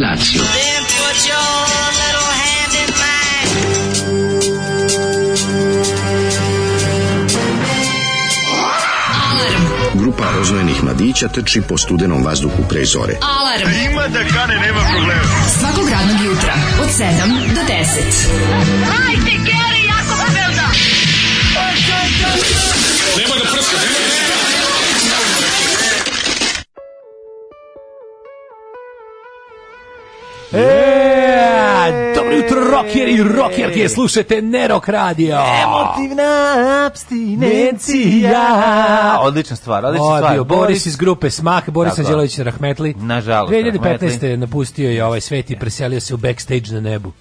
Lazio. Alarm. Grupa rozvojenih mladića trči po studenom vazduhu pre zore. Alarm. Ima da kane, nema problema. Svakog radnog jutra, od 7 do 10. Hajde, Geri, jako se velda! Nema da prska, nema rocker i rockerke, slušajte Nerok Radio. Emotivna abstinencija. Odlična stvar, odlična stvar. Boris, Boris iz grupe Smak, Boris Anđelović Rahmetli. Nažalost, 2015. Rahmetli. napustio je ovaj svet i preselio se u backstage na nebu.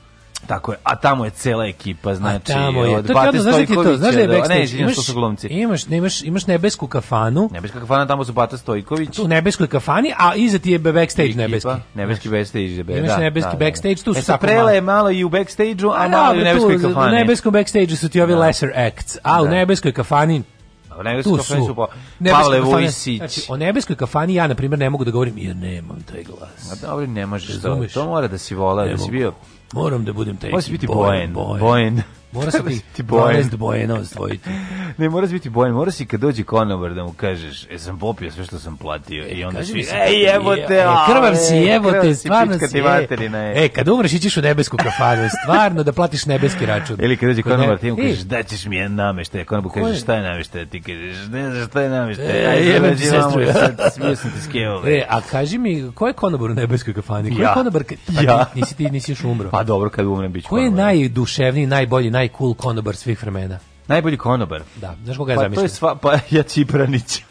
Tako je, a tamo je cela ekipa, znači, tamo je. od to Bate da Stojkovića, to, znaš da je backstage, ne, imaš, što Imaš, imaš, imaš nebesku kafanu. Nebeska kafana, tamo su Bata Stojković. Tu u nebeskoj kafani, a iza ti je backstage ekipa, nebeski. Nebeski backstage, be, imaš da. nebeski da, da, da. backstage, tu su e, tako prele je malo i u backstage-u, a, a malo i u nebeskoj kafani. U nebeskom backstage su ti ovi da. lesser acts, a u da. nebeskoj kafani tu su. su pa, Pavle Vojsić. Znači, o nebeskoj kafani ja, na primjer, ne mogu da govorim, jer nemam taj glas. A dobro, ne možeš to. To mora da si volao, da si bio Moram da budem taj. Može biti Mora se biti bojen. bojena osvojiti. ne, mora biti bojen. Mora si kad dođe konobar da mu kažeš, e, sam popio sve što sam platio. E, I onda svi, ej, evo te, krvar si, evo te, stvarno si, e, e, kad umreš, ićiš u nebesku kafanu, stvarno da platiš nebeski račun. Ili kad dođe konobar, ti mu kažeš, da ćeš mi jedan nameštaj, konobar kaže, šta je nameštaj, ti kažeš, ne znaš šta je nameštaj, e, aj, jebem ti sestru, smio sam ti skevao. E, a kaži mi, ko je konobar u nebeskoj kafani? Ko je konobar, pa ja. nisi ti, nisi još umro. Pa dobro, kad umrem, bit ću Ko je najduševniji, najbolji, najcool konobar svih vremena. Najbolji konobar? Da, znaš koga ja zamišljam? Pa to je sva, pa ja Čipranić.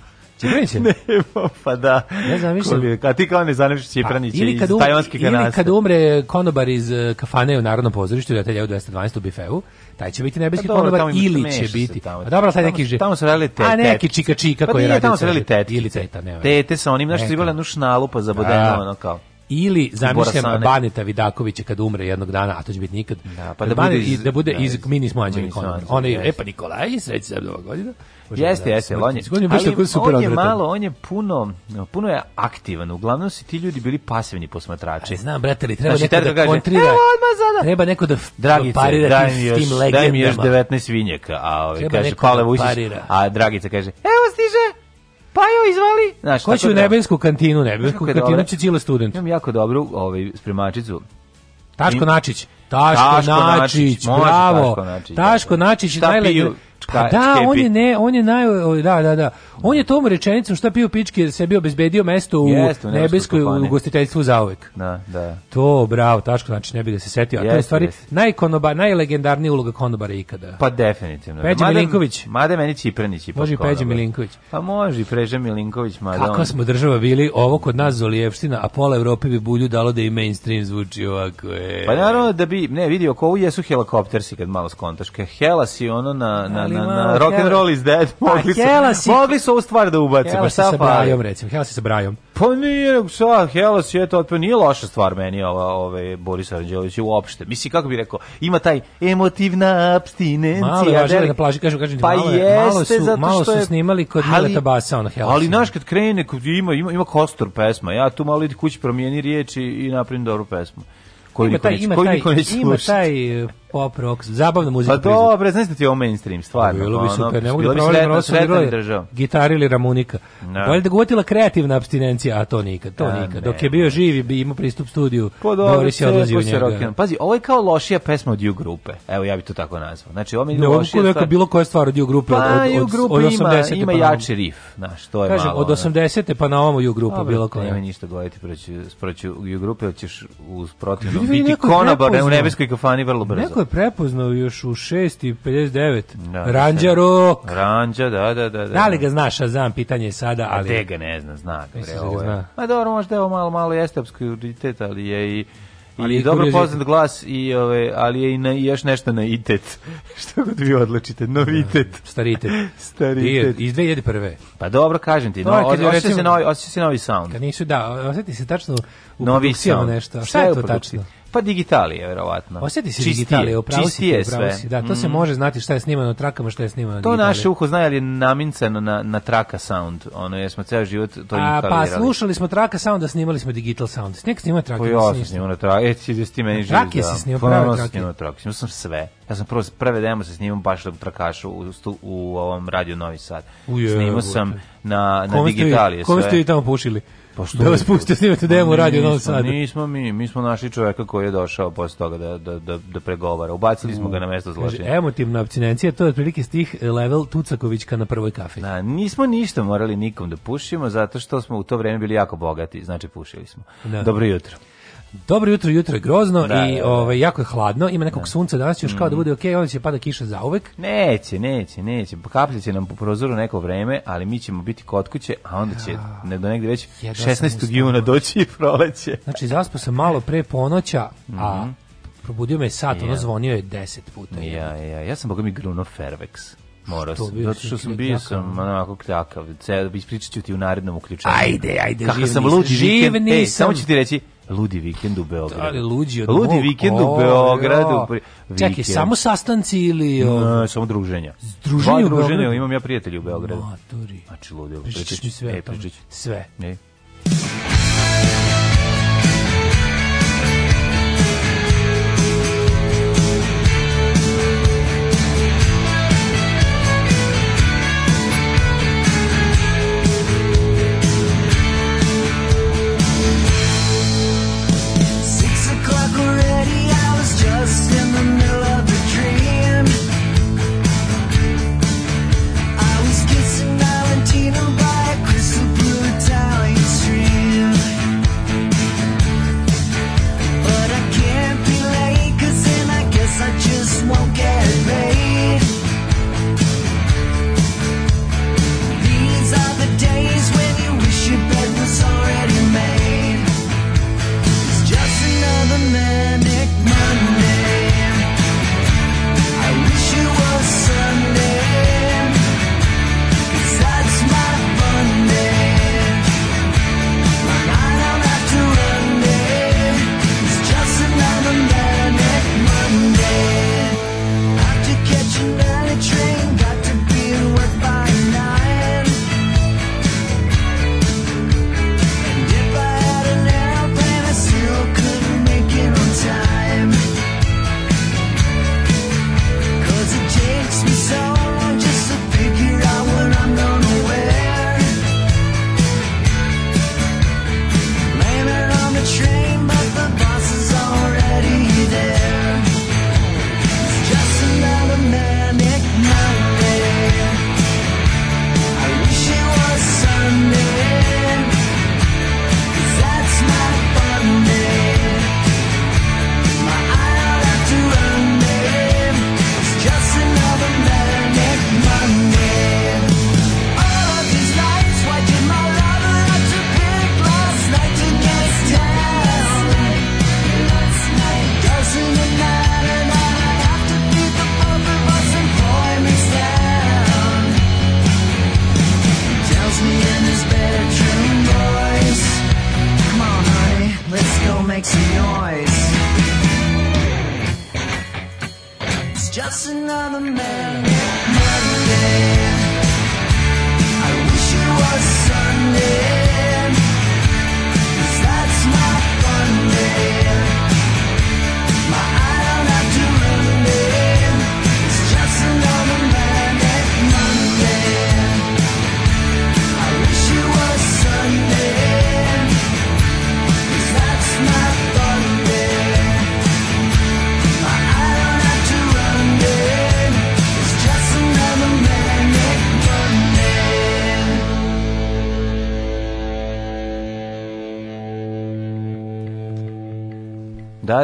Čipranić je? Ne, pa da. Ja zamišljam. A ti kao ne zanimaš Čipranića pa, iz kad um, Ili kad umre konobar iz eh, kafane u Narodnom pozorištu, da je u 212 u Bifevu, taj će biti nebeski pa konobar tamo ili će biti. Tamo, a dobro, sad neki živ. Tamo su radili tete. A neki čika čika pa, koji radi. Pa nije, tamo su radili tete. Ili teta, ne. Tete sa onim, znaš, su imali jednu šnalu pa zabodeno, da. ono kao ili zamišljam Baneta Vidakovića kad umre jednog dana, a to će biti nikad. Da, pa da, Banet, bude iz, da bude da, iz mini smo anđeli konar. Ona je Epa Nikolaj, sreći se mnogo godina. Jeste, jeste, on je, on je, ali super on je malo, on je puno, puno je aktivan. Uglavnom su ti ljudi bili pasivni posmatrači. A, znam, brate, li treba znači, neko da kaže, kontrira. Evo, odmah sada. Treba neko da Dragice, parira daj mi još, tim legendama. Daj mi još 19 vinjaka, a ovi, ovaj, kaže, da Pale Vušić, a Dragica kaže, evo stiže, Pa jo, izvali. Znaš, Hoću u da- nebensku kantinu, nebensku kantinu će cijela student. Imam jako dobru ovaj, spremačicu. Taško Načić. Taško, Taško Načić, bravo. Taško Načić, Taško Načić, Taško Načić najlepši čka, pa da, čkepi. on je ne, on je naj da, da, da. On je tom rečenicom šta pio pički jer se bio obezbedio mesto u Jesto, nebeskoj ugostiteljstvu zauvek. Da, da. To bravo, tačko znači ne bi da se setio. A to je stvari najkonoba, najlegendarnija uloga konobara ikada. Pa definitivno. Peđa mada, Milinković. Mada meni Čipranić i Može i Peđa Milinković. Pa može i Preža Milinković, mada Kako on... smo država bili, ovo kod nas Zolijevština, a pola Evrope bi bulju dalo da i mainstream zvuči ovako. Je. Pa naravno da bi, ne, vidi, oko ovo jesu helikoptersi kad malo skontaške. Helas i ono na, na, na na, na rock and roll is dead, pa, mogli su, si, mogli su ovu stvar da ubace. Hela pa si sa Brajom, recimo, Hela si sa Brajom. Pa nije, sa Hela si, eto, otpeo, nije loša stvar meni ova, ove, Boris Aranđelović uopšte. Misli, kako bi rekao, ima taj emotivna abstinencija. Malo je važno na da plaži, kažu, kažu, pa malo, jeste, malo su, zato malo su snimali kod ali, Mileta Basa, ono Hela Ali, znaš, kad krene, kad ima, ima, ima kostor pesma, ja tu malo idi kući promijeni riječi i napravim dobru pesmu. koji ima taj, ima taj, ima taj pop rock, zabavna muzika. Pa dobro, znaš da ti je ovo mainstream, stvarno. Bilo bi super, ne mogu da provalim Rosu gitara ili ramunika. No. Da. Bolje da gotila kreativna abstinencija, a to nikad, to a, da, nikad. Dok je bio živ i imao pristup studiju, po pa Boris je odlazio njega. Pazi, ovo je kao lošija pesma od U grupe, evo ja bi to tako nazvao. Znači, ovo mi je ne, lošija stvar. Neka bilo koja stvar od U grupe, pa, od, od, od, od 80. Ima, ima pa jači riff, znaš, to je Kažem, malo. od 80. pa na ovom U grupu bilo koja. Nema ništa gledati proću, proću U grupe, ćeš uz protivno biti konobar u nebeskoj kafani vrlo brzo neko je prepoznao još u 6.59. i 59. Ranđa, da, da, da, da. li ga znaš, a znam, pitanje je sada, ali... A te ga ne zna, zna ga, bre, Zna. Ma dobro, možda je malo, malo jeste obskuritet, ali je i... Ali je dobro poznat glas i ove, ali je i na, još nešto na itet. Što god vi odlučite, novitet. Da, staritet. staritet. Iz 2001. Pa dobro, kažem ti, no, no osjeća, recimo, se novi, osjeća se novi sound. Kad nisu, da, osjeti se tačno u novi produkcijama sound. nešto. Šta, Šta je to tačno? Pa digitalije, verovatno. Oseti se digitalije, upravo si, upravo si. Da, to mm. se može znati šta je snimano trakama, šta je snimano To naše uho zna, ali je namincano na, na traka sound. Ono, jesmo ceo život to inhalirali. A, pa slušali smo traka sound, a snimali smo digital sound. Nek snima traka. Pa ja sam snimao na traka. E, ti da ti meni živiš. Trake da. si snimao, pa prave trake. Snimao trake. Snimao sam sve. Ja sam prvo, prve demo se snimam baš da trakašu u, u, u ovom radio Novi Sad. Snimao sam na, na digitalije sve. Kome ste vi tamo pušili? Pošto da vas pustio da snimati demo u radio Novom Sadu. Nismo mi, mi smo naši čoveka koji je došao posle toga da, da, da, da pregovara. Ubacili smo ga na mesto zločina. emotivna abstinencija, to je otprilike stih eh, level Tucakovićka na prvoj kafi. Da, nismo ništa morali nikom da pušimo, zato što smo u to vreme bili jako bogati, znači pušili smo. Da. Dobro jutro. Dobro jutro, jutro je grozno da, i da, da. ovaj jako je hladno, ima nekog da. sunca danas još kao da mhm. bude okej, okay, onda će pada kiša za uvek. Neće, neće, neće. Kaplje će nam po prozoru neko vreme, ali mi ćemo biti kod kuće, a onda će ja. Ah, do negde već 16. juna doći i proleće. Znači zaspao sam malo pre ponoća, mm a mhm. probudio me sat, ja. ono zvonio je 10 puta. Ja, ja, ja ja sam boga mi gruno Fairvex. Mora sam, zato što sam bio sam onako kljakav. Ispričat ću ti u narednom uključenju. Ajde, ajde, Kako živ sam luči, živ nisam. E, samo ću ti reći, Ludi vikend u Beogradu. Ali luđi od Ludi vikend u Beogradu. Vikend. Čekaj, samo sastanci ili... No, ovaj? samo druženja. Druženje Dva druženja, imam ja prijatelje u Beogradu. Maturi. Znači, ludi, pričaš mi sve. E, pričaš. Sve. Ne.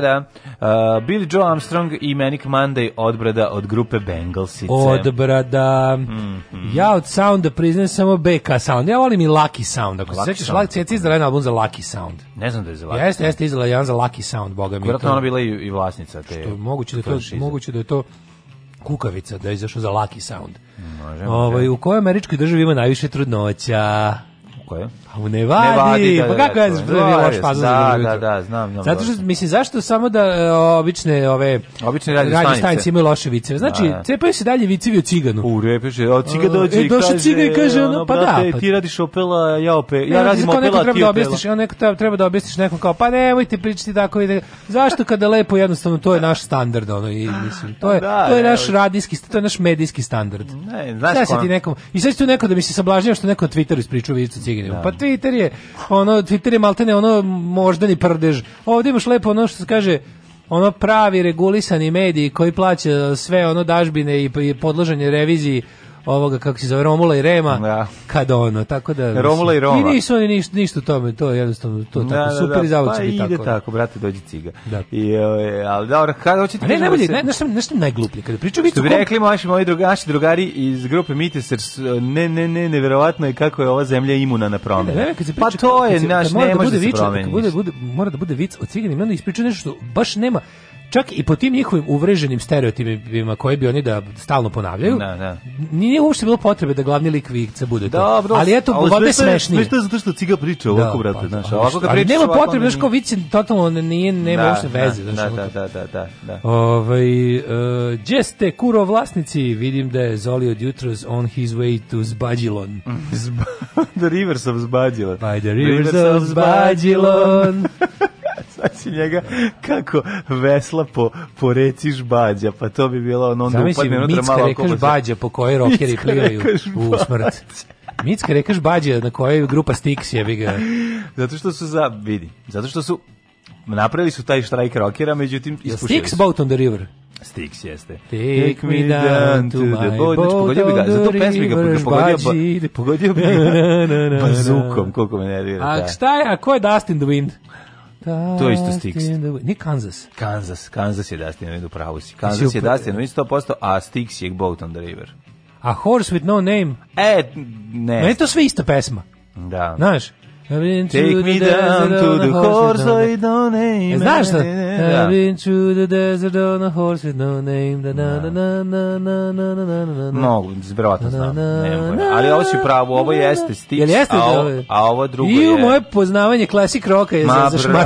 da. Uh, Billy Joe Armstrong i Manic Monday odbrada od grupe Bengalsice. Odbrada. Mm -hmm. Ja od sounda priznajem samo BK sound. Ja volim i Lucky sound. Ako se sećaš, Lucky Sound izdala jedan album za Lucky Sound. Ne znam da je za Lucky. Jeste, jeste izdala jedan za Lucky Sound, boga mi. Vjerojatno ona bila i, i vlasnica te. Što moguće da to moguće da je to kukavica da je izašao za Lucky Sound. Može. Ovaj da. u kojoj američkoj državi ima najviše trudnoća? U kojoj? A u Nevadi, Nevadi da, pa kako da, je, da, da, loš fazon da, da, da, znam, znam. Zato što, mislim, zašto samo da e, obične ove obične radio stanice, stanice imaju loše viceve? Znači, da, cepaju se dalje vicevi o ciganu. U, repeše, od ciga e, dođe e, i kaže, ciga i kaže, ono, pa da. Pa, ti radiš opela, ja opet, ja, radim opela, ti da opela. Da objasniš, ja neko treba da objasniš nekom kao, pa nemojte pričati tako, ide. zašto kada lepo, jednostavno, to je naš standard, ono, i, mislim, to je, da, to je da, naš radijski, to je naš medijski standard. Ne, znaš, ti nekom, I sad tu neko da mi se sablažnjava što neko na Twitteru ispričao vicu ciganima. Pa Twitter je, ono, Twitter je maltene ono moždani prdež. Ovdje imaš lepo ono što se kaže, ono pravi regulisani mediji koji plaća sve ono dažbine i podložanje reviziji ovoga kako se zove Romula i Rema da. kad ono tako da mislim, Romula i Roma i nisu oni ništa ništa u tome to je jednostavno to da, tako da, da. super da, i zavod pa ide tako, brate dođi ciga da. i e, al da kad hoćete ne najbolje da se... ne nešto nešto najgluplje kad pričaju što bi rekli moji moji drugaši drugari iz grupe Mitisers ne ne ne neverovatno je kako je ova zemlja imuna na promene pa to je naš da ne može da se bude, bude mora da bude vic o ciganima onda ispričaju nešto što baš nema čak i po tim njihovim uvreženim stereotipima koje bi oni da stalno ponavljaju, da, da. nije uopšte bilo potrebe da glavni lik Vikca bude to. Da, bro, ali eto, ali je smešnije. Sve zato što ciga priča ovako, brate, pa, znaš, ovako ga priča. Nema potrebe, znaš, kao Vikca totalno nije, nema uopšte veze. Da, da, da, da, da. Ovaj, uh, gdje ste, kuro vlasnici? Vidim da je Zoli od jutros on his way to Zbađilon. the rivers of Zbađilon. By the rivers, rivers of Zbađilon šta će njega kako vesla po, po reci žbađa, pa to bi bilo ono onda upadne unutra malo oko. Zamisli, bađa po kojoj rokeri plivaju u smrt. Micka rekaš bađa na kojoj grupa Stix je bi ga. Zato što su za vidi, zato što su napravili su taj štrajk rokera, međutim ispušili. Stix Boat on the River. Stix jeste. Take, me down to my boat. Znači, pogodio bi ga, za tu pesmi ga pogodio, ba, pogodio bi ga bazukom, koliko me nervira. A da. šta je, a ko je Dustin the Wind? To je isto Stix. Nije Kansas. Kansas, Kansas je Dustin Hoffman, upravo si. Kansas je Dustin Hoffman 100%, a Stix je Boat on the River. A Horse with no name? E, ne. No je to sve ista pesma. Da. Znaš, Take me down to the horse with no name. E, znaš šta? I've been da. to the desert on a horse with no name. Mogu, zbrovatno znam. Ali ovo si pravo, ovo jeste Stix, Jel jeste a, ovo, drugo je... I u moje poznavanje klasik roka je za, za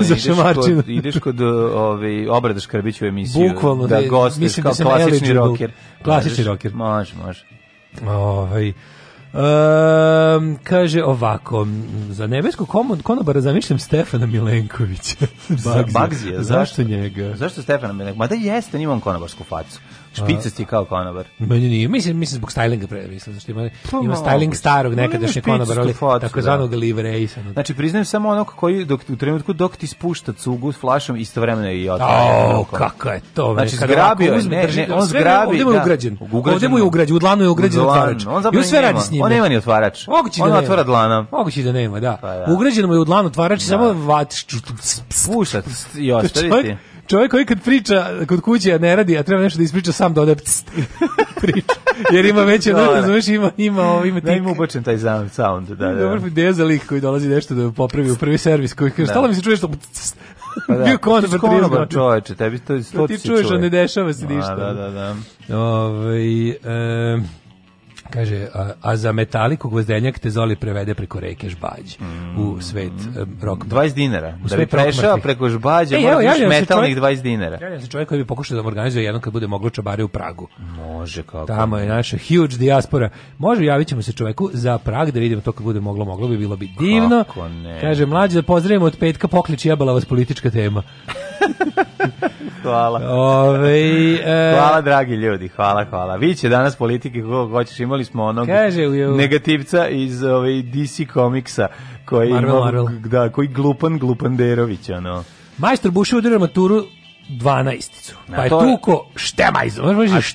za šmarčinu. Ideš kod, ove, ovaj, obrada Škrbiću emisiju. Bukvalno. Da gostiš kao da klasični roker. Klasični roker. Može, može. Ovaj... Um, kaže ovako, za nebesku komod, konobara zamišljam Stefana Milenkovića. Bagzija. Bagzija zašto? zašto njega? Zašto Stefana Milenkovića? Ma da jeste, on konobarsku facu. Špicasti kao konobar. Meni nije, mislim, mislim zbog stylinga pre, mislim, zašto ima, pa ima styling starog nekadašnje konobar, ali tako takozvanog da. livrejsanog. Znači, priznajem samo onog koji dok, u trenutku dok ti spušta cugu s flašom, istovremeno i otvara. O, kako je to, znači, zgrabio je, ne, ne, on zgrabi. Ovdje mu je da. ugrađen, ovdje mu je ugrađen, u dlanu je ugrađen otvarač. I on sve radi s njim. On nema ni otvarač, da on otvara dlana. Moguće da nema, pa da. Ugrađen mu je u dlanu otvarač, samo vat, spušta i ostaviti čovjek koji kad priča kod kuće, ne radi, a treba nešto da ispriča, sam doda pst, priča. Jer ima veće note, razumeš, ima, ima, ima, ima tik. Da, ima ubočen taj sound, da, da. Dobro, ideja za lik koji dolazi nešto da popravi u prvi servis, koji kaže, da. stalo mi se čuje što pa da. bio konobar 30 godina. čoveče, tebi to je 100 da ti čuješ, a ne dešava se ništa. Da, da, da. Ove, ovaj, e, Kaže, a, a za metaliku gvozdenjak te Zoli prevede preko reke Žbađ u mm. svet um, rock. 20 dinara. U da bi prešao preko Žbađa, e, moraš ja, metalnih 20 dinara. Ja, ja sam čovjek koji bi pokušao da organizuje jednom kad bude moglo čabare u Pragu. Može, kako. Tamo je naša huge diaspora. Može, javit ćemo se čoveku za Prag da vidimo to kad bude moglo, moglo bi, bilo bi divno. Kako ne. Kaže, mlađe da pozdravimo od petka pokliči jebala vas politička tema. hvala. Ove, e... Hvala, dragi ljudi, hvala, hvala. Vi će danas politike kako hoćeš, imali smo onog Kaže, u... negativca iz ove, DC komiksa koji, Marvel, ima, Marvel. Da, koji glupan, glupan Derović, ono. Majstor Buša udirio maturu 12. Pa je to... tuko štemajzo.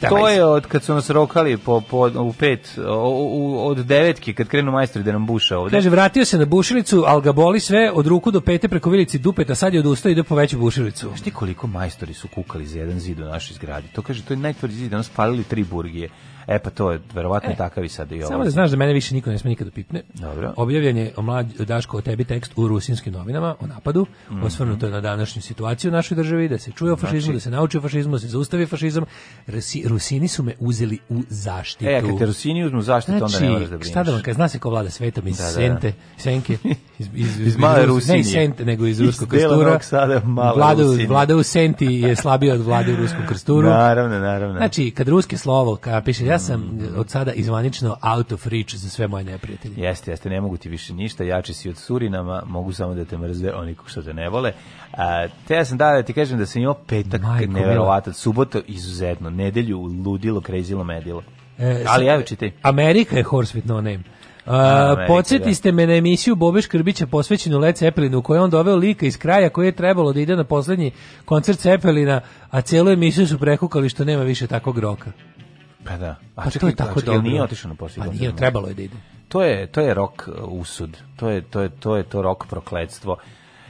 A to je od kad su nas rokali po, po, u pet, u, od devetke, kad krenu majstori da nam buša ovde. Kaže, vratio se na bušilicu, ali ga boli sve od ruku do pete preko vilici dupeta, sad je odustao i ide po veću bušilicu. Znaš ti koliko majstori su kukali za jedan zid u našoj zgradi? To kaže, to je najtvrđi zid, danas palili tri burgije. E pa to je verovatno e, takav i sad i ovo. Samo da znaš da mene više niko ne sme nikad upipne. Da Dobro. Objavljanje je o mlađ Daško o tebi tekst u rusinskim novinama o napadu, mm -hmm. osvrnuto je na današnju situaciju u našoj državi, da se čuje o znači- fašizmu, znači, da se nauči o fašizmu, da se zaustavi fašizam. Rusi, Rusini su me uzeli u zaštitu. E, kad te Rusini uzmu zaštitu, znači, onda ne znači, moraš da brineš. Šta da vam kaže, zna se ko vlada svetom iz da, da. Sente, Senke, iz, iz, iz, iz male Rusinije. Ne iz Sente, nego iz ruskog krstura. Sada, male vlada, Rusinije. vlada u Senti je slabija od vlade u ruskom krsturu. Naravno, naravno. Znači, kad ruske slovo, ka, piše, ja ja sam od sada izvanično out of reach za sve moje neprijatelje. Jeste, jeste, ne mogu ti više ništa, jači si od Surinama, mogu samo da te mrzve oni što te ne vole. A, te ja sam da, da ti kažem da sam imao petak nevjerovatan, suboto izuzetno, nedelju ludilo, krezilo, medilo. E, Ali evo čitaj. Amerika je horse with no name. Uh, podsjeti ste me na emisiju Bobeš Škrbića posvećenu Led Zeppelinu, koju je on doveo lika iz kraja koji je trebalo da ide na poslednji koncert Zeppelina, a cijelu emisiju su prekukali što nema više takvog roka. Pa da. A pa čekaj, to je tako dobro. Nije otišao na posljednju. Pa nije, trebalo je da ide. To je, to je rok uh, usud. To je, to je, to je to rok prokledstvo.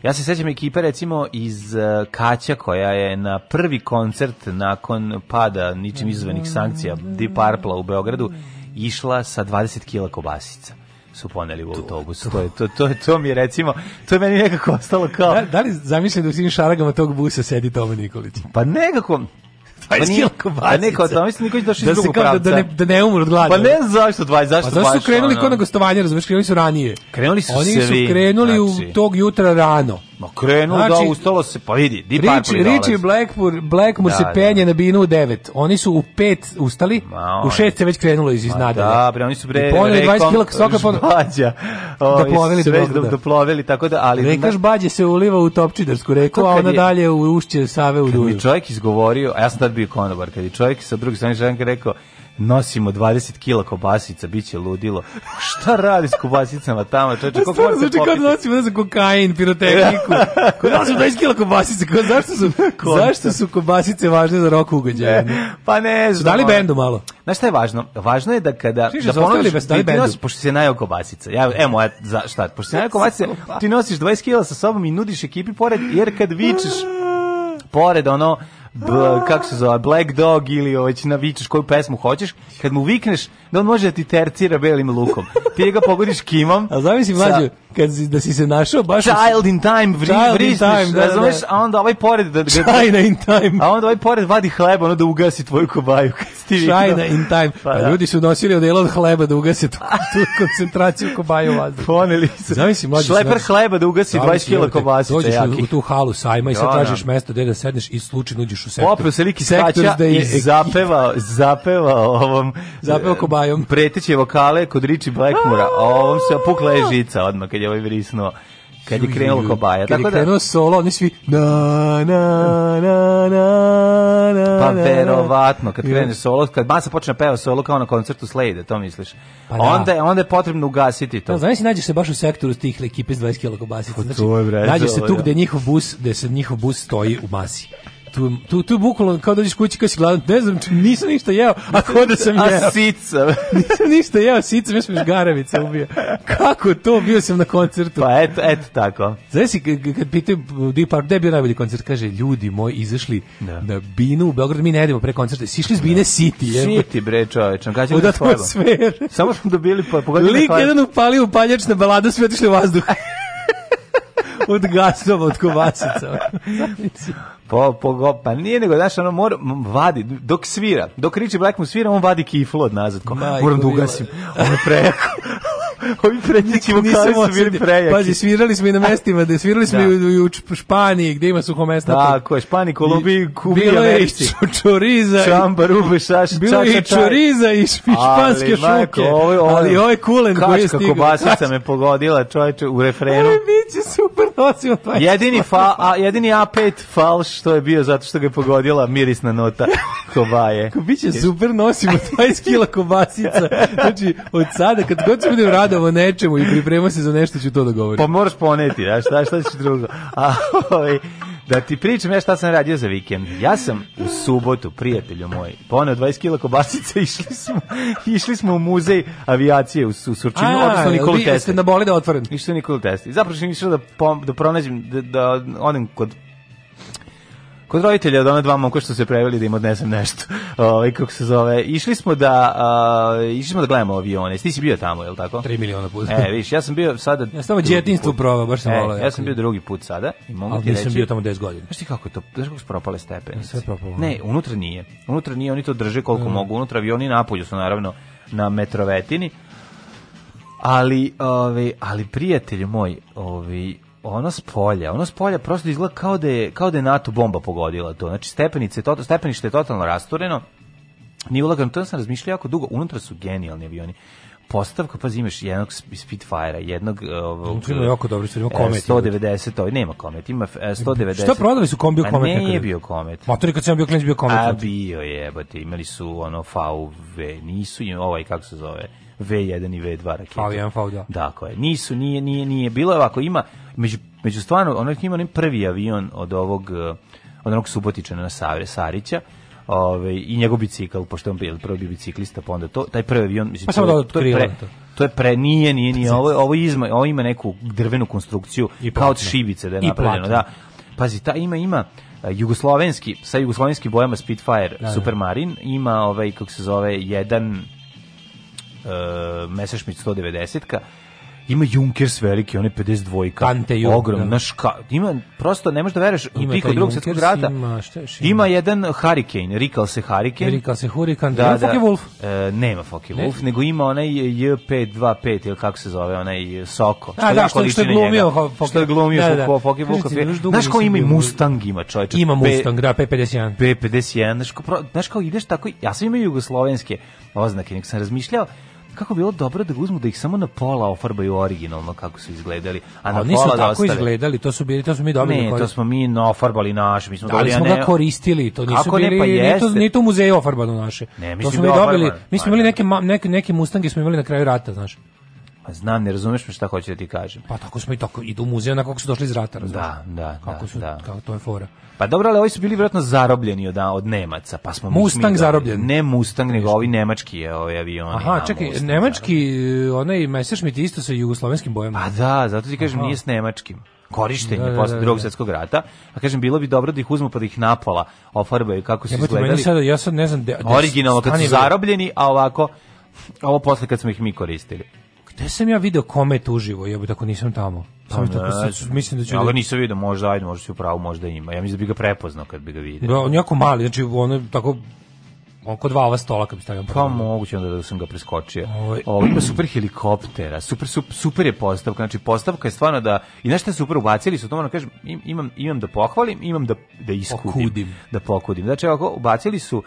Ja se sećam ekipe recimo iz uh, Kaća koja je na prvi koncert nakon pada ničim izvanih sankcija Deep Purple u Beogradu išla sa 20 kila kobasica su poneli u autobus. To, je, to, to, to mi je recimo, to je meni nekako ostalo kao... Da, da li zamišljam da u svim šaragama tog busa sedi Toma Nikolić? Pa nekako, 20 kila kobasica. A neko, to mislim niko da će došli da iz drugog da- pravca. Da, ne, da ne umru od gladi. Pa ne znam zašto 20, zašto baš. Pa zašto su krenuli ono. kod na gostovanje, razumiješ, krenuli su ranije. Krenuli su Oni su krenuli znači. u tog jutra rano. Ma krenuo da znači, da ustalo se, pa vidi, Deep Rich, Rich Blackmore, Blackmore da, se da. penje da. na binu u 9. Oni su u 5 ustali, Ma, u 6 se već krenulo iz iznadalje. Da, bre, oni su bre, I 20 kila svaka pon... Žbađa. O, da plovili do Beograda. Da, da plovili, tako da, ali... Reka bađe se uliva u Topčidarsku reku, a ona je, dalje u ušće Save u Duju. Kad mi čovjek izgovorio, a ja sam tad bio konobar, kad je čovjek sa druge strane žanke rekao, nosimo 20 kila kobasica, bit će ludilo. Šta radi s kobasicama tamo? Čoče, kako možete znači, popiti? Kao nosimo, ne znam, kokain, pirotehniku. Kao nosimo 20 kila kobasice? Ko, zašto, su, zašto su kobasice važne za rok ugođaje? pa ne znam. Su dali bendu malo? Znaš šta je važno? Važno je da kada... Sviš, da ponoviš, bez da ti, ti nosiš, pošto se najao kobasica. Ja, evo moja, za, šta? Pošto se najao kobasice, ti nosiš 20 kila sa sobom i nudiš ekipi pored, jer kad vičeš pored ono b, kako se zove, Black Dog ili hoćeš ovaj, na vičeš koju pesmu hoćeš, kad mu vikneš da on može da ti tercira belim lukom. Ti ga pogodiš kimom. A zamisli mlađe, kad si, da si se našao baš... Child in time, vri, Child vrižniš, in time, da, da, da, a onda ovaj pored... Da-, da-, da, China in time. A onda ovaj pored vadi hleba, ono da ugasi tvoju kobaju. Kad China in time. Pa, pa, da. Ljudi su nosili odelo od hleba da ugase tu, tu koncentraciju kobaju vazduha. Poneli se. Zamisli mlađe... Šleper hleba da ugasi 20 kila kobasice. Dođeš u, u tu halu sajma i sad da, tražiš mesto gde da sedneš i slučajno uđeš u sektor. Popeo se lik iz kaća i zapeva, zapeva ovom... Zapeva kobajom. Preteće vokale kod Richie Blackmora, a ovom se opukla je žica odmah kad je ovaj vrisnuo kad je krenuo kobaja. Kad je da- krenuo solo, oni svi na, na, na, na, na, Pa verovatno, kad krene solo, kad masa počne da peva solo kao na koncertu Slade, to misliš. Pa da. onda, onda je potrebno ugasiti to. Da, znaš, nađeš se baš u sektoru tih ekipe s 20 kila kobasica. Znači, nađeš se tu da. gde njihov bus, gde se njihov bus stoji u masi tu, tu, tu bukvalno kao dođeš kući kao si gladan, ne znam, nisam ništa jeo, a ko da sam jeo. A sica. nisam ništa jeo, sica, mi smo još garavica ubio. Kako to, bio sam na koncertu. Pa eto, eto tako. Znaš si, kad pitaju Deep Park, gde je bio najbolji koncert, kaže, ljudi moji izašli da. na Binu u Beogradu, mi ne idemo pre koncerta, sišli iz Bine da. City. Je. City, bre, čoveče, kada ćemo da atmosfere. Samo smo dobili, pa pogodili. Lik jedan upalio upaljač na baladu, svi otišli u vazduh. od gasova, od kobasica. Po, po, pa nije nego, znaš, ono, mora, vadi, dok svira, dok Richie Black svira, on vadi kiflu od nazad, ko, moram da ugasim, ono prejako, Ovi prednjači vokali su bili prejaki. Pazi, svirali smo i na mestima, da svirali smo da. i u Španiji, gde ima suho mesta. Tako je, Španiji, Kolumbiji, Kubi, Bilo Americi. je i čoriza. Čamba, rube, šaš, čača, Bilo je i čoriza i španske šuke. Ovo, ovo, ali ovo je ovaj kulen koji je stigao. kobasica me pogodila, čovječe, u refrenu. Ovo biće super nosimo nosio. Jedini, fa, a, jedini A5 falš što je bio zato što ga je pogodila mirisna nota kobaje. Biće super nosimo 20 kila kobasica. Znači, od sada, kad god se budem rada pričam o nečemu i pripremam se za nešto ću to da govorim. Pa moraš poneti, da, šta, šta ćeš drugo. A, ovaj, da ti pričam ja šta sam radio za vikend. Ja sam u subotu, prijatelju moj, poneo 20 kila kobasice, išli smo, išli smo u muzej avijacije u, u Surčinu, odnosno Nikolu Tesla. Ste na boli da otvoren. Išli Nikolu Tesla. Zapravo sam išao da, pom, da pronađem, da, da odem kod kod roditelja od ona dva momka što se preveli da im odnesem nešto. Ovaj kako se zove. Išli smo da uh, išli smo da gledamo avione. Ti si bio tamo, je l' tako? 3 miliona puta. E, vidiš, ja sam bio sada Ja samo đetinstvo probao, baš sam e, volao. Ja sam bio drugi put sada i mogu ti reći. nisam bio tamo 10 godina. Znaš ti kako je to? Znaš kako su propale stepenice? Sve propalo. Ne, unutra nije. Unutra nije, oni to drže koliko mm. mogu. Unutra avioni napolju su naravno na metrovetini. Ali, ovaj, ali prijatelju moj, ovaj, ono spolja, ono spolja prosto izgleda kao da je, kao da je NATO bomba pogodila to. Znači, stepenice, to, stepenište je totalno rastureno, Ni ulagam, to sam razmišljao jako dugo, unutra su genijalni avioni postavka, pa zimeš jednog Spitfire-a, jednog... Ovog, ima jako dobro, ima e, komet. 190, ovaj, nema komet, ima 190. E, Šta prodali su kombiju komet? A nije bio komet. Motori kad sam bio klinic bio komet. A znači. bio je, jebate, imali su ono VV, nisu im, ovaj, kako se zove, V1 i V2 rakete. V1, V2. Dakle, nisu, nije, nije, nije bilo ovako, ima, među, među stvarno, ono ima onaj prvi avion od ovog, eh, od onog Subotičana na Savre, Sarića, ovaj i njegov bicikl pošto on bio prvi biciklista pa onda to taj prvi avion mislim pa to, samo to, je da, pre, to je pre nije nije nije pa ovo ovo izma ovo ima neku drvenu konstrukciju I kao od šibice da je napravljeno da pazi ta ima ima eh, jugoslovenski sa jugoslovenskim bojama Spitfire da, da, Supermarin ima ovaj kako se zove jedan E, Messerschmitt 190-ka, ima Junkers veliki, one 52-ka. Pante Ogrom, naš da. ka, ima, prosto ne možeš da veruješ, u piku drugog svjetskog rata ima, šta još ima? ima jedan Hurricane, rikao se Hurricane. rikao se Hurricane, da, nema da, Fokke Wolf. E, nema Fokke ne. Wolf, nego ima onaj J525, ili kako se zove, onaj Soko. Što A, da, što, što je glumio Fokke. Što je glumio da, da. Fokke Wolf. Znaš ko ima i Mustang ima, čovječe. Ima Mustang, da, P51. P51, znaš, ko, znaš kao ideš tako, ja sam imao jugoslovenske oznake, nek sam razmišljao, kako bilo dobro da uzmu da ih samo na pola ofarbaju originalno kako su izgledali. A na nisu da tako dostave. izgledali, to su bili, to su mi dobili. Ne, to smo mi na ofarbali naš, mi smo da dobili, smo ga koristili, to nisu kako bili, ne, pa ni to, ni to muzeje ofarbano naše. Ne, da mi to smo mi dobili, mi smo imali neke, neke, neke mustange smo imali na kraju rata, znaš. Pa znam, ne razumeš me šta hoću da ti kažem. Pa tako smo i tako, idu u muzej onako kako su došli iz rata, razumeš. Da, da, da. kako su, da. Kako to je fora. Pa dobro, ali ovi su bili vjerojatno zarobljeni od, od Nemaca, pa smo... Mustang mi zarobljen. Ne Mustang, nego ovi nemački je ovi avioni. Aha, čekaj, Mustang, nemački, da. e, onaj Messerschmitt isto sa jugoslovenskim bojama. Pa da, zato ti kažem, Aha. nije s nemačkim korištenje da, da, posle da, drugog da. svetskog rata, a pa kažem bilo bi dobro da ih uzmu pa da ih napola ofarbaju kako su ja, izgledali. Sada, ja sad ne znam de, de originalno kad su zarobljeni, a ovako ovo posle kad smo ih mi koristili. Gde sam ja video komet uživo, ja bi tako nisam tamo. Pa ne, tako sad, mislim da ću... Ja da- ga nisam vidio, možda, ajde, možda si upravo, možda ima. Ja mislim da bi ga prepoznao kad bi ga vidio. Da, on je jako mali, znači on je tako oko dva ova stola kad bi stavio. Pa moguće onda da sam ga preskočio. Ovaj- Ovo ima super helikoptera, super, super, super je postavka, znači postavka je stvarno da, i nešto super ubacili su, to moram kažem, im, imam, imam da pohvalim, imam da, da iskudim. Okudim. Da pokudim. Znači, ako ubacili su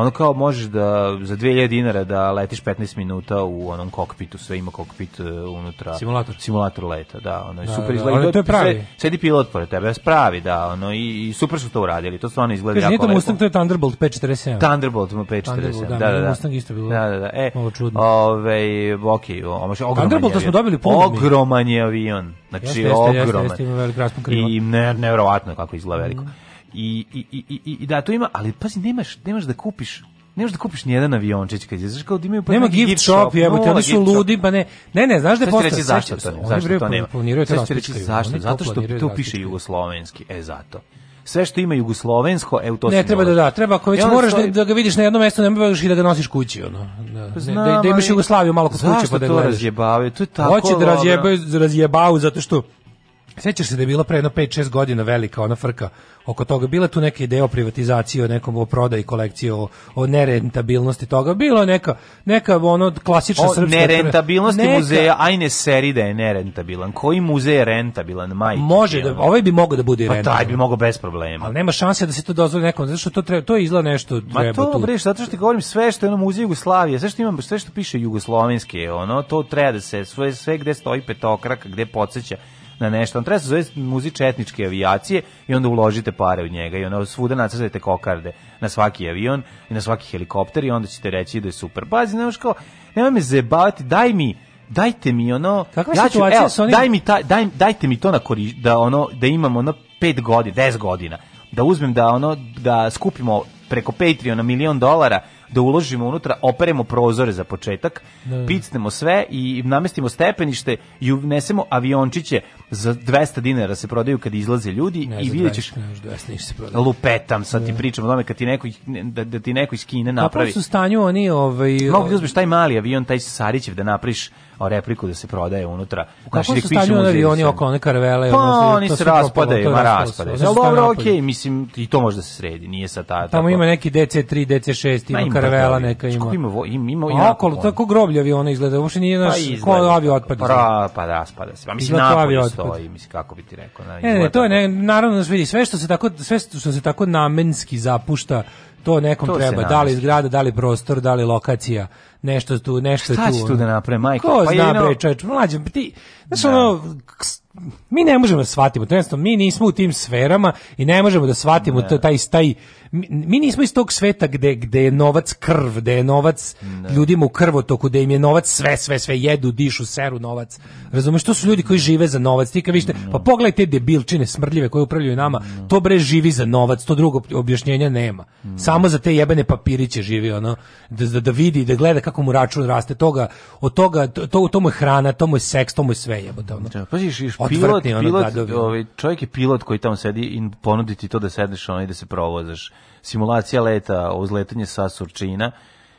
ono kao možeš da za 2000 dinara da letiš 15 minuta u onom kokpitu, sve ima kokpit e, unutra. Simulator. Simulator leta, da, ono je da, super izgleda. Da, da, to je pravi. sedi pilot pored tebe, pravi, da, ono i, i super su to uradili, to stvarno izgleda Kaži, jako lepo. to Mustang, to je Thunderbolt 547. Thunderbolt 547, Thunderbolt, da, da, da, da. Mustang isto bilo. Da, da, da. E, malo čudno. Ove, ovaj, ok, omaš, ogroman Thunderbolt da smo dobili puno. Ogroman je avion, znači jeste, jeste, ogroman. Jeste, jeste, jeste, ima velik raspon krila. I ne, nevjerovatno kako izgleda veliko. Mm. I, i, i, i, da to ima, ali pazi, nemaš, nemaš da kupiš ne možeš da kupiš ni jedan aviončić kad je kao da imaju pa nema gift, gift shop, jebote, oni su ludi, pa ne. Ne, ne, znaš da postoji reći zašto to, ne, zašto to nema. Planiraju to reći zašto? Zato što to piše jugoslovenski, e zato. Sve što ima jugoslovensko, e u to Ne treba da da, treba ako već moraš da, da ga vidiš na jednom mestu, ne možeš i da ga nosiš kući, ono. Da, da, da-, da imaš Jugoslaviju malo kod kuće pa da gledaš. Zašto to razjebavaju? To je tako. Hoće da razjebaju, razjebavaju zato što Sećaš se da je bila pre jedno 5-6 godina velika ona frka oko toga. Bila tu neka ideja o privatizaciji, o nekom o prodaji kolekcije, o, o nerentabilnosti toga. Bila neka, neka ono klasična o, srpska... O nerentabilnosti neka, muzeja, ajne seri da je nerentabilan. Koji muzej je rentabilan, majke? Može, da, ovaj bi mogao da bude pa rentabilan. Pa taj bi mogao bez problema. Ali nema šanse da se to dozvoli nekom, zato što to, treba, to je izla nešto treba Ma to, tu. Breš, zato što ti govorim sve što je ono muzej Jugoslavije, sve što, imam, sve što piše jugoslovenske, ono, to treba da se, sve, sve gde stoji petokrak, gde podsjeća na nešto. On treba da se zove muzič etničke avijacije i onda uložite pare u njega i onda svuda nacrtajte kokarde na svaki avion i na svaki helikopter i onda ćete reći da je super. Bazi, nemaš kao, nemoj me zebavati, daj mi dajte mi ono Kakva ja ću, evo, onim... daj mi taj daj, dajte mi to na koriš, da ono da imamo ono 5 godina 10 godina da uzmem da ono da skupimo preko Patreona milion dolara da uložimo unutra, operemo prozore za početak, da. da. picnemo sve i namestimo stepenište i unesemo aviončiće za 200 dinara se prodaju kad izlaze ljudi ne, i videćeš ćeš... Ne, za 200 se prodaju. Lupetam, sa ti da. pričam o tome kad ti neko, da, da ti neko iz Kine pa napravi. pa su stanju oni... Ovaj, Mogu da uzmeš ovaj- taj mali avion, taj Sarićev da napriš a repliku da se prodaje unutra. Kako kakvom znači, su da stanju oni avioni oko one karavele? Pa ono, oni se raspadaju, ma raspadaju. Ali dobro, okej, okay, mislim, i to može da se sredi, nije sa ta... Tamo ima neki DC-3, DC-6, ima, ima karvela neka ima. Ima, ima, ima, ima okolo, tako groblje aviona izgleda, uopšte nije pa naš, pa ko avio otpad. Pa, pa raspada se, pa mislim, napolje stoji, mislim, kako bi ti rekao. Ne, ne, to je, ne, naravno, da vidi, sve što se tako, sve što se tako namenski zapušta, to nekom to treba, da li zgrada, da li prostor, da li lokacija nešto tu, nešto Šta tu. Šta će tu da napravi, majka? Ko pa zna, bre, čovječ, mlađe, ti, znaš, da. ono, mi ne možemo da shvatimo, to jednostavno, mi nismo u tim sferama i ne možemo da shvatimo ne. taj, taj, mi nismo iz tog sveta gde, gde je novac krv, gde je novac ne. ljudima u krvotoku, gde im je novac sve, sve, sve, jedu, dišu, seru novac. Razumeš, to su ljudi koji žive za novac. Ti kad vidite, pa pogledajte te debilčine smrdljive koje upravljaju nama, ne. to bre živi za novac, to drugo objašnjenja nema. Samo za te jebene papiriće živi, ono, da, da, da, vidi, da gleda kako mu račun raste, toga, od toga, to, to mu je hrana, to mu je seks, to mu je sve jebote, ono pilot, ono pilot ovaj, čovjek je pilot koji tamo sedi i ponuditi to da sedneš onaj da se provozaš. Simulacija leta, uzletanje sa Surčina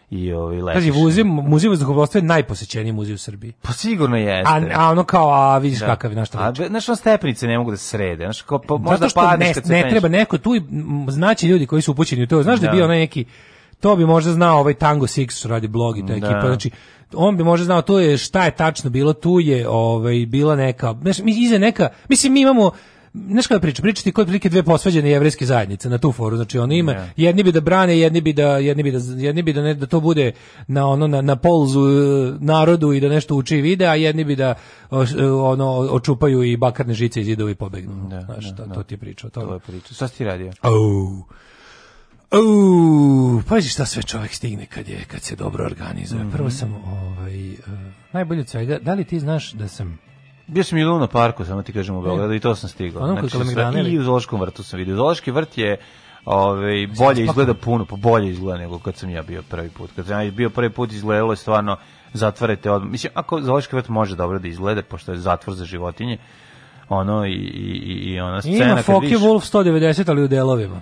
i ovi ovaj, letiš. Kaži, muzej, muzej vazduhoplovstva je najposećeniji muzej u Srbiji. Pa sigurno jeste. A, a ono kao, a vidiš da. kakav je naš talič. A, znači? znaš, ono stepnice ne mogu da se srede. Znaš, kao, pa, možda Zato što padneš ne, kad se ne treba neko tu znači ljudi koji su upućeni u to. Znaš da, da je bio onaj neki to bi možda znao ovaj Tango Six radi blog i ta da. ekipa. Znači, on bi možda znao to je šta je tačno bilo, tu je ovaj bila neka, znaš, mi iza neka, mislim mi imamo Znaš kada priča? Priča ti kod prilike dve posvađene jevrejske zajednice na tu foru. Znači oni ima, ne. jedni bi da brane, jedni bi da, jedni bi da, jedni bi da, ne, da to bude na ono na, na polzu e, narodu i da nešto uči i vide, a jedni bi da e, ono očupaju i bakarne žice iz zidova i pobegnu. Ne, znaš, ne, to, to ti je priča. To, to je priča. Šta si ti radio? Au. Uuu, pazi šta sve čovjek stigne kad je kad se dobro organizuje. Mm -hmm. Prvo mhm. sam ovaj uh, najbolje svega, da li ti znaš da sam bio sam i u parku, samo ti kažem u Beogradu i to sam stigao. Ono znači, sve, I u Zološkom vrtu sam vidio. Zološki vrt je ovaj, bolje izgleda puno, pa bolje izgleda nego kad sam ja bio prvi put. Kad sam ja bio prvi put izgledalo je stvarno zatvarate odmah. Mislim, ako zoološki vrt može dobro da izgleda, pošto je zatvor za životinje, ono i, i, i ona scena... Ima Focke Wolf 190, ali u delovima.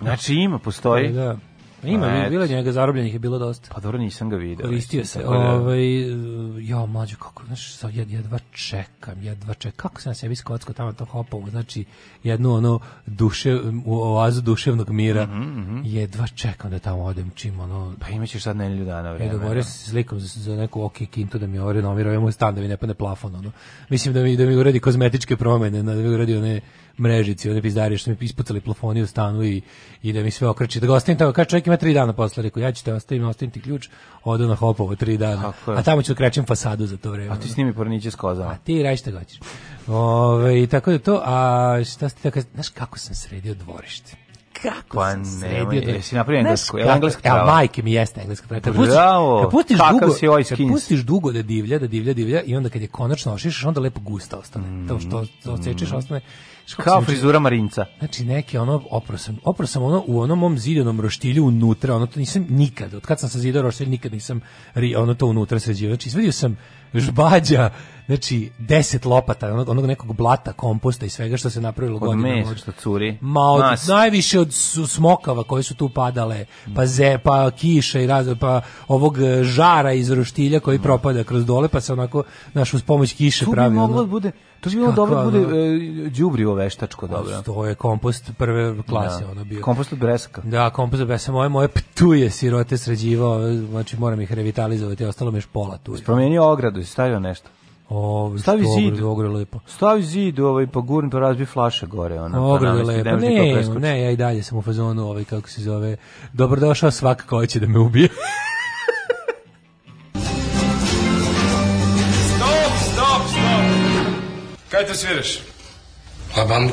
Znači ima, da. postoji. Da, da. Ima, Et. bilo njega zarobljenih je bilo dosta. Pa dobro nisam ga video. Koristio se. Da- ovaj ja mlađe kako, znaš, jed, jedva čekam, jedva čekam. Kako sam sebi skocko tamo to hopovo, znači jedno ono duše u oazu duševnog mira. Mm -hmm. Jedva čekam da tamo odem čim ono. Pa imaćeš sad nedelju dana e, vremena. Ja dogovorio da. sam se s za, za neku OK Kinto da mi ovo renovira, ovaj moj stan da mi ne padne plafon ono. Mislim da mi da mi uredi kozmetičke promene, da mi uredi one mrežici, one pizdarije što mi ispucali plafoni u stanu i, i da mi sve okreći. Da ga ostavim tamo, kaže čovjek ima tri dana posle, rekao ja ću te ostavim, ostavim ti ključ, odu na hopovo tri dana, a tamo ću da krećem fasadu za to vreme. A ti snimi porniće s kozama. A ti radiš šta hoćeš. Ove, i tako da to, a šta ste tako, znaš kako sam sredio dvorište? kako pa sam sredio da si napravio englesku, je engleska trava. Ja, majke mi jeste engleska trava. Kad pustiš, kad pustiš dugo, kad pustiš dugo da divlja, da divlja, divlja i onda kad je konačno ošišaš, onda lepo gusta ostane. Mm. To što to mhm. sečeš mhm. ostane Kao frizura Marinca. Znači neki ono oprosam, oprosam ono u onom mom zidanom roštilju unutra, ono to nisam nikad, od kad sam sa zidao roštilj nikad nisam ono to unutra sređivao. Znači izvedio sam žbađa znači 10 lopata onog, onog nekog blata, komposta i svega što se napravilo od godinama. Mesa, od što curi. Ma od, najviše od smokava koje su tu padale, pa ze, pa kiše i raz, pa ovog e, žara iz roštilja koji da. propada kroz dole, pa se onako naš uz pomoć kiše tu pravi. Tu bi moglo da bude to bi bilo dobro da bude e, đubrivo veštačko dobro. To je kompost prve klase, da. ono bio. Kompost od bresaka. Da, kompost od bresaka. Moje moje ptuje sirote sređivao, znači moram ih revitalizovati, ostalo mi je pola tu. Spromenio ogradu i stavio nešto. O, ovaj, stavi zid, ogre lepo. Stavi zid, ovaj pa gurni pa razbi flaše gore ona. Ogre pa lepo. Ne, ne, ja i dalje sam u fazonu ovaj kako se zove. Dobrodošao svak ko će da me ubije. stop, stop, stop. Kaj te sviraš? La pa bandu.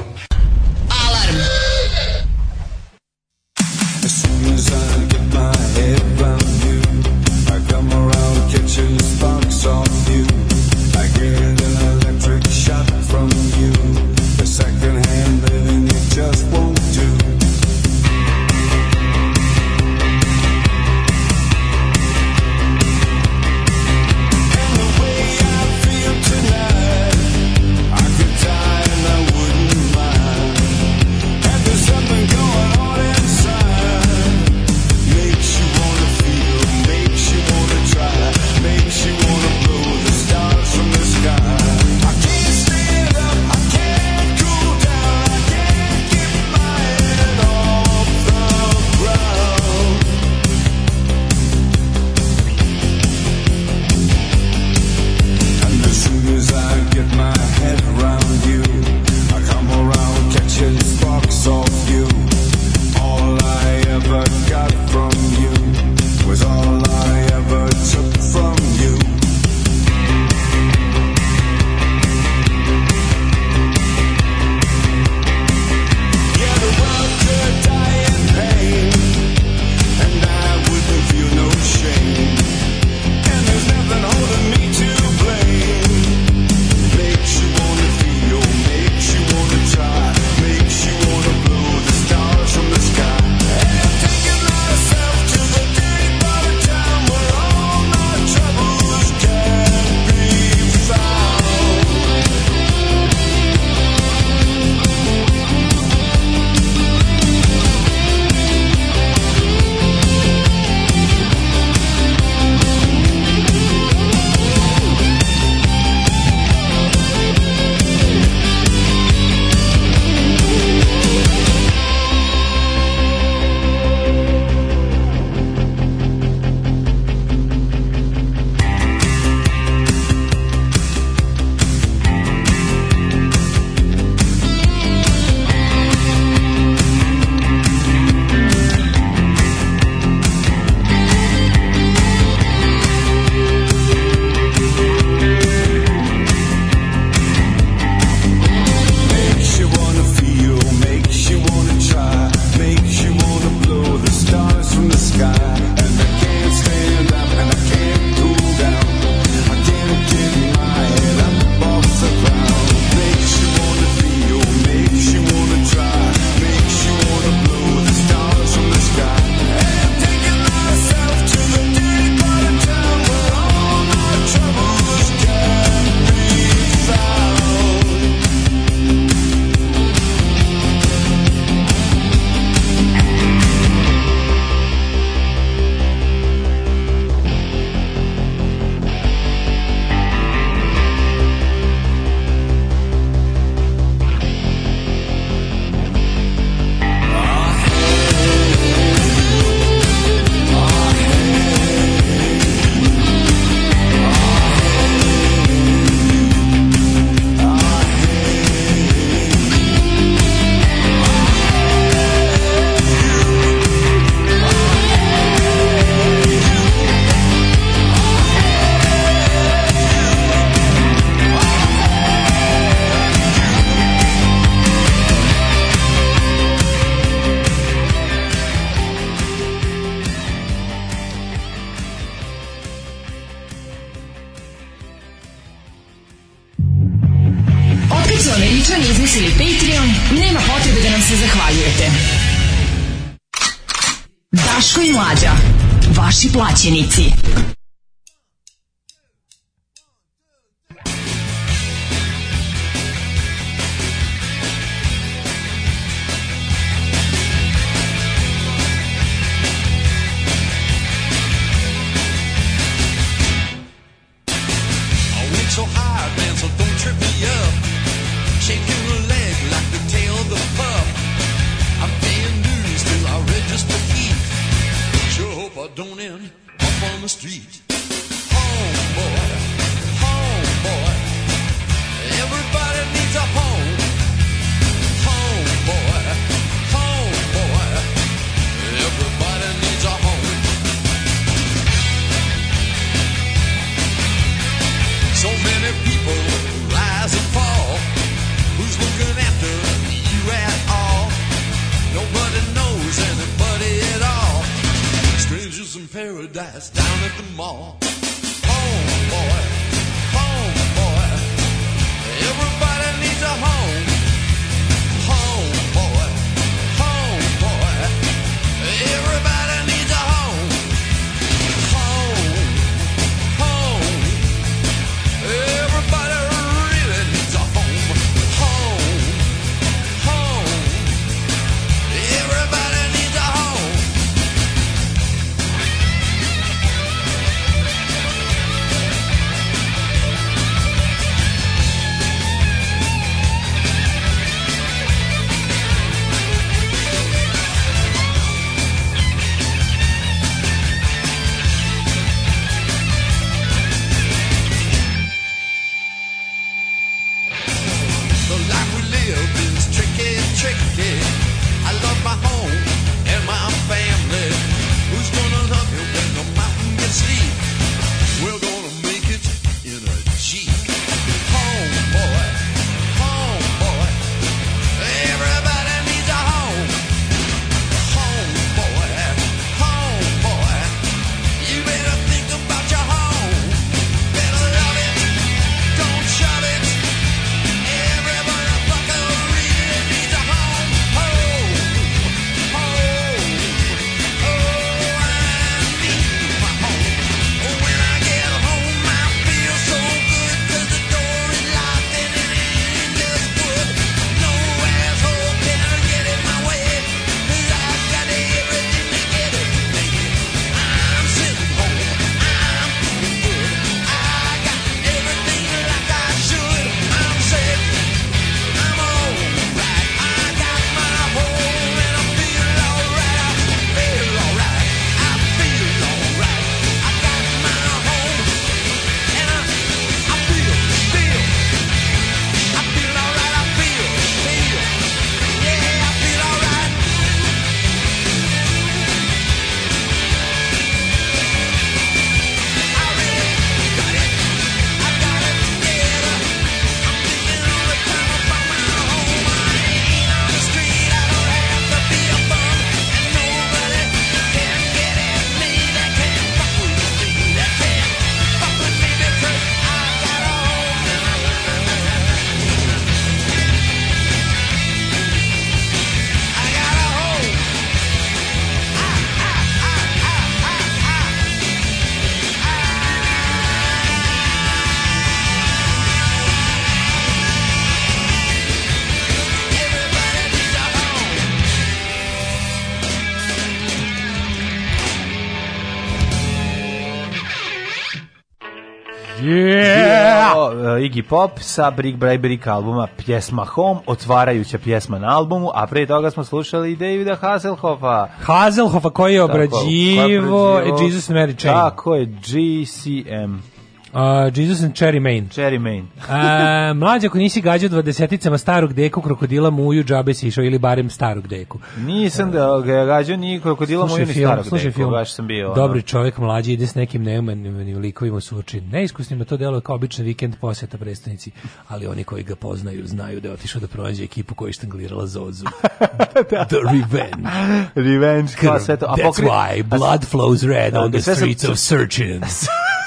Iggy Pop sa Brick by albuma Pjesma Home, otvarajuća pjesma na albumu, a pre toga smo slušali i Davida Hasselhoffa. Hasselhoffa koji je obrađivo, tako, Jesus Mary Chain. Tako je, GCM. Uh, Jesus and Cherry Main. Cherry Main. uh, mlađe, ako nisi gađao dvadeseticama starog deku, krokodila muju, džabe si išao ili barem starog deku. Nisam da ga gađao ni krokodila muju, ni starog slušaj deku. Film. Baš sam bio. Dobri čovjek, mlađi, ide s nekim neumanim likovima suči. Neiskusnima da to delo kao običan vikend posjeta predstavnici, ali oni koji ga poznaju znaju da je otišao da prođe ekipu koja je štanglirala Zozu. da. The Revenge. Revenge, kao sve to. A That's why blood flows red da, on the streets of Surgeon.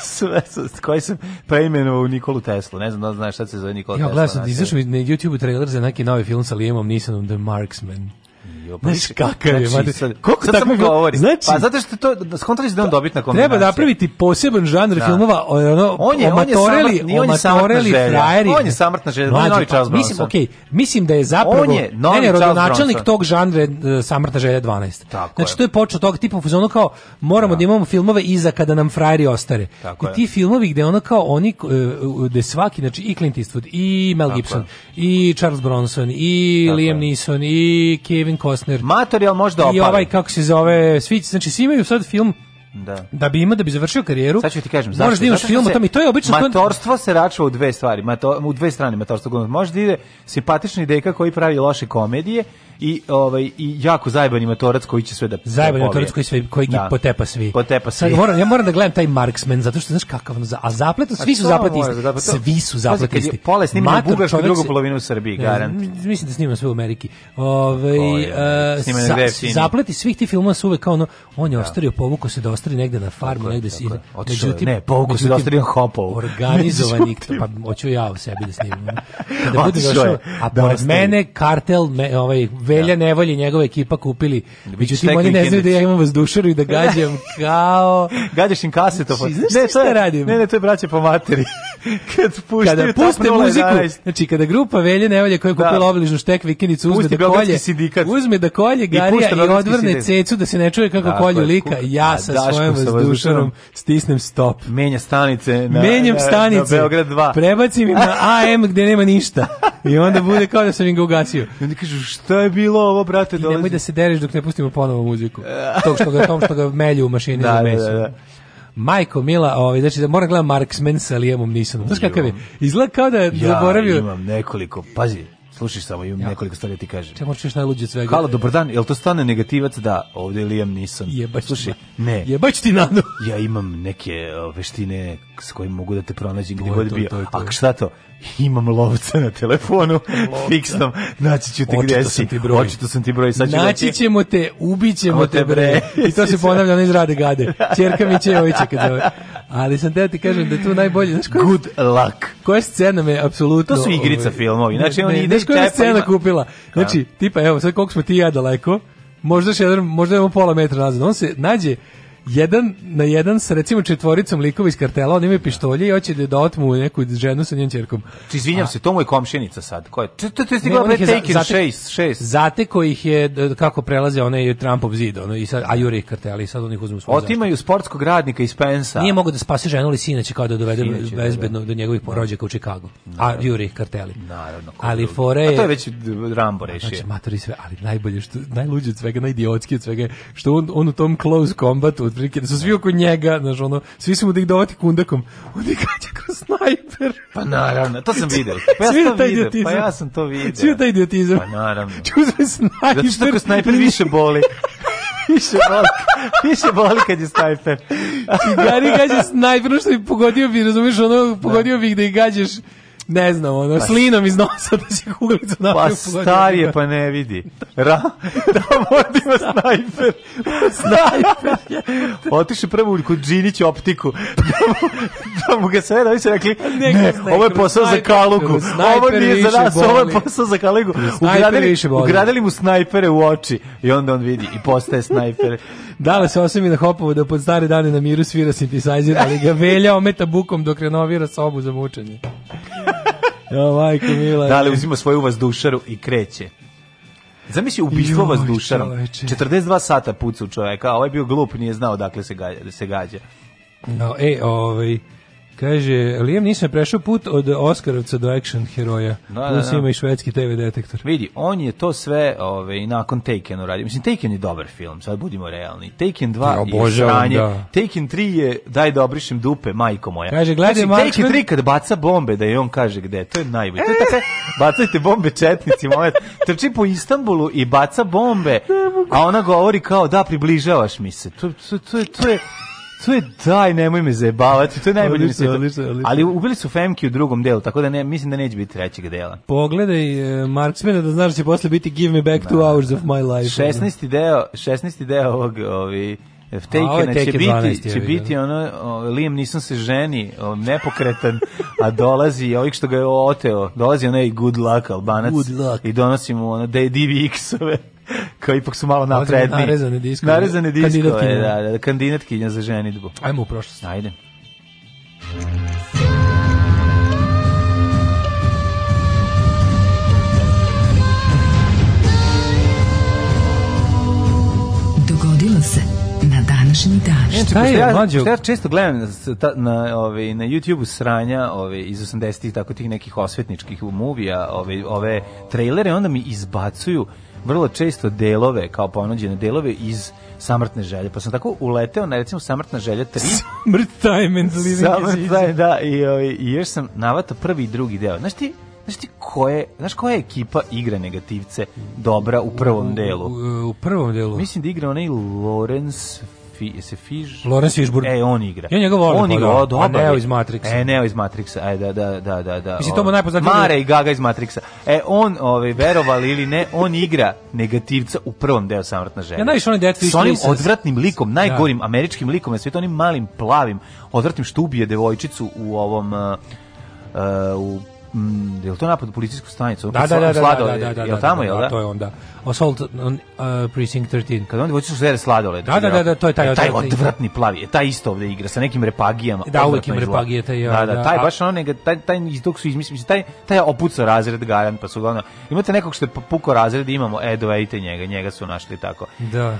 sve koji sam preimenovao Nikolu Teslu. Ne znam da znaš šta se zove Nikola ja, Tesla. Ja, gledam sam, izašao na YouTube trailer za neki novi film sa Liamom Neesonom The Marksman bio. Pa Znaš kakav je, znači, sad, koliko sad tako govori. Znači, pa zato što to, skontali da on dobit na kombinaciju. Treba napraviti poseban žanr da. filmova, ono, on je, omatoreli, on je omatoreli frajeri. On je samrtna želja, on novi čas pa, Bronson. Mislim, okej, okay, mislim da je zapravo, on je novi ne, ne, rodonačelnik tog žanra eh, samrtna želja 12. Tako znači, je. to je počeo tog tipa u kao, moramo da. da imamo filmove iza kada nam frajeri ostare. Tako I ti filmovi gde ona kao oni, eh, gde svaki, znači i Clint Eastwood, i Mel Gibson, i Charles Bronson, i Liam Neeson, i Kevin Costner, Costner. Material možda opali. I ovaj, kako se zove, svi, znači svi imaju sad film Da. Da bi ima da bi završio karijeru. Sad ću ti kažem, zašto? Možeš da imaš film o tome i to je obično matorstvo se račva u dve stvari, mato, u dve strane matorstvo. Može da ide simpatični deka koji pravi loše komedije i ovaj i jako zajebani matorac koji će sve da, da zajebani matorac koji sve koji da. potepa svi. Potepa svi. Sad, moram, ja moram da gledam taj Marksman zato što znaš kakav on za a zapletu pa svi su zapletisti. Zaplet, svi su zapletisti. Pola snima bugarsku drugu polovinu u Srbiji, garant. Mislim da snima sve u Ameriki. Ovaj e, zapleti svih tih filmova su uvek kao ono on je da. ostario povuko se da ostali negde na farmu, tako, negde se ide. Međutim, ne, povuku se da ostavio hopovu. Organizovani, pa hoću ja u sebi da snimim. Da bude došao, a da pored mene kartel, me, ovaj, Velja da. Nevolje i njegova ekipa kupili. Međutim, oni ne znaju da ja imam vazdušaru i da gađam kao... Gađaš im kasetofon. Pa- ne, to šta radim? Ne, ne, to je braće po materi. Kad pušte, kada puste muziku, znači kada grupa Velje Nevolje koja je kupila obližnu štek vikendicu uzme da kolje, uzme da kolje Garija i odvrne cecu da se ne čuje kako kolju lika. Ja sa flašku sa vazdušanom, stisnem stop. Menja stanice na, Menjam stanice, na Beograd 2. Prebacim im na AM gde nema ništa. I onda bude kao da sam im ga ugasio. I onda kažu, šta je bilo ovo, brate, dolazi? I nemoj da se dereš dok ne pustimo ponovo muziku. Tog što ga, tom što ga melju u mašini da, za da da, mesu. Da, da, da. Majko Mila, ovaj znači da mora gledam Marksmen sa Liamom Nisonom. Znaš kakav je? Izgleda kao da ja, zaboravio. imam nekoliko, pazi. Slušaj samo, imam nekoliko stvari da ti kažem. Ti možeš najluđe od svega? Halo, dobar dan. Jel to stane negativac da ovde Liam Neeson? Jebać Slušaj, ne. Jebać ti nano. ja imam neke veštine s kojim mogu da te pronađem gde god bio. To, A šta to? Imam lovca na telefonu, fiksnom. Naći ću te Očito gdje si. Očito sam ti broj. Sad ću da Naći da ti... ćemo te, ubićemo te bre. I to se ponavlja, ne izrade gade. Čerka mi će oviće kad zove. Ali sam teo ti kažem da je tu najbolje, znači Good luck. Koja scena me apsolutno... To su igrica ove, ovaj, filmovi. Znači, oni on ne, ide znaš koja scena ima... kupila? Da. Znači, tipa, evo, sad koliko smo ti i ja daleko, možda, še, možda imamo pola metra nazad. On se nađe jedan na jedan sa recimo četvoricom likova iz kartela, oni imaju pištolje i hoće da, da otmu neku ženu sa njenom ćerkom. Ti izvinjam se, to mu je komšinica sad. Ko je? To to je stigla pre 6. Zate kojih je kako prelaze one Trumpov zid, ono i sad a Juri kartela i sad oni ih uzmu svoj. Otimaju sportskog radnika iz Pensa. Nije mogao da spasi ženu ili sina će kao da dovede bezbedno da. do njegovih porođaka u Chicagu. Da. A Juri karteli. Naravno. Ali fore je... A to je već Rambo rešio. Znači, matori sve, ali najbolje što najluđe od svega, najidiotski od svega što on, on u tom close combatu otprilike, da su svi oko njega, znaš, ono, svi su mu da ih dovati kundakom, on ih gađa kao snajper. Pa naravno, to sam vidio. Pa, pa ja sam to vidio, pa ja sam to vidio. Svi taj idiotizam. Pa naravno. Čuzve snajper. Zato što kao snajper više boli. više boli, više boli kad je snajper. I gari gađa snajper, ono što bi pogodio bi, razumiješ, ono, pogodio bih da ih gađaš ne znam, ono, pa, slinom iz nosa da će kuglicu napraviti. Pa star je, pa ne vidi. Ra, da, vodimo da snajper. snajper. Otiše prvo kod Džinić optiku. Da mu, da mu ga sve da se rekli, pa ne, ne ovo je posao za kalugu. Ovo nije za nas, boli. ovo je posao za kalugu. Ugradili, ugradili mu snajpere u oči i onda on vidi i postaje snajper. Dale se osami na Hopovo da pod stare dane na miru svira synthesizer, ali ga velja ometa bukom dok renovira sobu za mučenje. Jo, majko mila. Dale uzima svoju vazdušaru i kreće. Zamisli ubistvo vazdušarom. 42 sata puca u čoveka, a ovaj bio glup, nije znao dakle se gađa. Da se gađa. No, e, ovaj... Kaže, Liam nisam prešao put od Oskarovca do action heroja. Da, da Plus da, da. ima i švedski TV detektor. Vidi, on je to sve ove, ovaj, nakon Taken uradio. Mislim, Taken je dobar film, sad budimo realni. Taken 2 ja, je sranje. Da. Taken 3 je, daj da obrišem dupe, majko moja. Kaže, gledaj, znači, Taken 3 kad baca bombe, da je on kaže gde, to je najbolje. E? To je tako, bacajte bombe četnici, moja. Trči po Istanbulu i baca bombe, a ona govori kao, da, približavaš mi se. To, to, to, to je, to je sve daj, nemoj me zajebavati. To je najbolje na svijetu. Ali ubili su Femke u drugom delu, tako da ne, mislim da neće biti trećeg dela. Pogledaj uh, e, Marksmana da znaš da će posle biti Give me back da. two hours of my life. 16. deo, 16. deo ovog, ovi, Taken će biti, će da? biti ono, Liam nisam se ženi, nepokretan, a dolazi ovih što ga je oteo, dolazi onaj good luck albanac good luck. i donosi mu ono DDVX-ove koji ipak su malo napredni. Narezane disko. Narezane disko, kandidatkinja. da, da, kandidatkinja za ženitbu. Ajmo u prošlost. Ajde. Ajde. današnji dan. Šta je, ja, mlađo? ja često gledam na, na, ove, ovaj, na YouTube-u sranja ove, ovaj, iz 80-ih, tako tih nekih osvetničkih movija, ove, ovaj, ove trailere, onda mi izbacuju vrlo često delove, kao ponuđene delove iz samrtne želje. Pa sam tako uleteo na recimo samrtna želja 3. Smrt time and living Samrt time, da. I, i, i još sam navato prvi i drugi deo. Znaš ti, znaš ti koje, znaš koja ekipa igra negativce dobra u prvom delu? U, u, u prvom delu? Mislim da igra onaj Lawrence Fi, se Fiž... Lawrence Fishburne. E, on igra. Ja njega volim. On igra, pa da. o, dobro. A Neo iz Matrixa. E, Neo iz Matrixa, e, da, da, da, da. da Mislim, to mu ovaj. najpoznatiji... Mare i Gaga iz Matrixa. E, on, ove, ovaj, verovali ili ne, on igra negativca u prvom deo Samrtna žena. Ja najviš onaj Dead Fish. S onim odvratnim likom, da. najgorim da. američkim likom, na svijetu, onim malim, plavim, odvratnim što ubije devojčicu u ovom... Uh, u mm, je li to napad na policijsku stanicu? Da da da, da, da, da, sladole, da, da, da, je tamo, je da, da? To je onda. Assault on uh, Precinct 13. Kad oni voću sve sladole. Da, da, da, da, to je taj, e, taj, taj odvratni plavi. Je taj isto ovde igra sa nekim repagijama. Da, uvek im repagije taj. Da, da, taj baš onaj taj taj iz tog su izmislim, taj taj opucao razred garan, pa su ga Imate nekog što je puko razred, imamo e dovedite njega, njega su našli tako. Da. Uh,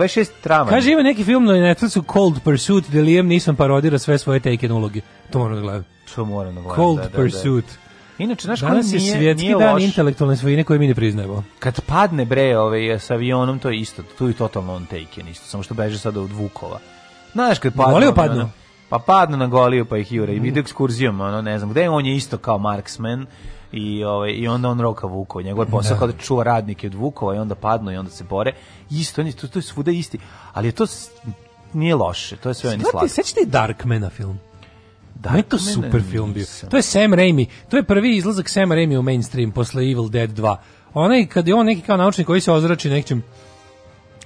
26 trama. Kaže ima neki film na Netflixu Cold Pursuit, da Liam nisam parodira sve svoje taken uloge. To moram da gledam. To moram da Cold da, da, da, Pursuit. Inače, znaš, Danas je svjetski dan loš. intelektualne svojine koje mi ne priznajemo. Kad padne bre ovaj, s avionom, to je isto, tu je totalno on taken, isto, samo što beže sada od Vukova. Znaš, kad padne... Goliju padnu? Pa padne na Goliju, pa ih jure, i mm. vide ekskurzijom, ono, ne znam, gde on je isto kao marksman, i ovaj i onda on roka Vukova. Njegov posao da. kao da čuva radnike od Vukova i onda padnu i onda se bore. Isto, oni to, to je svuda isti. Ali je to nije loše, to je sve oni slatko. Sećate Darkmana film? Da, je to super film bio. To je Sam Raimi. To je prvi izlazak Sam Raimi u mainstream posle Evil Dead 2. Onaj kad je on neki kao naučnik koji se ozrači nekim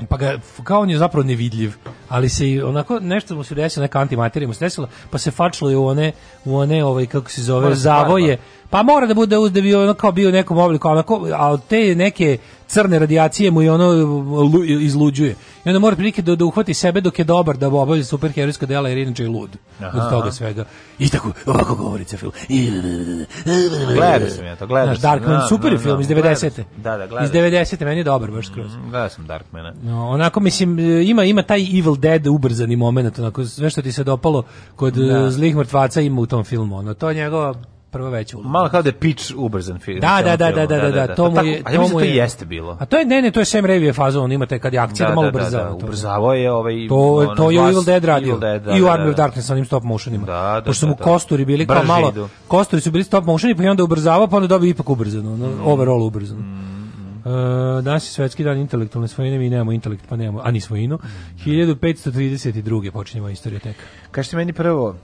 pa ga, kao on je zapravo nevidljiv, ali se onako nešto mu se desilo, neka antimaterija mu se desila, pa se fačilo je u one, u one ovaj, kako se zove, zavoje, pa. Pa mora da bude uz da bi ono kao bio u nekom obliku, onako, ali te neke crne radijacije mu i ono izluđuje. I onda mora prilike da, da uhvati sebe dok je dobar da obavlja superherojska dela jer inače je lud Aha. od toga svega. I tako, ovako govori film. Gledao sam ja to, gledao Znaš, Darkman, no, da, super no, da, film no, da, iz 90. Da, da, gledam. Iz 90. meni je dobar baš skroz. Mm, gledao sam Darkmana. No, onako, mislim, ima, ima taj Evil Dead ubrzani moment, onako, sve što ti se dopalo kod da. zlih mrtvaca ima u tom filmu. Ono, to je njegova prvo veće ulupanje. Malo kao da je Pitch ubrzan film. Da, da da, da, da, da, da, da, da, to pa mu je... A ja mislim da to jeste bilo. A to je, ne, ne, to je Sam Raimi faza, on imate kad je akcija da, malo da, ubrzava. Da, da, ubrzavao je ovaj... To, to je Evil Dead radio. I u Army of Darkness, onim stop motionima. Da, da, Pošto su mu kosturi bili kao malo... Kosturi su bili stop motioni, pa je onda ubrzavao, pa onda dobio ipak ubrzano, mm. overall ubrzano. Uh, danas je svetski dan intelektualne svojine, mi nemamo intelekt, pa nemamo, a ni svojinu. 1532. počinjemo istoriju teka. Kažete meni prvo,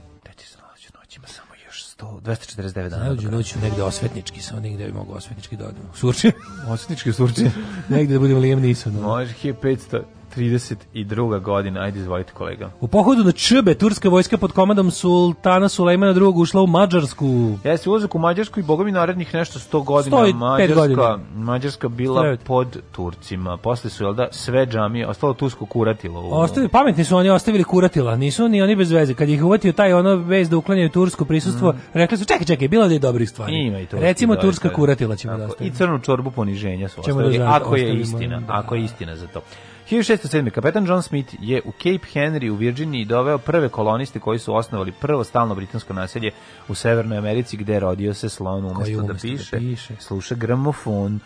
100, 249 dana. Najluđu noću negde osvetnički, samo negde bi mogu osvetnički da odem. Surčin? osvetnički surčin. negde da budem Liam Neeson. Može, 500. 32. godina. Ajde, izvolite kolega. U pohodu na Čbe, turska vojska pod komandom Sultana Sulejmana II. ušla u Mađarsku. Jeste, ulazak u Mađarsku i bogovi narednih nešto 100 godina. 105 Mađarska, godina. Mađarska bila 109. pod Turcima. Posle su, jel da, sve džamije, ostalo Tursko kuratilo. U... Ostavi, pametni su oni ostavili kuratila, nisu ni oni bez veze. Kad ih uvatio taj ono vez da uklanjaju tursko prisustvo, mm. rekli su, čekaj, čekaj, bilo da je dobrih stvari. Ima i turski, Recimo, da, Turska kuratila ćemo da ostavimo. I crnu čorbu poniženja su da ostavili, ako je istina, da. ako je istina za to. 1607. kapetan John Smith je u Cape Henry u Virginiji doveo prve koloniste koji su osnovali prvo stalno britansko naselje u Severnoj Americi gde rodio se slon da umesto, da, piše, da piše. Sluša gramofon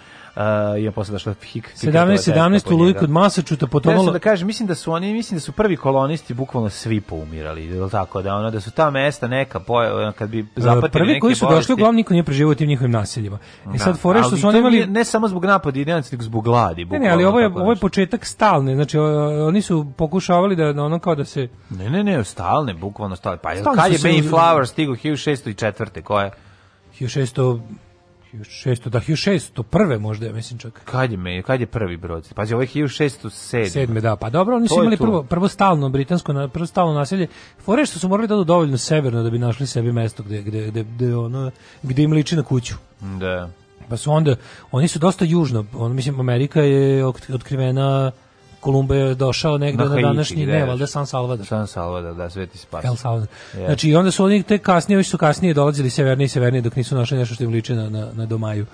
imam posle došla hik. 17 17 da u Luji kod Masačuta potomalo... da kažem, mislim da su oni, mislim da su prvi kolonisti bukvalno svi poumirali, je tako da ono da su ta mesta neka poje, kad bi e, zapatili prvi koji su došli uglavnom niko nije preživio u tim njihovim naseljima. I e, da, sad fore što su oni imali ne samo zbog napada idejanaca, nego zbog gladi, bukvalno. Ne, ne, ali ovo je ovo je da početak stalne, znači oni su pokušavali da ono kao da se Ne, ne, ne, stalne, bukvalno stalne. Pa kad je Mayflower stigao 1604. koje 1600 1600, da 1600 prve možda, ja mislim čak. Kad je, me, kad je prvi brod? Pazi, ovo je 1607. Sedme, da. Pa dobro, oni su imali prvo, prvo stalno britansko, prvo stalno naselje. Fore što su morali da odu dovoljno severno da bi našli sebi mesto gde, gde, gde, gde, ono, gde im liči na kuću. Da. Pa su onda, oni su dosta južno, on, mislim, Amerika je otkrivena Kolumba je došao negde na, na današnji ne, valjda San Salvador. San Salvador, da, Sveti Spas. El Salvador. Yeah. Znači, onda su oni te kasnije, još su kasnije dolazili severnije i severnije dok nisu našli nešto što im liči na, na, na Domaju.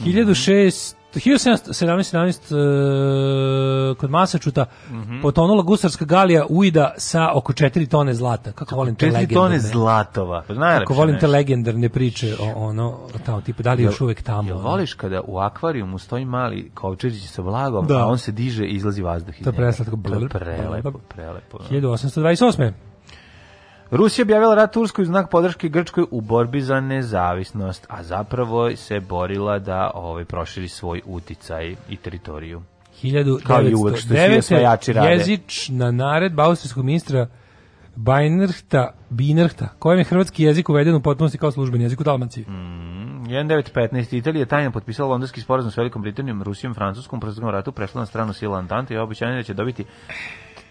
1600 mhm. 1717 uh, kod Masačuta mm -hmm. potonula gusarska galija Uida sa oko 4 tone zlata. Kako volim te legendarne. 4 tone zlatova. Pa Kako volim te legendarne priče o ono o tamo tipa da li je još uvek tamo. Jel voliš kada u akvarijumu stoji mali kovčežić sa vlagom, da. a on se diže i izlazi vazduh iz njega. To je preslatko. Prelepo, prelepo. 1828. Rusija objavila rat Turskoj u znak podrške Grčkoj u borbi za nezavisnost, a zapravo se borila da ovaj proširi svoj uticaj i teritoriju. 1909. Kao i rade. Jezična naredba austrijskog ministra Bajnerhta, Binerhta, kojem je hrvatski jezik uveden u potpunosti kao službeni jezik u Dalmaciji. Mm, 1915. Italija je tajno potpisala londonski sporazum s Velikom Britanijom, Rusijom, Francuskom, u ratu prešla na stranu sila Antante i obećanje da će dobiti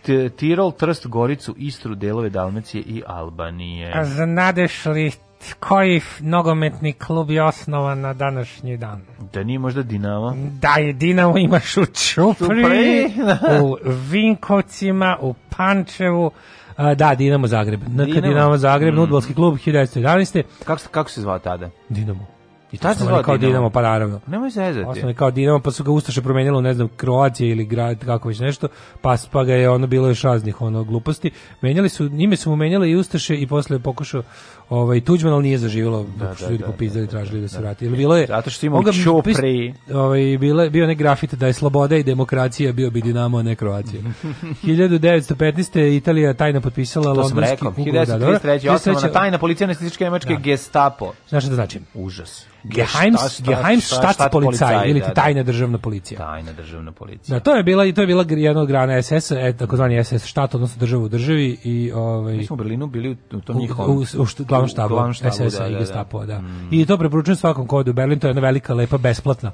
Tirol, Trst, Goricu, Istru, delove Dalmacije i Albanije. A znadeš li koji nogometni klub je osnovan na današnji dan? Da nije možda Dinamo? Da je Dinamo imaš u Čupri, u Vinkovcima, u Pančevu, a, da, Dinamo Zagreb. NK Dinamo, Dinamo Zagreb, mm. klub 1911. Kako, kako se zvao tada? Dinamo. I tad se zvao kao Dinamo. Dinamo, pa naravno. Nemoj se zezati. Osnovno kao Dinamo, pa su ga Ustaše promenjalo, ne znam, Kroacija ili grad, kako već nešto, pa, pa ga je ono bilo još raznih ono, gluposti. Menjali su, ime su mu menjale i Ustaše i posle je pokušao ovaj Tuđman al nije zaživelo da, da, ljudi da, popizdali da, tražili da, da se da. vrati. Jel bilo je zato što ima čopri. Ovaj bile bio neki grafit da je sloboda i demokracija bio bi Dinamo a ne Kroacija. 1915. Italija tajno potpisala to londonski da, sam 1933. osnovana tajna policija nacističke nemačke da. Gestapo. Znaš šta znači? Užas. Geheims, Geheimstaatspolizei ili tajna državna policija. Tajna državna policija. Da, to je bila i to je bila jedna od grana SS, e, takozvani SS štat, odnosno država u državi i ovaj Mi smo u Berlinu bili u tom njihovom glavnom štabu, e, štabu SS-a da, i Gestapo, da, da. da. Mm. I to preporučujem svakom kodu u Berlin, to je jedna velika, lepa, besplatna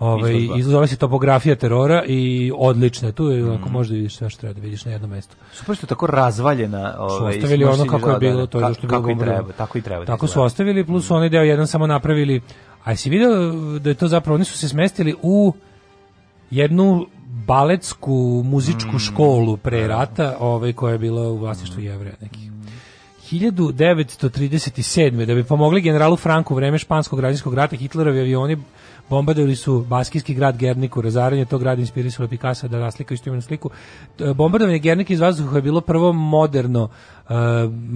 Ovaj zove se topografija terora i odlično je. Tu je mm. ako možda vidiš sve što treba da vidiš na jednom mestu. Super što je tako razvaljena, ovaj. Su ostavili ono kako je da, bilo, to je kako, zašto kako bilo kako treba, tako i treba. Tako su ostavili plus mm. onaj deo jedan samo napravili. A si video da je to zapravo oni su se smestili u jednu baletsku muzičku mm. školu pre rata, ovaj koja je bila u vlasništvu jevreja nekih. 1937. da bi pomogli generalu Franku u vreme španskog građanskog rata Hitlerovi avioni bombardovali su baskijski grad Gerniku, razaranje tog grada inspirisalo Picasa da naslika istoimenu sliku. E, bombardovanje Gernike iz vazduha je bilo prvo moderno uh,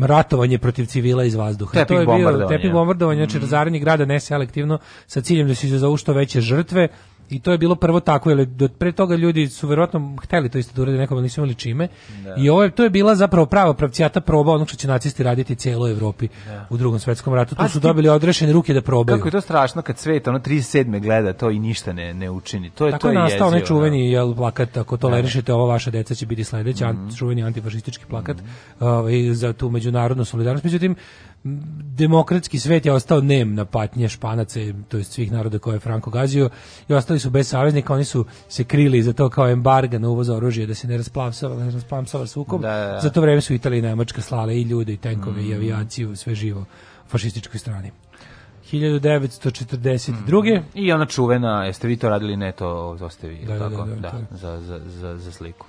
ratovanje protiv civila iz vazduha. Tepih to je bombardovanje. Tepih bombardovanje, znači mm. razaranje grada neselektivno sa ciljem da se izazovu što veće žrtve i to je bilo prvo tako, jer do, pre toga ljudi su verovatno hteli to isto da urade nekom, ali nisu imali čime. Da. I ovo je, to je bila zapravo prava pravcijata proba onog što će nacisti raditi cijeloj Evropi da. u drugom svetskom ratu. Tu su dobili odrešene ruke da probaju. Kako je to strašno kad svet ono 37. gleda to i ništa ne, ne učini. To je, tako to je nastao onaj čuveni da. jel, plakat, ako tolerišete, da. ovo vaša deca će biti sledeća, mm -hmm. čuveni antifašistički plakat mm -hmm. uh, i za tu međunarodnu solidarnost. Međutim, demokratski svet je ostao nem na patnje Španaca, to jest svih naroda koje je Franko gazio, i ostali su bez saveznika, oni su se krili za to kao embarga na uvoz oružja, da se ne rasplamsava, ne rasplamsava sukob. Da, da, da. Za to vreme su Italija i Nemačka slale i ljude, i tenkove, mm. i avijaciju, sve živo fašističkoj strani. 1942. Mm. I ona čuvena, jeste vi to radili, ne, to ostavi, da, da, tako, da, da, da, da, za, za, za, za sliku.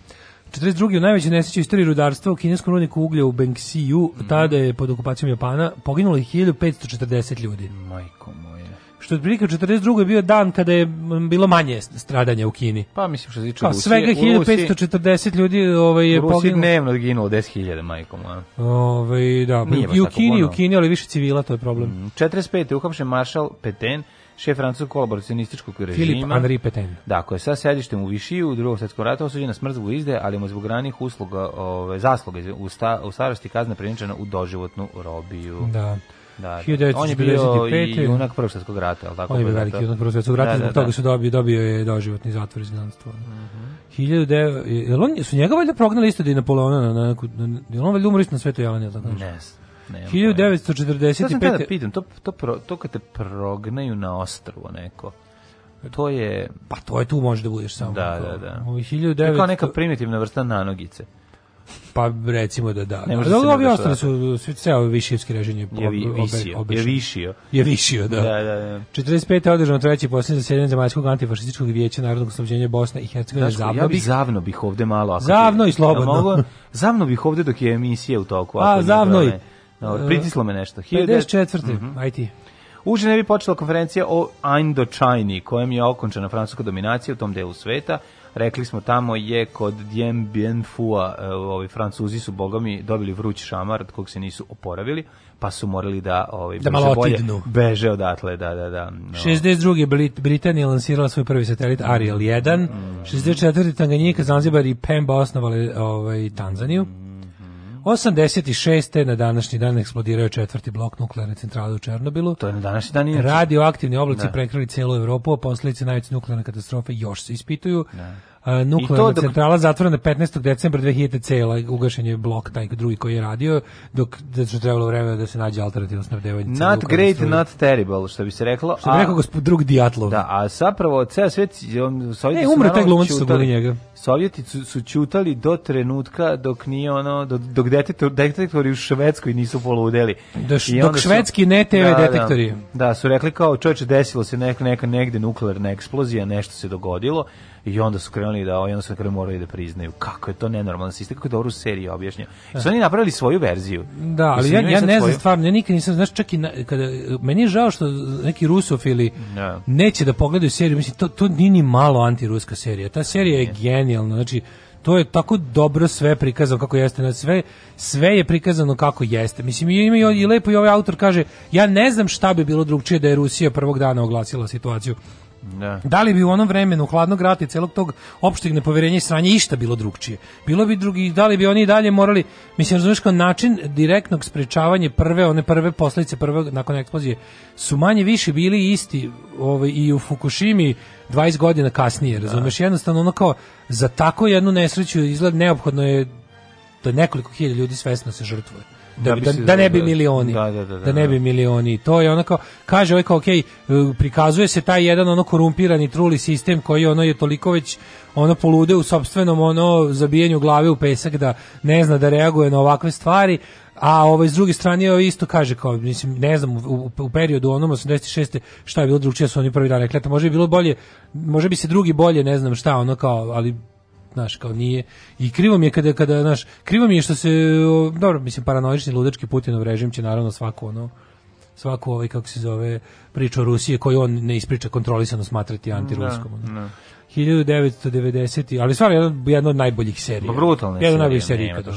42. u najvećoj nesreći u istoriji rudarstva u kineskom rudniku uglja u Bengsiju, mm. tada je pod okupacijom Japana, poginulo je 1540 ljudi. Majko moje. Što je prilike 42. je bio dan kada je bilo manje stradanja u Kini. Pa mislim što se tiče pa, Rusije. Svega 1540 Rusi, ljudi ovaj, je poginulo. U Rusiji dnevno ginulo 10.000, majko moje. Ovaj, da, Nije i u Kini, u Kini, ali više civila, to je problem. Mm, 45. uhapšen maršal Peten, šef francuskog kolaboracionističkog režima. Filip Henri Petain. Da, koji je sa sedištem u Višiju u drugom svetskom ratu osuđen na smrt smrzbu izde, ali mu zbog ranih usluga, ove, zasluga u, sta, u starosti kazna preničena u doživotnu robiju. Da. Da, da. on je bio i junak Prvog svjetskog rata, al tako? On je bio veliki junak Prvog svjetskog rata, da, da zbog da, toga da. su dobio, dobio je doživotni zatvor iz glanstva. Mm -hmm. 1900, jel on, su njega valjda prognali isto da je Napoleona na, na, na, jel on valjda umro isto na Sveto Jelanje, tako? Ne, 1945. To pitam, to, to, to kad te prognaju na ostrovo neko, to je... Pa to je tu može da budeš samo. Da, da, da. 1900... Kao neka primitivna vrsta nanogice. Pa recimo da da. Ne da, ovi ostali su svi ceo višijevski režim je, je, vi, visio, obe, je višio. Je višio, da. da, da, da. 45. održano treći posljednje zasjedanje Zemaljskog antifašističkog vijeća Narodnog oslobođenja Bosne i Hercegovine. Znači, zavno ja bih, zavno bih ovde malo. Ako zavno i slobodno. Ja mogu, zavno bih ovde dok je emisija u toku. A, zavno i. Ne Dobro, e, pritislo me nešto. 54. Mm -hmm. IT. Uže ne bi počela konferencija o Indochini, kojem je okončena francuska dominacija u tom delu sveta. Rekli smo tamo je kod Dien Bien Phua, e, ovi Francuzi su bogami dobili vruć šamar od kog se nisu oporavili, pa su morali da ovaj da malo bolje otidnu. beže odatle, da da da. No. 62. Brit Britanija lansirala svoj prvi satelit Ariel 1, mm. 64. Tanganyika, Zanzibar i Pemba osnovali ovaj Tanzaniju. Mm. 86. na današnji dan eksplodirao četvrti blok nuklearne centrale u Černobilu. To je na današnji dan. Inače. Radioaktivni oblaci da. prekrili celu Evropu, a posledice najveće nuklearne katastrofe još se ispituju. Da. E, nuklearna dok... centrala zatvorena 15. decembra 2000 cela, ugašen je blok taj drugi koji je radio, dok da je trebalo vremena da se nađe alternativno snabdevanje. Not great, struju. not terrible, što bi se reklo. Što bi rekao gospod drug Dijatlov. Da, a zapravo ceo svet... Ne, umre taj glumac su bili njega. Sovjeti su, su čutali do trenutka dok nije ono dok, dok detektor, detektori u Švedskoj nisu poludeli. Da š, dok švedski su, ne TV da, da, detektori. Da, da, su rekli kao čoveče desilo se neka neka negde nuklearna eksplozija, nešto se dogodilo i onda su krenuli da, i onda su krenuli morali da priznaju kako je to nenormalno da sistem, kako je dobro u seriji objašnjeno. I e. su oni napravili svoju verziju. Da, ali ja, ja ne znam stvarno, ja nikad nisam, znaš, čak i na, kada, meni je žao što neki rusofili no. Da. neće da pogledaju seriju, mislim, to, to nije ni malo antiruska serija, ta serija je genijalna, znači, to je tako dobro sve prikazano kako jeste na znači, sve sve je prikazano kako jeste mislim ima i, i lepo i ovaj autor kaže ja ne znam šta bi bilo drugčije da je Rusija prvog dana oglasila situaciju Da. da li bi u onom vremenu hladnog rata i celog tog opšteg nepoverenja i sranja išta bilo drugčije? Bilo bi drugi, da li bi oni dalje morali, mislim, razumiješ kao način direktnog sprečavanja prve, one prve posledice, prve nakon eksplozije, su manje više bili isti ovaj, i u Fukushimi 20 godina kasnije, razumiješ? Da. Jednostavno ono kao, za tako jednu nesreću izgled neophodno je da nekoliko hiljada ljudi svesno se žrtvuje da, da, da, da, ne bi milioni. Da, da, da, da, da, ne bi da. milioni. To je onako, kaže ovaj kao, okej, okay, e, prikazuje se taj jedan ono korumpirani truli sistem koji ono je toliko već ono polude u sopstvenom ono zabijanju glave u pesak da ne zna da reaguje na ovakve stvari, a ovaj s druge strane je ovaj isto kaže kao mislim ne znam u, u periodu onom 86. šta je bilo drugčije su oni prvi dan rekli, eto može bi bilo bolje, može bi se drugi bolje, ne znam šta, ono kao, ali znaš, kao nije. I krivo mi je kada, kada, naš krivo mi je što se, dobro, mislim, paranoični ludački Putinov režim će naravno svako ono, svaku ovaj, kako se zove, priču o Rusiji koju on ne ispriča kontrolisano smatrati antiruskom. Da, ono. da. 1990. Ali stvarno jedan, jedna od najboljih serija. Pa Brutalna serija. Jedna od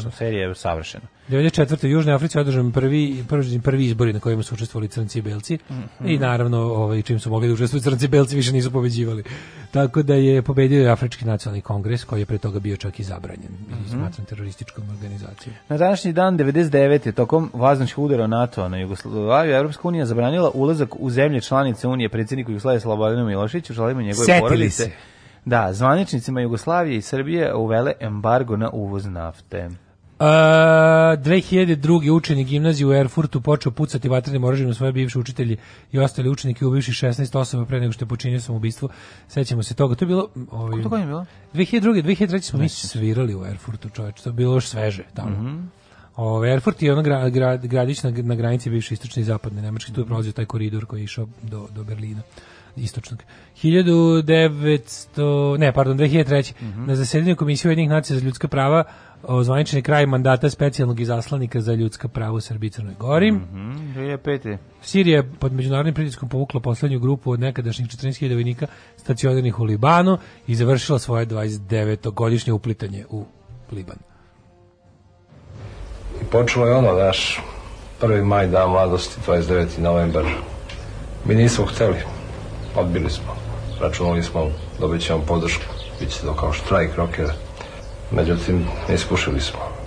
serija. Serija je savršena. 94. u Južnoj Africi održan prvi, prvi, prvi izbori na kojima su učestvovali crnci i belci mm -hmm. i naravno ovaj, čim su mogli da učestvuju crnci i belci više nisu pobeđivali. Tako da je pobedio Afrički nacionalni kongres koji je pre toga bio čak i zabranjen mm -hmm. i mhm. smatran terorističkom organizacijom. Na današnji dan 99. je tokom vazničkih udara NATO na Jugoslaviju Evropska unija zabranila ulazak u zemlje članice Unije predsjedniku Jugoslavije Slobodanu Milošiću, želimo njegove Setili porodice. Se. Da, zvaničnicima Jugoslavije i Srbije uvele embargo na uvoz nafte. Uh, 2002. učenik gimnazije u Erfurtu počeo pucati vatrenim oružjem na svoje bivše učitelje i ostale učenike u ubivši 16 osoba pre nego što je počinio samoubistvo. Sećamo se toga. To je bilo... Ovaj, Kako to godine je bilo? 2002. 2003. smo mi svirali u Erfurtu, čoveče, To je bilo još sveže tamo. Mm -hmm. Ove, ovaj, Erfurt je ono gra, gra, gradić na, na granici bivše istočne i zapadne Nemačke. Tu je mhm. prolazio taj koridor koji je išao do, do Berlina istočnog. 1900, ne, pardon, 2003. Mm -hmm. Na zasedanju Komisije Ujedinjenih nacija za ljudska prava ozvaničeni kraj mandata specijalnog izaslanika za ljudska prava u Srbiji i Crnoj Gori. Mm -hmm, Sirija je pod međunarodnim pritiskom povukla poslednju grupu od nekadašnjih 14.000 vojnika stacioniranih u Libanu i završila svoje 29-godišnje uplitanje u Liban. I počelo je ono, naš 1. maj dan mladosti, 29. novembar. Mi nismo hteli, odbili smo. Računali smo, dobit da ćemo podršku, bit će to kao štrajk rokera Međutim, iskušali smo.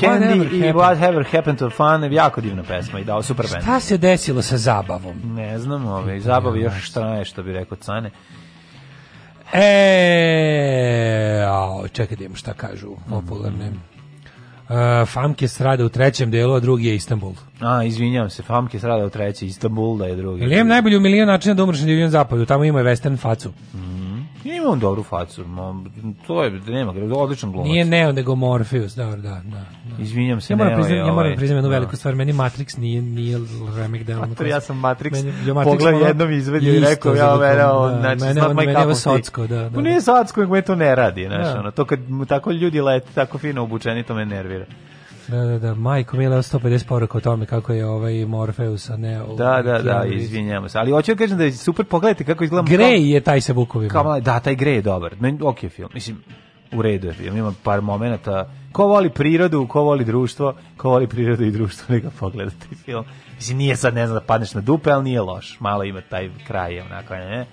Candy i What Ever Happened to Fun, jako divna pesma i dao super band. Šta se desilo sa zabavom? Ne znam, ove, ovaj, zabavi još šta je, što bi rekao Cane. E, ao, čekaj da imam šta kažu popularne. Mm. Uh, famke strada u trećem delu, a drugi je Istanbul. A, izvinjavam se, Famke strada u trećem, Istanbul da je drugi. Lijem najbolji u milion načina da umreš na divljem zapadu, tamo ima western facu. Mm. Ja imam dobru facu, to je nema, odličan glumac. Nije Neo, nego Morpheus, da, da, da. da. Izvinjam se, ja moram priznam, ja moram ovaj, priznam jednu da. veliku stvar, meni Matrix nije, nije remek dela. Pa Mater, ja sam Matrix, meni, ja Matrix pogledaj jednom izvedio i rekao, ja, mene, da, on, da, znači, mene, on, mene je socko, da, da. Nije socko, nego me to ne radi, znaš, ono, to kad tako ljudi lete, tako fino obučeni, to me nervira. Da, da, da, majko mi je 150 poruka o tome kako je ovaj Morpheus, a ne... Ovaj da, da, da, izvinjavam se. Ali hoću da kažem da je super, pogledajte kako izgleda... Grey je taj sa bukovima. Kao, da, taj Grey je dobar. Men, ok je film, mislim, u redu je film, ima par momenata. Ko voli prirodu, ko voli društvo, ko voli prirodu i društvo, neka pogleda taj film. Mislim, nije sad, ne znam, da padneš na dupe, ali nije loš. Malo ima taj kraj, onako, ne?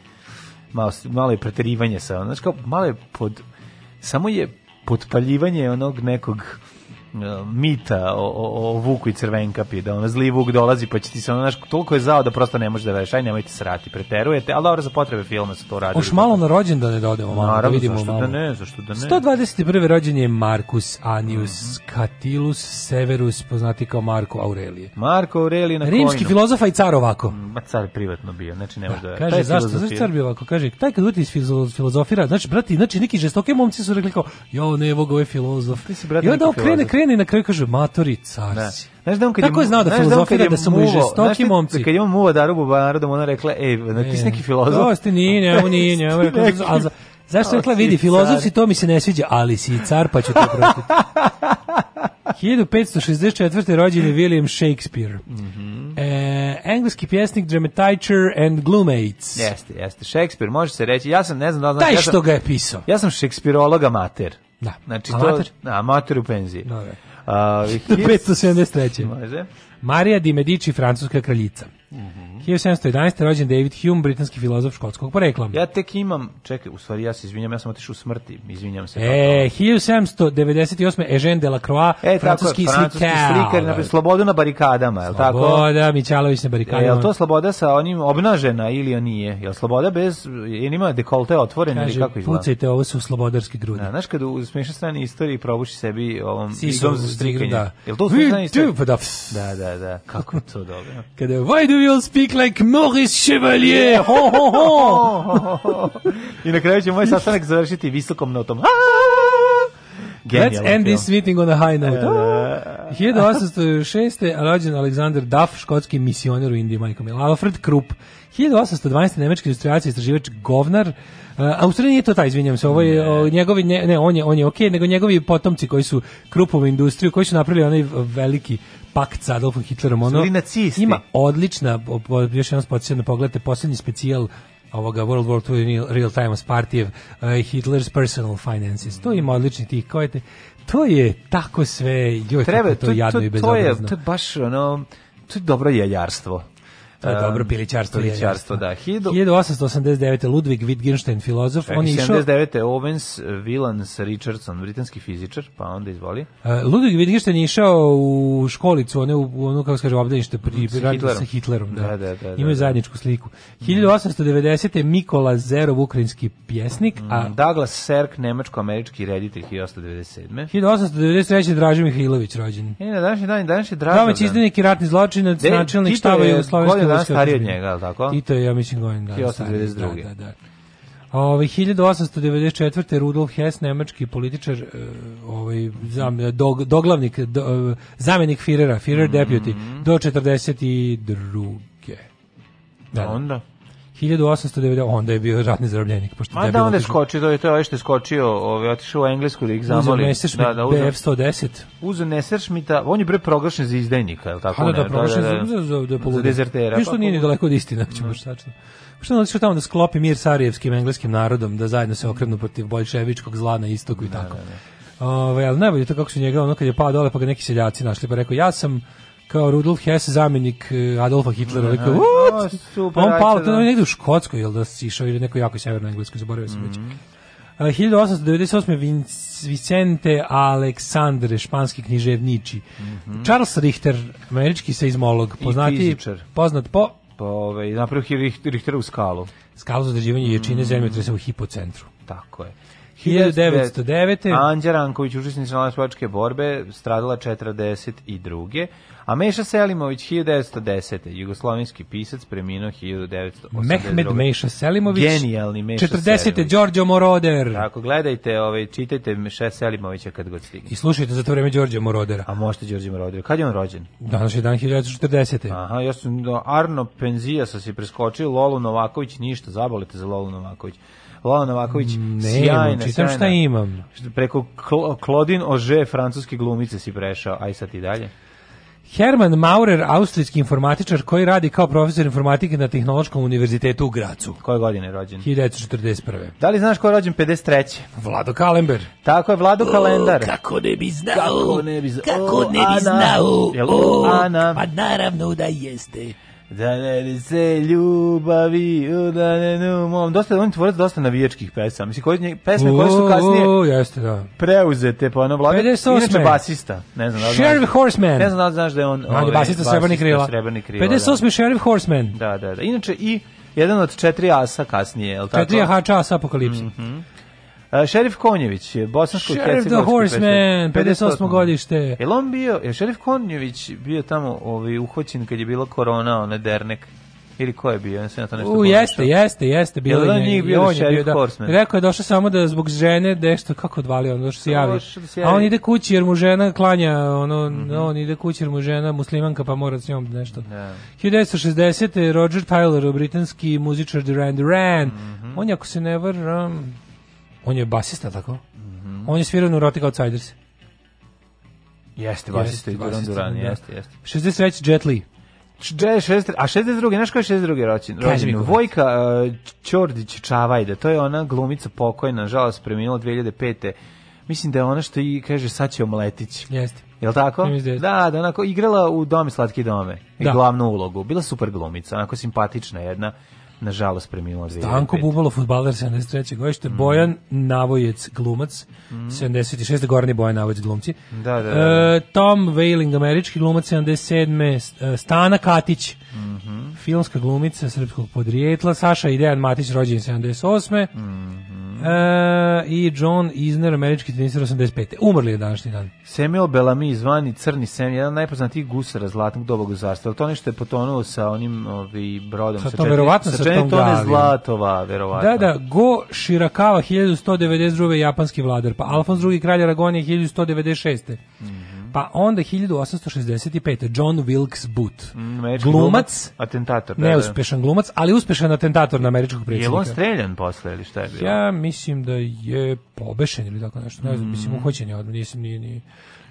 Malo, malo je preterivanje sa, znaš kao, malo je pod... Samo je potpaljivanje onog nekog Uh, mita o, o, o Vuku i Crvenkapi, da ono zli Vuk dolazi pa će ti se ono, znaš, toliko je zao da prosto ne može da veriš, aj nemojte srati, preterujete, ali dobro za potrebe filma se to radi. Hoš malo na rođendane da odemo, malo Naravno, da vidimo zašto malo. da ne, zašto da ne. 121. rođen je Markus Anius mm Catilus Severus, poznati kao Marko Aurelije. Marko Aurelije na Rimski kojnu. filozofa i car ovako. Ma car je privatno bio, znači ne može da... da kaže, zašto, zašto car bio ovako? Kaže, taj kad uti filozofira, znači, brati, znači, neki žestoke momci su rekli kao, jo, ne, evo ga, je filozof. Ti si, brati, krene na kraju kaže matori carci. Da. Znaš da on kad Tako je, je znao da, da filozofira da, su mu žestoki momci. Kad je on muva Darubu Banarodom, ona rekla, ej, ti si neki filozof. To da, ste nije, on nije, njemu Zašto rekla, vidi, filozof si, to mi se ne sviđa, ali si car, pa ću to prostiti. 1564. rođen je William Shakespeare. Mm -hmm. e, engleski pjesnik, dramatizer and gloomates. Jeste, jeste. Shakespeare, može se reći. Ja sam, ne znam da znam. Taj ja sam, što ga je pisao. Ja sam šekspirolog amater. Da. Znači, amater? To, da, amater u penziji. No, da, da. A, 573. Može. Marija di Medici, francuska kraljica. Mhm. Mm 1711. rođen David Hume, britanski filozof škotskog porekla. Ja tek imam, čekaj, u stvari ja se izvinjam, ja sam otišao u smrti, izvinjam se. E, 1798. Eugène Delacroix, e, francuski, tako, francuski slikar. slikar na slobodu na barikadama, je tako? Sloboda Mićalović na barikadama. E, je li to sloboda sa onim obnažena ili on nije? Je li sloboda bez, je nima dekolte otvoren Kaže, ili kako izgleda? pucajte, ovo su slobodarski grudi. Da, znaš kad u smiješan strani istoriji probuši sebi ovom igom za strikanje. Da. Je li to u smiješan strani istoriji? Da, da, da. Kako to dobro? Kada, why do you speak like Maurice Chevalier. Ho, ho, ho. I na kraju će moj sastanak završiti visokom notom. Let's end film. this meeting on a high note. Uh, 1806. rođen Alexander Duff, škotski misioner u Indiji, majko mila. Alfred Krupp, 1812. nemački industrijac i istraživač Govnar. Uh, a u stvari nije to taj, izvinjam se, ovo je ne. O, njegovi, ne, ne, on je, on je okej, okay, nego njegovi potomci koji su Kruppovu industriju, koji su napravili onaj veliki pakt sa Adolfom Hitlerom. Ono, ima odlična, još jedan spocijeno da pogledajte, posljednji specijal ovoga World War II Real Time Partijev uh, Hitler's Personal Finances. To ima odlični tih, kao te, to je tako sve, joj, Treba, to, to, jadno to i bezobrazno. To je, to je baš ono, to je dobro jeljarstvo. To je dobro pilićarstvo. Pilićarstvo, da. 1889. Ludwig Wittgenstein, filozof. Čekaj, on je išao... 79. Owens, Willans, Richardson, britanski fizičar, pa onda izvoli. Uh, e, Ludwig Wittgenstein je išao u školicu, one u ono, kako se kaže, obdanište pri, sa Hitlerom. Sa Hitlerom da. Da, da, da, da Imaju da, da. zajedničku sliku. 1890. Da. Mikola Zerov, ukrajinski pjesnik. Mm, a... Douglas Serk, nemačko-američki reditelj 1897. 1893. Dražo Mihajlović rođen. E, na današnji dan, današnji Dražo. Damaći izdenik i ratni zločinac, načelnik štava Jugoslovenske dana stariji da od njega, al tako? Tito je ja mislim godin dana 1892. Da, da, da. Ove, 1894. Rudolf Hess, nemački političar, e, ovaj, zam, dog, doglavnik, do, e, zamenik Firera, Firer mm -hmm. deputy, do 42. Da, onda? 1890 onda je bio radni zarobljenik pošto A da onda je skočio, to je to je što je skočio, ovaj otišao u Englesku da ih zamoli. Da, da, uzeo F110. Uzeo Messerschmitta, on je bre proglašen za izdajnika, el tako? A, da, da, da proglašen da, da, za za da, za dezertera. Isto pa nije ni daleko od istine, ćemo da. baš tačno. Pošto on otišao tamo da sklopi mir sa arijevskim engleskim narodom, da zajedno se okrenu protiv bolševičkog zla na istoku i da, tako. Ovaj, al najbolje to kako su njega ono kad je pao dole pa ga neki seljaci našli pa rekao ja sam kao Rudolf Hess zamenik e, Adolfa Hitlera rekao ovaj uh, super on pao to da. negde u Škotskoj jel da si išao ili neko jako severno englesko zaboravio sam mm -hmm. već 1898. Mhm. Vicente Aleksandre, španski književniči. Mm -hmm. Charles Richter, američki seizmolog, poznati, poznat po... Po ovaj, napravio Richteru skalu. Skalu za određivanje mm -hmm. ječine zemljotresa u hipocentru. Tako je. 1909. Anđar Anđa Ranković, učesnica članstvačke borbe, stradila 42. A Meša Selimović, 1910. Jugoslovenski pisac, preminuo 1982. Mehmed Meša Selimović. Genijalni Meša 40. Selimović. Đorđo Moroder. Tako, gledajte, ovaj, čitajte Meša Selimovića kad god stigne. I slušajte za to vreme Đorđa Morodera. A možete Đorđe Morodera. Kad je on rođen? Danas je dan 1940. Aha, ja sam Arno Penzija sa se preskočio, Lolo Novaković, ništa, zabolite za Lolo Novaković. Lola Novaković, mm, ne, sjajna, imam, čitam šta imam. Preko Klodin Ože, francuske glumice si prešao, aj sad i dalje. Herman Maurer, austrijski informatičar koji radi kao profesor informatike na Tehnološkom univerzitetu u Gracu. Koje godine je rođen? 1941. Da li znaš ko je rođen 53. Vlado Kalember. Tako je, Vlado o, Kalendar. Kako ne bi znao? Kako ne bi znao? Kako ne bi znao? O, Ana. O, Ana. Pa naravno da jeste. Da ne li se ljubavi, da ne numom. Dosta, on tvorac dosta navijačkih pesama. Mislim, koje, pesme koje su kasnije o, jeste, da. preuzete, pa ono vlada. Inače basista. Ne znam, da Sheriff Horseman. Ne znam da znaš da je on... On ovaj, je basista Srebrni krila. Srebrni krila 58. Da. Sheriff Horseman. Da, da, da. Inače i jedan od četiri asa kasnije, je li tako? Četiri ahača asa apokalipsa. Mm -hmm šerif Konjević je bosansko Šerif the Horseman, 58. godište. Je on bio, je Šerif Konjević bio tamo ovaj, uhoćen kad je bila korona, onaj dernek? Ili ko je bio? Ja sam na to nešto U, jeste, jeste, jeste, bilo je. Njih on je bio da. Horseman. Rekao je došao samo da zbog žene nešto kako odvalio, on došao se javi. Da A on ide kući jer mu žena klanja, ono, mm -hmm. on ide kući jer mu žena muslimanka pa mora s njom nešto. Yeah. Da. 1960. Roger Taylor, britanski muzičar Duran Duran. Mm -hmm. On je, ako se ne varam, On je basista, tako? Mm -hmm. On je svirao u Rotic Outsiders. Jeste, basista i Duran Duran, da. jeste, jeste. 63. Jet Li. Dže, šest, a 62. Znaš ko je 62. rođen? Rođen. Vojka uh, Ćordić Čavajde. To je ona glumica pokojna, žalost, preminula 2005. Mislim da je ona što i kaže sad će omletić. Jeste. Jel tako? Da, da, da, onako igrala u Domi slatki dome. Da. Glavnu ulogu. Bila super glumica, onako simpatična jedna nažalost preminuo. Stanko Bubalo, futbaler 73. godište, mm. Bojan Navojec, glumac, mm. 76. Gorni Bojan Navojec, glumci. Da, da, da. E, Tom Wailing, američki glumac, 77. E, Stana Katić, mm -hmm. filmska glumica srpskog podrijetla, Saša i Matić, rođen 78. Mm -hmm. -hmm. e, I John Isner, američki tenisar 85. Umrli je današnji dan. Samuel Bellamy, zvani Crni sem, jedan najpoznatijih gusara zlatnog dobog zarstva. To nešto je potonuo sa onim ovi, brodom. Sa, to, četiri, sa, sa tone zlatova, verovatno. Da, da, Go Shirakawa, 1192. japanski vladar. Pa Alfons II. kralj Aragonije, 1196. Mm -hmm. Pa onda 1865. John Wilkes Booth. Mm, glumac, atentator, da, da, neuspešan glumac, ali uspešan atentator na američkog predsjednika. Je on streljan posle ili šta je bilo? Ja mislim da je pobešen ili tako nešto, ne znam, mislim mm. uhoćen je, ja, nisam ni ni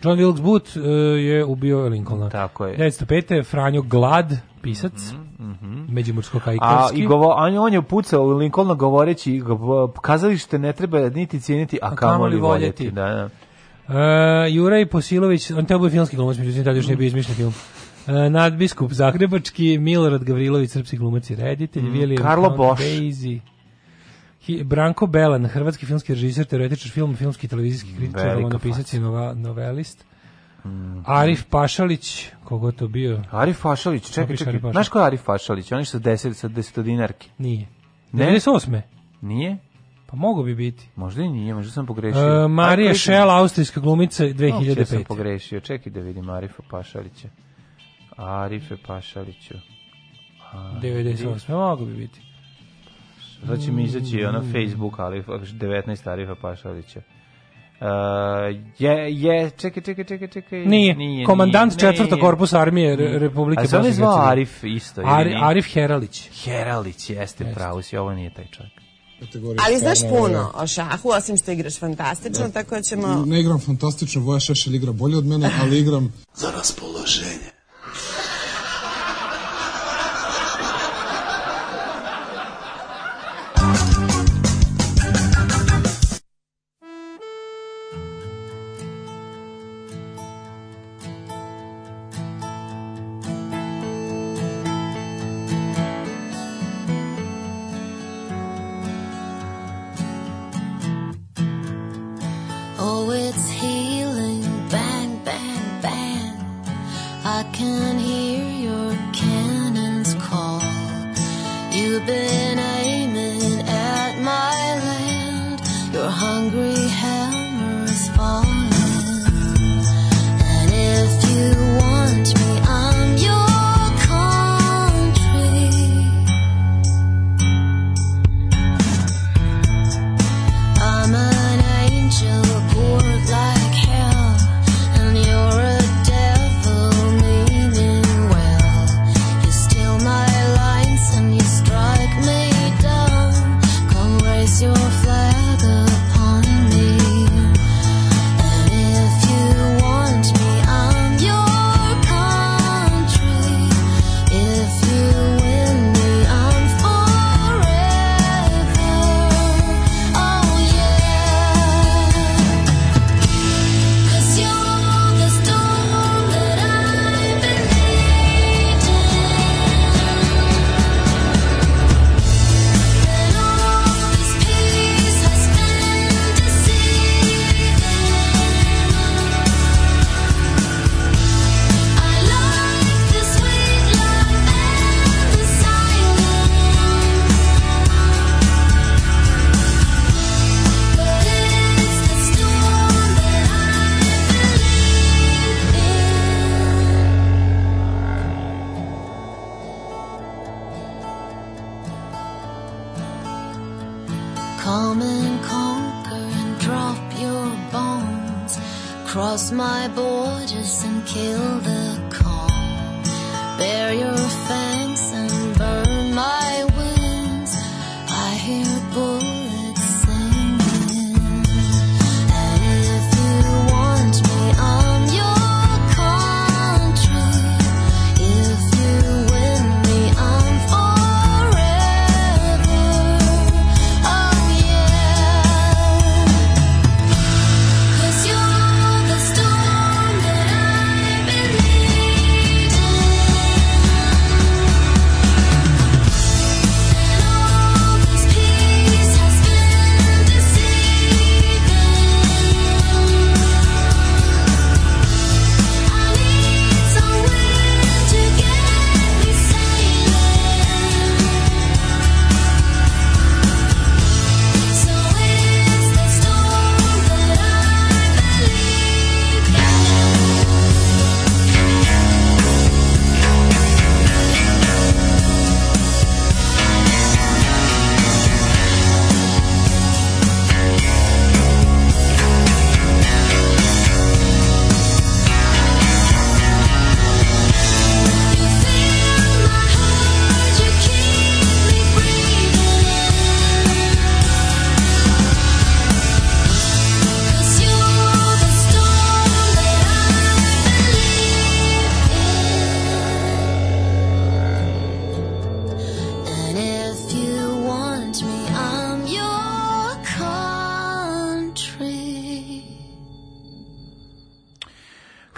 John Wilkes Booth uh, je ubio Lincolna. Tako je. 1905. Franjo Glad, pisac, mm -hmm. međimursko kajkarski. A, i govo, a on je upucao Lincolna govoreći, kazalište ne treba niti cijeniti, a, a kamoli voljeti. voljeti. Da, da. Uh, Juraj Posilović, on teo bio filmski glumac, međutim, tada još nije bio izmišljen film. Uh, nadbiskup Zagrebački, Milorad Gavrilović, srpski glumac i reditelj, mm, William Karlo Bosch. Daisy, Branko Belan, hrvatski filmski režiser, teoretičar film, filmski i televizijski kritičar, pisac i nova, novelist. Mm. Arif Pašalić, kogo to bio? Arif Pašalić, čekaj, čekaj. Znaš ko je Arif Pašalić? Oni su deset, sa desetodinarki. Nije. Ne? osme? Nije? Pa mogu bi biti. Možda i nije, možda sam pogrešio. E, Marija Šel, austrijska glumica 2005. sam pogrešio, čekaj da vidim Arifa Pašalića. Arife Pašaliću. A, 98. Mogu bi biti. Sad će mi izaći mm. ono Facebook, ali 19 Arifa Pašalića. Uh, je, je, čekaj, čekaj, čekaj, čekaj. Nije, nije komandant nije, četvrta korpusa armije nije. Republike Bosne. A se zvao Arif isto? Ari, Arif Heralić. Heralić, jeste, jeste. pravo si, ovo nije taj čovjek kategorija. Ali znaš puno o šahu, osim što igraš fantastično, da. tako da ćemo... Ne igram fantastično, Voja Šešelj igra bolje od mene, ali igram... Za raspoloženje.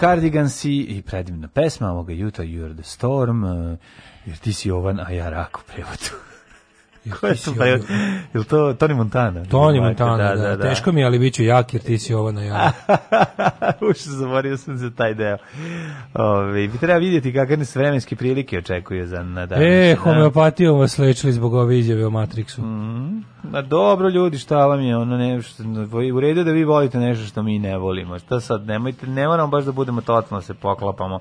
Cardigansi i predivna pesma ovoga Juta You're the Storm, eh, jer ti si Jovan, a ja Raku prevodu. Ko je to prevod? Ili to Tony Montana? Tony Montana, da, da, da, da. Teško mi je, ali bit ću jak jer ti si ovo na ja. Uš, zaborio sam za taj deo. Ove, bi treba vidjeti kakve se vremenske prilike očekuju za na nadalje. E, homeopatijom vas lečili zbog ove izjave o Matrixu. Mm, ma dobro ljudi, šta vam je, ono ne, što, u redu da vi volite nešto što mi ne volimo. Šta sad, nemojte, ne moramo baš da budemo totalno da se poklapamo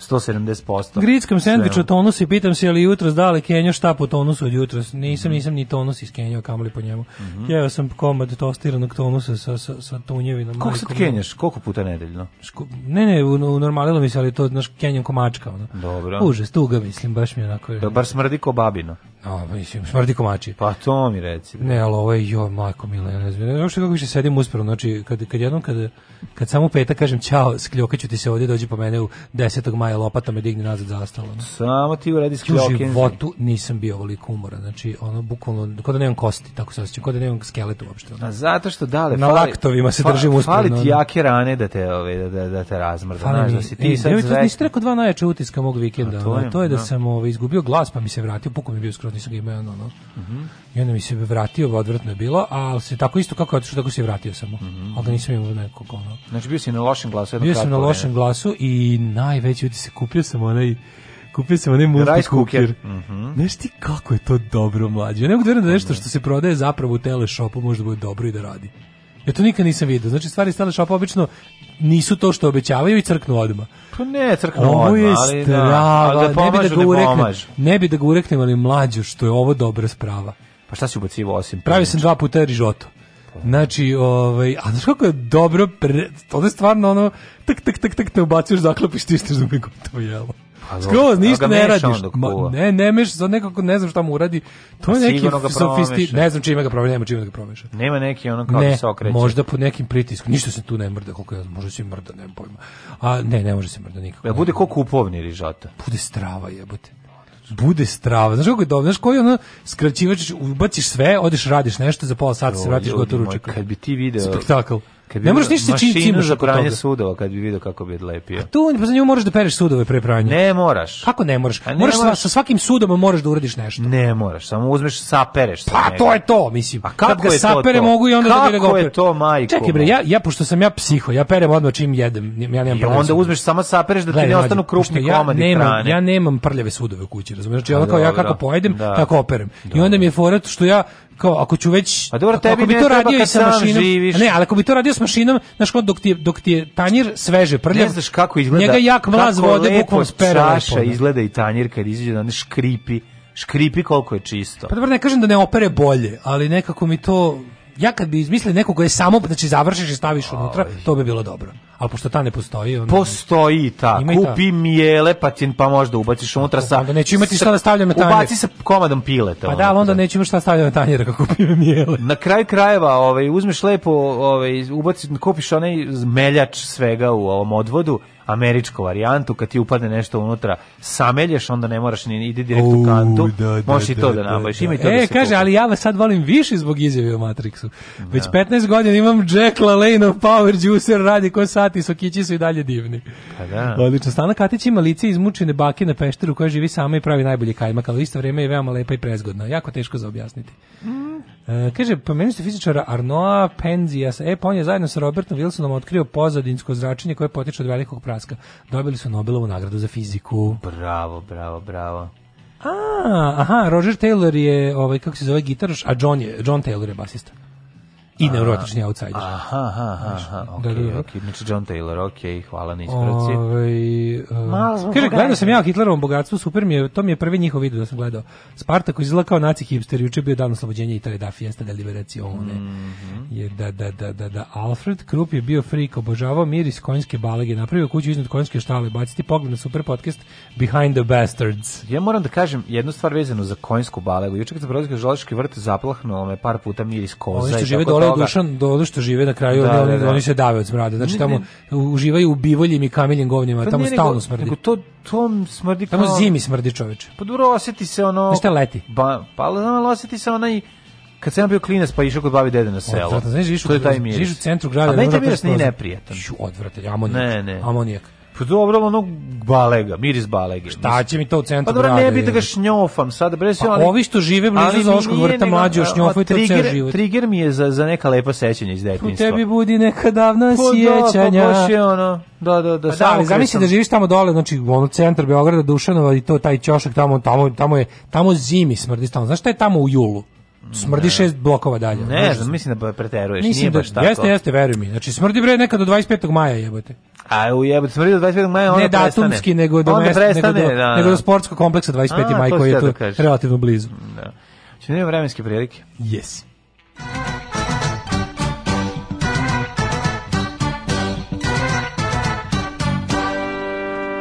170%. Grickam sendvič od tonusa i pitam se ali jutros da li Kenjo šta po tonusu od jutros. Nisam, mm. nisam ni tonus iz Kenjo, kamoli po njemu. Mm -hmm. Jeo sam komad tostiranog tonusa sa, sa, sa tunjevinom. Koliko majkom. sad Kenjaš? Koliko puta nedeljno? Ško, ne, ne, u, u normalilo mi se, ali to, znaš, Kenjom komačka. Ono. Dobro. Užas, tuga, mislim, baš mi onako. Da, pa bar smrdi ko babino. No, pa mislim, smrdi komači. Pa to mi reci. Ne, ali ovo je, joj, majko mila, ja ne znam. Ne kako više sedim usporo, znači, kad, kad jednom, kad, kad samo petak kažem, čao, skljokaću ti se ovdje, dođi po mene u 10. maja, lopata me digni nazad zastalo. No. Samo ti uradi skljokenzi. U životu nisam bio ovoliko umoran, znači, ono, bukvalno, kod da nemam kosti, tako se osjećam, kod da nemam skelet uopšte. Ono. A zato što, dale, Na fali, laktovima se držim usporno. Fali ti jake rane da te, ove, da, da, da te razmrda, znaš, da si ti e, sad zvek. Nisi rekao dva najjače utiska mog vikenda, to, je, to je da, da, sam ove, izgubio glas, pa mi se vratio, puko mi bio skroz skroz nisam ga imao, ono, ono. Mm -hmm. I onda mi se vratio, odvratno je bilo, ali se tako isto kako je otišao, tako se vratio samo. Mm -hmm. Ali ga nisam imao nekog, ono. Znači bio si na lošem glasu. Bio sam na lošem glasu i najveći se kupio sam onaj, kupio sam onaj multikukir. Mm -hmm. Znaš ti kako je to dobro, mlađe. Ja ne mogu da da nešto mhm. što se prodaje zapravo u teleshopu može da bude dobro i da radi. Ja to nikad nisam vidio. Znači, stvari iz teleshopa obično nisu to što obećavaju i crknu odmah. Pa ne, crkno ovo je ali da. strava, da, da pomažu, ne bi da ga da ne bi da ga ureknem, ali mlađu, što je ovo dobra sprava. Pa šta si ubacivo osim? Pravi sam dva puta rižoto. Znači, ovaj, a znaš kako je dobro, pre, to je stvarno ono, tak, tak, tak, tak, ne ubacuješ, zaklepiš, tistiš da mi gotovo jelo. Skroz da ništa ne radiš. Ma, ne, ne meš, za nekako ne znam šta mu uradi. To je pa neki sofisti, ne znam čime ga promeša, nema čime da ga promeša. Nema neki ono kako da ne, se okreće. Možda pod nekim pritiskom. Ništa se tu ne mrda, koliko ja, može se mrda, nema pojma. A ne, ne može se mrda nikako. Ja bude ko upovni rižata. Bude strava, jebote bude strava. Znaš kako je dobro, znaš koji ono skraćivač, ubaciš sve, odeš radiš nešto, za pola sata se vratiš gotov ručak. Kad bi ti video... Spektakl. Kad bi ne moraš ništa čim cimaš za pranje sudova kad bi video kako bi odlepio. tu pa za njega možeš da pereš sudove pre pranja. Ne moraš. Kako ne moraš? Ne moraš, Sa, sa, svakim sudom možeš da uradiš nešto. Ne moraš, samo uzmeš sapereš sa Pa to je to, mislim. A kako kad ga je sapere to, to? mogu i onda da kako da Kako je to, majko? Čekaj bre, ja ja pošto sam ja psiho, ja perem odmah čim jedem. Ja nemam I onda sam... uzmeš samo sapereš da Gledaj, ti ne ostanu krupni ja komadi nemam, Ja nemam prljave sudove u kući, razumeš? Znači ja kako ja da. kako pojedem, da. tako operem. I onda mi je forat što ja kao ako ću već pa dobro, tebi ako bi to radio i sa mašinom, živiš. ne, ali ako bi to radio sa mašinom, znači kod dok ti dok ti je tanjir sveže prljav. znaš kako izgleda. Njega jak mlaz vode bukvalno spere lepo. Da. izgleda i tanjir kad izađe da ne škripi škripi koliko je čisto. Pa dobro, ne kažem da ne opere bolje, ali nekako mi to ja kad bi izmislili nekog koji je samo znači završiš i staviš unutra, to bi bilo dobro. Al pošto ta ne postoji, onda postoji ta. Ima Kupi ta. mijele, pa pa možda ubaciš unutra sa. Onda neću imati šta da stavljam na tanjir. Ubaci sa komadom pileta. Pa da, onda da. neću imati šta da stavljam na tanjir kako kupim mijele. Na kraj krajeva, ovaj uzmeš lepo, ovaj ubaciš, kupiš onaj meljač svega u ovom odvodu američku varijantu, kad ti upadne nešto unutra, samelješ, onda ne moraš ni ide direkt u kantu, da, da, možeš i to da, da, da nabaviš. Ima i to e, da kaže, kupi. ali ja vas sad volim više zbog izjave o Matrixu. Već 15 godina imam Jack LaLanne Power Juicer, radi ko sati, sokići su i dalje divni. Pa da. Odlično, Stana Katić ima lice izmučene bake na pešteru koja živi sama i pravi najbolje kajmak, ali u isto vrijeme je veoma lepa i prezgodna. Jako teško za objasniti. Mm. E, kaže, pomenuli ste fizičara Arnoa Penzijas. E, pa on je zajedno sa Robertom Wilsonom otkrio pozadinsko zračenje koje potiče od velikog praska. Dobili su Nobelovu nagradu za fiziku. Bravo, bravo, bravo. A, aha, Roger Taylor je, ovaj, kako se zove, gitaraš, a John, je, John Taylor je basista i neurotični outsider. Aha, aha, aha, da, da, okej, okay, da, okay. znači John Taylor, okej, hvala na ispravci. Ovaj, eh, kaže, gledao sam ja o Hitlerovom bogatstvu, super mi je, to mi je prvi njihov video da sam gledao. Sparta koji izgleda kao naci hipster, juče bio dan oslobođenja Italije, da, fiesta da liberacione. Mm -hmm. je, da, da, da, da, da, Alfred Krupp je bio freak, obožavao miris konjske balage, napravio kuću iznad konjske štale, baciti pogled na super podcast Behind the Bastards. Ja moram da kažem jednu stvar vezanu za konjsku balagu. Juče kad sam prolazio kroz Žalaški vrt, zaplahnuo me par puta miris koza. Oni što žive dole toga. Dušan, do, do što žive na kraju, da, oni, da, da. oni se dave od smrada. Znači tamo uživaju u bivoljim i kamiljim govnjima, pa tamo ne, stalno smrdi. Nego to, to smrdi kao... Tamo zimi smrdi čoveče. Pa dobro, osjeti se ono... Znaš šta leti? Ba, pa osjeti se onaj kad sam bio klinac pa išao kod babi dede na selo. Odvratno, znaš, živiš u, taj miris. Živiš u centru grada. A meni taj miris nije neprijatan. odvratan, amonijak. Ne, ne. Amonijak. Pa dobro, ono balega, miris balege. Šta će mi to u centru grada? Pa dobro, ne bi da ga šnjofam sad. Bre, pa ali, ovi što žive blizu Zološkog vrta mlađe šnjofaju i trigger, ceo život. Trigger mi je za, za neka lepa sećanja iz pa detinjstva. U tebi budi neka davna pa, sjećanja. Da, pa baš je ono, da, da, da. Pa, da, ali zamisli da živiš tamo dole, znači ono centar Beograda, Dušanova i to, taj ćošak tamo, tamo, tamo je, tamo zimi smrdi stalno. Znaš šta je tamo u julu? smrdi šest blokova dalje. Ne, da znam, mislim da preteruješ, mislim nije da, baš tako. Jeste, jeste, veruj mi. Znači smrdi bre nekad do 25. maja jebote. A u jebote smrdi do 25. maja ona ne prestane. Ne datumski nego do mesta, nego do, da, nego do da. sportskog kompleksa 25. maja, koji je tu da relativno blizu. Da. Znači, nema vremenske prilike. Yes.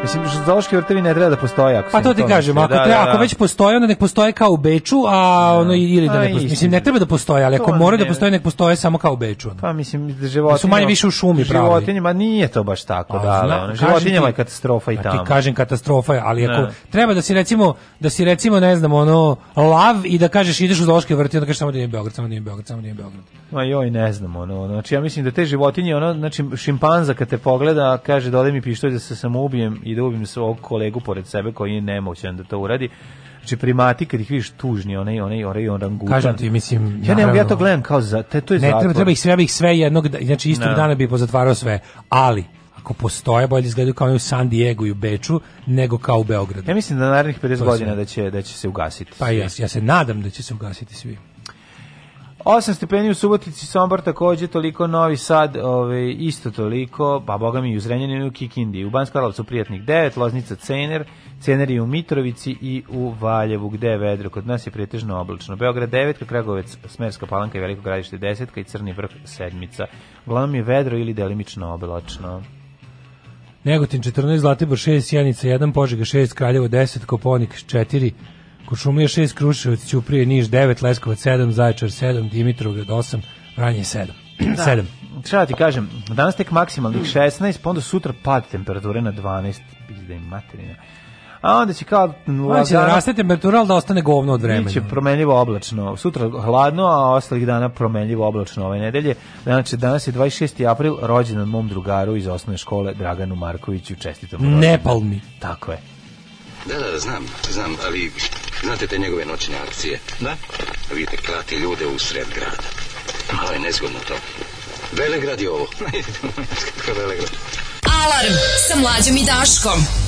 Mislim, zoološki vrtovi ne treba da postoje. Ako pa to ti kažem, ako, da, treba, da, da. ako da. već postoje, onda nek postoje kao u Beču, a da. ono ili da ne postoje. Mislim, ne treba da postoje, ali ako moraju da postoje, nek postoje samo kao u Beču. Ono. Pa mislim, životinje... Su manje više u šumi pravi. ma nije to baš tako, pa, da. da ono, životinjama je katastrofa i pa tamo. Ti kažem katastrofa ali ako treba da si recimo, da si recimo, ne znam, ono, lav i da kažeš ideš u zoološki vrt, onda kažeš samo da nije Beograd, samo da nije Beograd, samo da nije Beograd. Ma joj, ne znam, ono, znači ja mislim da te životinje, ono, znači šimpanza kad te pogleda, kaže dole mi pištolj da se ubijem i da ubim svog kolegu pored sebe koji je nemoćan da to uradi. Znači primati kad ih vidiš tužni, onaj onaj onaj orangutan. Kažem ti, mislim, ja ne, ja to gledam kao za te to je Ne zatvor. treba treba ih sve, ja bih sve jednog, da- znači istog no. Da. dana bi pozatvarao sve, ali ako postoje bolje da izgledaju kao u San Diego i u Beču nego kao u Beogradu. Ja mislim da narednih 50 godina da će da će se ugasiti. Pa ja, ja se nadam da će se ugasiti svi. 8 stepeni u Subotici, Sombor takođe toliko, Novi Sad ovaj, isto toliko, pa boga mi i u Zrenjaninu i u Kikindi. U Banskoj Karlovcu prijatnih 9, Loznica Cener, Cener je u Mitrovici i u Valjevu, gde je vedro. Kod nas je pretežno oblačno. Beograd 9, Kragovec, Smerska palanka i Veliko gradište 10 i Crni vrh 7. Glavno je vedro ili delimično oblačno. Negotin 14, Zlatibor 6, Sjenica 1, Požega 6, Kraljevo 10, Koponik 4, Košumlija 6, Kruševac, Ćuprije, Niš 9, Leskovac 7, Zaječar 7, Dimitrovgrad 8, Vranje 7. Da. 7. Treba da ti kažem, danas tek maksimalnih 16, pa onda sutra pad temperature na 12, da im materina. A onda će kao lagano... će da raste temperatura, ali da ostane govno od vremena. Biće promenljivo oblačno. Sutra hladno, a ostalih dana promenljivo oblačno ove nedelje. Znači, danas je 26. april, rođen od mom drugaru iz osnovne škole, Draganu Markoviću. Čestitom. Nepal mi. Tako je. Da, da, znam, znam, ali Znate te njegove noćne akcije? Da. Vidite, klati ljude u sred grada. Malo je nezgodno to. Velegrad je ovo. Kako je Velegrad? Alarm sa mlađom i Daškom.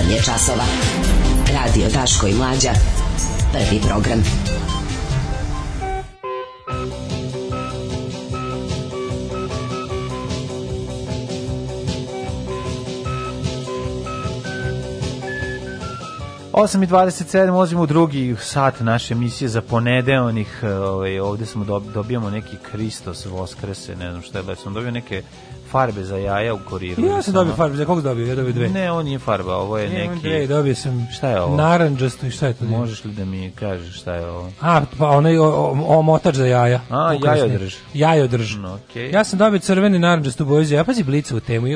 8 je časova. Radio Daško i Mlađa. Prvi program. Osam i dvadeset sedam, ulazimo u drugi sat naše emisije za ponedeonih. E, ovaj, ovde smo dobijamo neki Kristos Voskrese, ne znam šta je, da sam dobio neke farbe za jaja u kuriru. Ja sam dobio farbe, za koliko dobio? Ja dobio dve. Ne, on nije farba, ovo je ne, neki... Ne, dobio sam šta je ovo? Naranđasto i šta je to? Možeš li da mi kažeš šta je ovo? A, pa onaj omotač za jaja. A, jaja jajodrž. Jajodrž. No, mm, okay. Ja sam dobio crveni naranđastu boju Ja pazi Blicu u temu.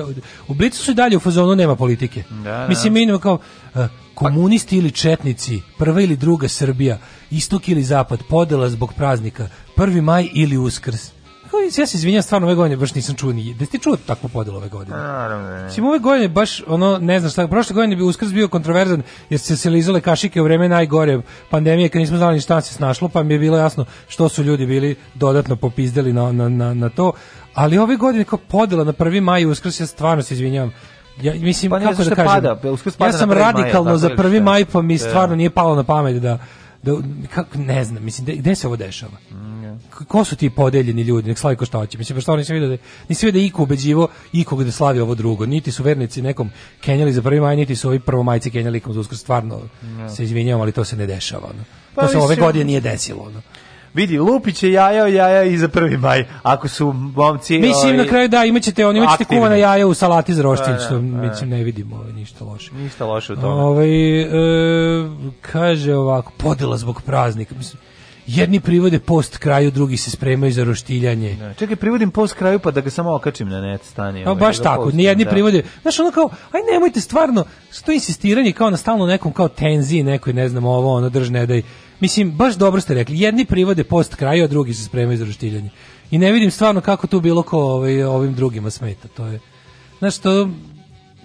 U Blicu su i dalje u fazonu nema politike. Da, da. Mislim, minimo kao... Uh, komunisti ili četnici, prva ili druga Srbija, istok ili zapad, podela zbog praznika, prvi maj ili uskrs. Kako ja se izvinjam stvarno ove godine baš nisam čuo ni da ti čuo takvu podelu ove godine. Naravno. Da ne. Sim ove godine baš ono ne znam šta, prošle godine bi Uskrs bio kontroverzan jer se se lizale kašike u vreme najgore pandemije kad nismo znali šta se snašlo, pa mi je bilo jasno što su ljudi bili dodatno popizdeli na, na, na, na to. Ali ove godine kao podela na 1. maj i Uskrs ja stvarno se izvinjavam. Ja mislim pa kako da kažem. Pada, pada ja sam radikalno maja, za 1. maj pa mi da. stvarno nije palo na pamet da da kako ne znam, mislim gde se ovo dešava. Mm ko su ti podeljeni ljudi, nek slavi ko šta hoće. Mislim, pa što nisam vidio da, nisam vidio da iko ubeđivo ikog da slavi ovo drugo. Niti su vernici nekom kenjali za prvi maj, niti su ovi prvomajci kenjali nekom za uskrs. Stvarno no. se izvinjavam, ali to se ne dešava. No. Pa, to se ove godine nije desilo. No. Vidi, Lupić je jaja jaja i za prvi maj, ako su momci... Mislim, na ovaj, kraju da, imaćete, on, imaćete kuvana jaja u salati za roštilj, da, što mi da, da. mislim, ne vidimo ovaj, ništa loše. Ništa loše u tome. Ove, ovaj, e, kaže ovako, podela zbog praznika. Mislim, jedni privode post kraju, drugi se spremaju za roštiljanje. Ne, da, čekaj, privodim post kraju pa da ga samo okačim na net stanje. Ovaj, no, baš da tako, ni jedni da. privode. Znaš, ono kao, aj nemojte stvarno, što insistiranje kao na stalno nekom kao tenziji, nekoj ne znam ovo, ono drž ne daj. Mislim, baš dobro ste rekli, jedni privode post kraju, a drugi se spremaju za roštiljanje. I ne vidim stvarno kako tu bilo ko ovaj, ovim drugima smeta. To je, znaš, to,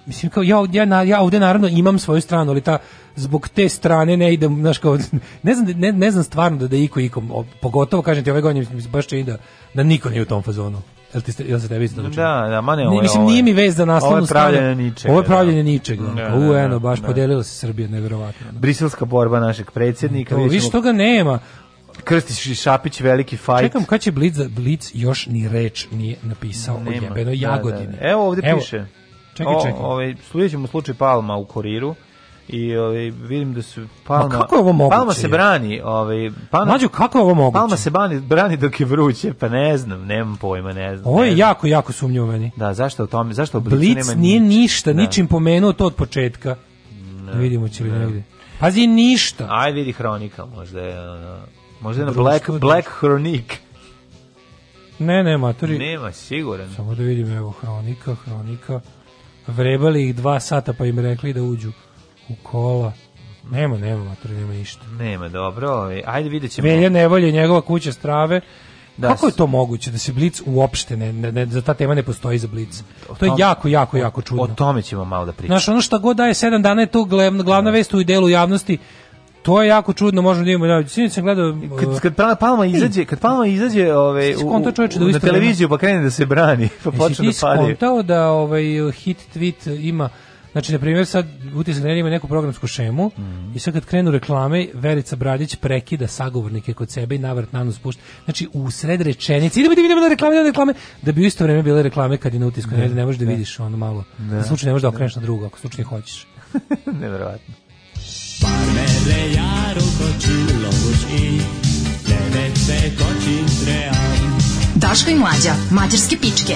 mislim, kao, ja, ja, ja ovde naravno imam svoju stranu, ali ta zbog te strane ne idem, znaš kao, ne znam, ne, ne znam stvarno da da iko ikom, pogotovo kažem ti ove godine baš čini da, da niko nije u tom fazonu. Jel ti ste, jel se tebi isto da, znači? Da, da, mane ne, ovo, mislim nije mi vez za naslovnu stranu. Ovo je pravljenje ničega. Ovo je da. pravljenje ničega. Da, da, da, eno, da, baš da. podelila se Srbija neverovatno. Da. Briselska borba našeg predsjednika, to, više ga nema. Krstić i Šapić veliki fajt. Čekam kad će Blitz, Blitz još ni reč nije napisao Nema. o jebenoj Jagodini. Da, da, da. Evo ovde Evo. piše. Čekaj, čekaj. Ovaj sledećemo slučaj Palma u Kuriru i ovaj vidim da su Palma Ma kako je ovo moguće? Palma se brani, ovaj Palma Mađo kako je ovo moguće? Palma se brani, brani dok je vruće, pa ne znam, nemam pojma, ne znam. Ovo je jako jako sumnjivo meni. Da, zašto o tome, zašto Blic nema nije ništa, da. ničim pomenuo to od početka. Ne, da vidimo će li ne. negde. Pazi ništa. Aj vidi hronika, možda je ono, možda je na Black studiš. Black Hronik. Ne, nema, matori. Nema, siguran. Samo da vidim, evo, hronika, hronika. Vrebali ih dva sata pa im rekli da uđu u kola. Nema, nema, mater, nema ništa. Nema, dobro. Ajde vidjet ćemo. Velja nevolje, njegova kuća strave. Da, Kako je to moguće da se Blic uopšte ne, ne, ne za ta tema ne postoji za Blic? to je jako, jako, jako čudno. O tome ćemo malo da pričamo. Znaš, ono što god daje sedam dana je to glavna, glavna da. vest u delu javnosti, to je jako čudno, možemo da imamo. Da, sinoć sam gledao e, kad kad Palma, izađe, kad Palma izađe, ovaj u, čovječe, da u na televiziju pa krene da se brani, pa počne da pali. Skontao da ovaj hit tweet ima Znači, na primjer, sad utisak da ima neku programsku šemu mm. i sad kad krenu reklame, Verica Bradić prekida sagovornike kod sebe i navrat na nos pušta. Znači, u sred rečenice, idemo da vidimo da reklame, da reklame, da bi u isto vrijeme bile reklame kad je na utisku, ne, da, ne možeš da, da vidiš ono malo. Ne. Da slučaj ne možeš da, da okreneš na drugo, ako slučaj hoćeš. Neverovatno. Parmele jaru i Daško i mlađa, mađarske pičke.